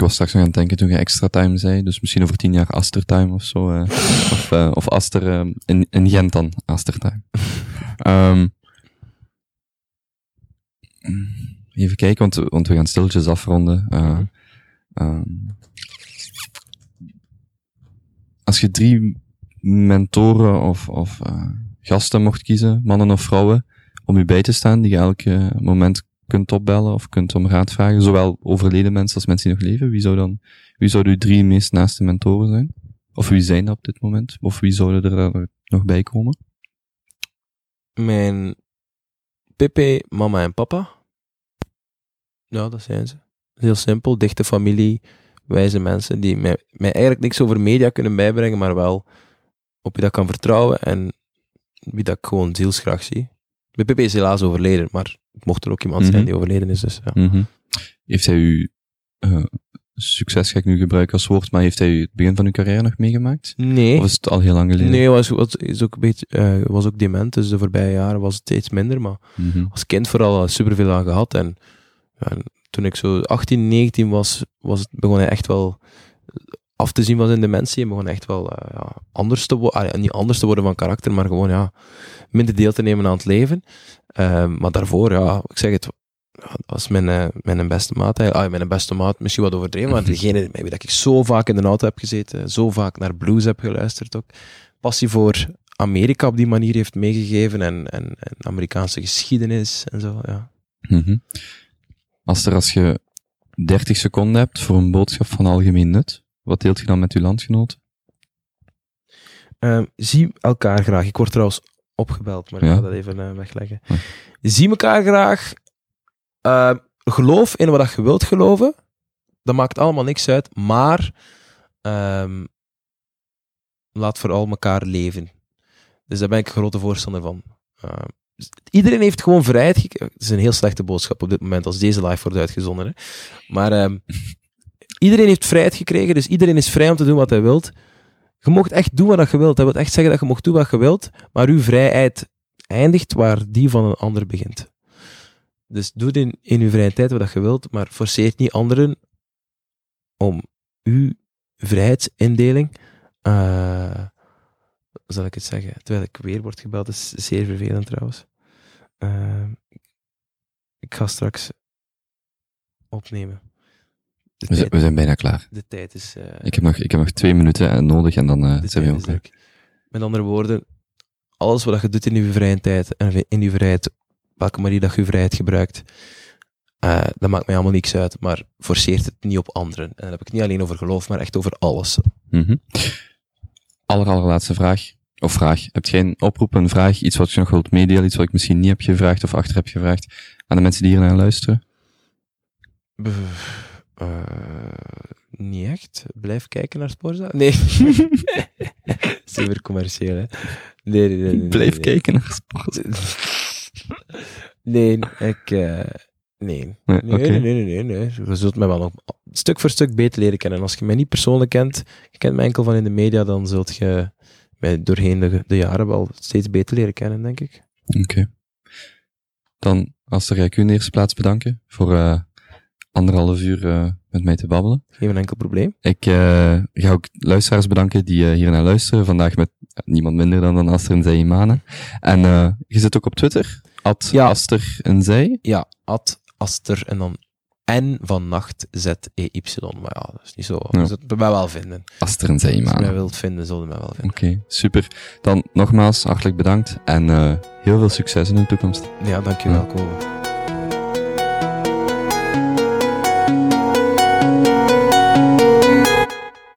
Ik was straks nog aan het denken toen je extra time zei. Dus misschien over tien jaar Aster time of zo. eh, of, eh, of Aster eh, in, in Gent dan. Aster time. Ehm, even kijken, want, want we gaan stilletjes afronden. Mhm. ehm, als je drie mentoren of, of gasten mocht kiezen, mannen of vrouwen, om je bij te staan, die je elk moment kunt opbellen of kunt om raad vragen, zowel overleden mensen als mensen die nog leven, wie zou dan, wie zouden uw drie meest naaste mentoren zijn? Of wie zijn dat op dit moment? Of wie zouden er eh, nog bij komen? Mijn Pepe, mama en papa. Ja, dat zijn ze. Heel simpel, dichte familie, wijze mensen die mij, mij eigenlijk niks over media kunnen bijbrengen, maar wel op wie dat kan vertrouwen en wie dat ik gewoon zielsgraag zie. Mijn Pepe is helaas overleden, maar mocht er ook iemand zijn Mhm. die overleden is, dus ja. Mhm. Heeft hij u, eh, succes ga ik nu gebruiken als woord, maar heeft hij het begin van uw carrière nog meegemaakt? Nee. Of is het al heel lang geleden? Nee, was, was, is ook een beetje, eh, was ook dement, dus de voorbije jaren was het steeds minder, maar Mhm. als kind vooral superveel aan gehad. En, en toen ik zo 18, 19 was, was het, begon hij echt wel af te zien van zijn dementie. En begon hij echt wel eh, ja, anders te worden. niet anders te worden van karakter, maar gewoon ja, minder deel te nemen aan het leven. Ehm, maar daarvoor, ja, ik zeg het, dat was mijn, eh, mijn beste maat. Ah, mijn beste maat, misschien wat overdreven, maar degene met wie dat ik zo vaak in de auto heb gezeten, zo vaak naar blues heb geluisterd ook. Passie voor Amerika op die manier heeft meegegeven en, en, en Amerikaanse geschiedenis en zo, ja. Mhm. Als er als je 30 seconden hebt voor een boodschap van algemeen nut, wat deelt je dan met uw landgenoten? Ehm, zie elkaar graag. Ik word trouwens opgebeld, maar ik Ja. ga dat even eh, wegleggen. Ja. Zie elkaar graag. Ehm, geloof in wat je wilt geloven. Dat maakt allemaal niks uit. Maar ehm, laat vooral elkaar leven. Dus daar ben ik een grote voorstander van. Ehm, iedereen heeft gewoon vrijheid. Het is een heel slechte boodschap op dit moment als deze live wordt uitgezonden. Hè. Maar iedereen heeft vrijheid gekregen, dus iedereen is vrij om te doen wat hij wilt. Je mocht echt doen wat je wilt. Dat wil echt zeggen dat je mocht doen wat je wilt, maar uw vrijheid eindigt waar die van een ander begint. Dus doe in, in uw vrije tijd wat je wilt, maar forceert niet anderen om uw vrijheidsindeling, hoe zal ik het zeggen, terwijl ik weer word gebeld, is zeer vervelend trouwens. Eh, ik ga straks opnemen. We zijn, tijd, we zijn bijna klaar. de tijd is... eh, Ik heb nog, ik heb nog twee minuten eh, nodig en dan eh zijn we ook klaar. Met andere woorden, alles wat je doet in je vrije tijd en in je vrijheid, welke manier dat je je vrijheid gebruikt, dat maakt mij allemaal niks uit, maar forceert het niet op anderen. En dan heb ik niet alleen over geloof, maar echt over alles. Mhm. Aller, allerlaatste vraag. Of vraag. Heb jij een oproep, een vraag, iets wat je nog wilt meedelen, iets wat ik misschien niet heb gevraagd of achter heb gevraagd aan de mensen die hier naar luisteren? Eh, niet echt. Blijf kijken naar Sporza. Nee. Super commercieel, hè. Nee, nee, nee. nee, Blijf nee. kijken naar sport. Nee, ik... eh, nee. Nee, Nee, nee, nee. Je zult mij wel nog stuk voor stuk beter leren kennen. Als je mij niet persoonlijk kent, je kent mij enkel van in de media, dan zult je mij doorheen de, de jaren wel steeds beter leren kennen, denk ik. Oké. Dan, Aster, ga ik u in de eerste plaats bedanken voor eh, anderhalf uur eh, met mij te babbelen. Geen enkel probleem. Ik eh, ga ook luisteraars bedanken die eh, hier naar luisteren. Vandaag met niemand minder dan, dan Aster en Zij Imane. En je zit ook op Twitter. At Ja. Aster en Zij. Ja, Ad, Aster en dan N van nacht, Z-E-Y. Maar ja, dat is niet zo. Ja. Je zult mij wel vinden. Aster en Zij Als je mij Imane. wilt vinden, zul je mij wel vinden. Oké, super. Dan nogmaals hartelijk bedankt en heel veel succes in de toekomst. Ja, dankjewel, Ja. Kobe.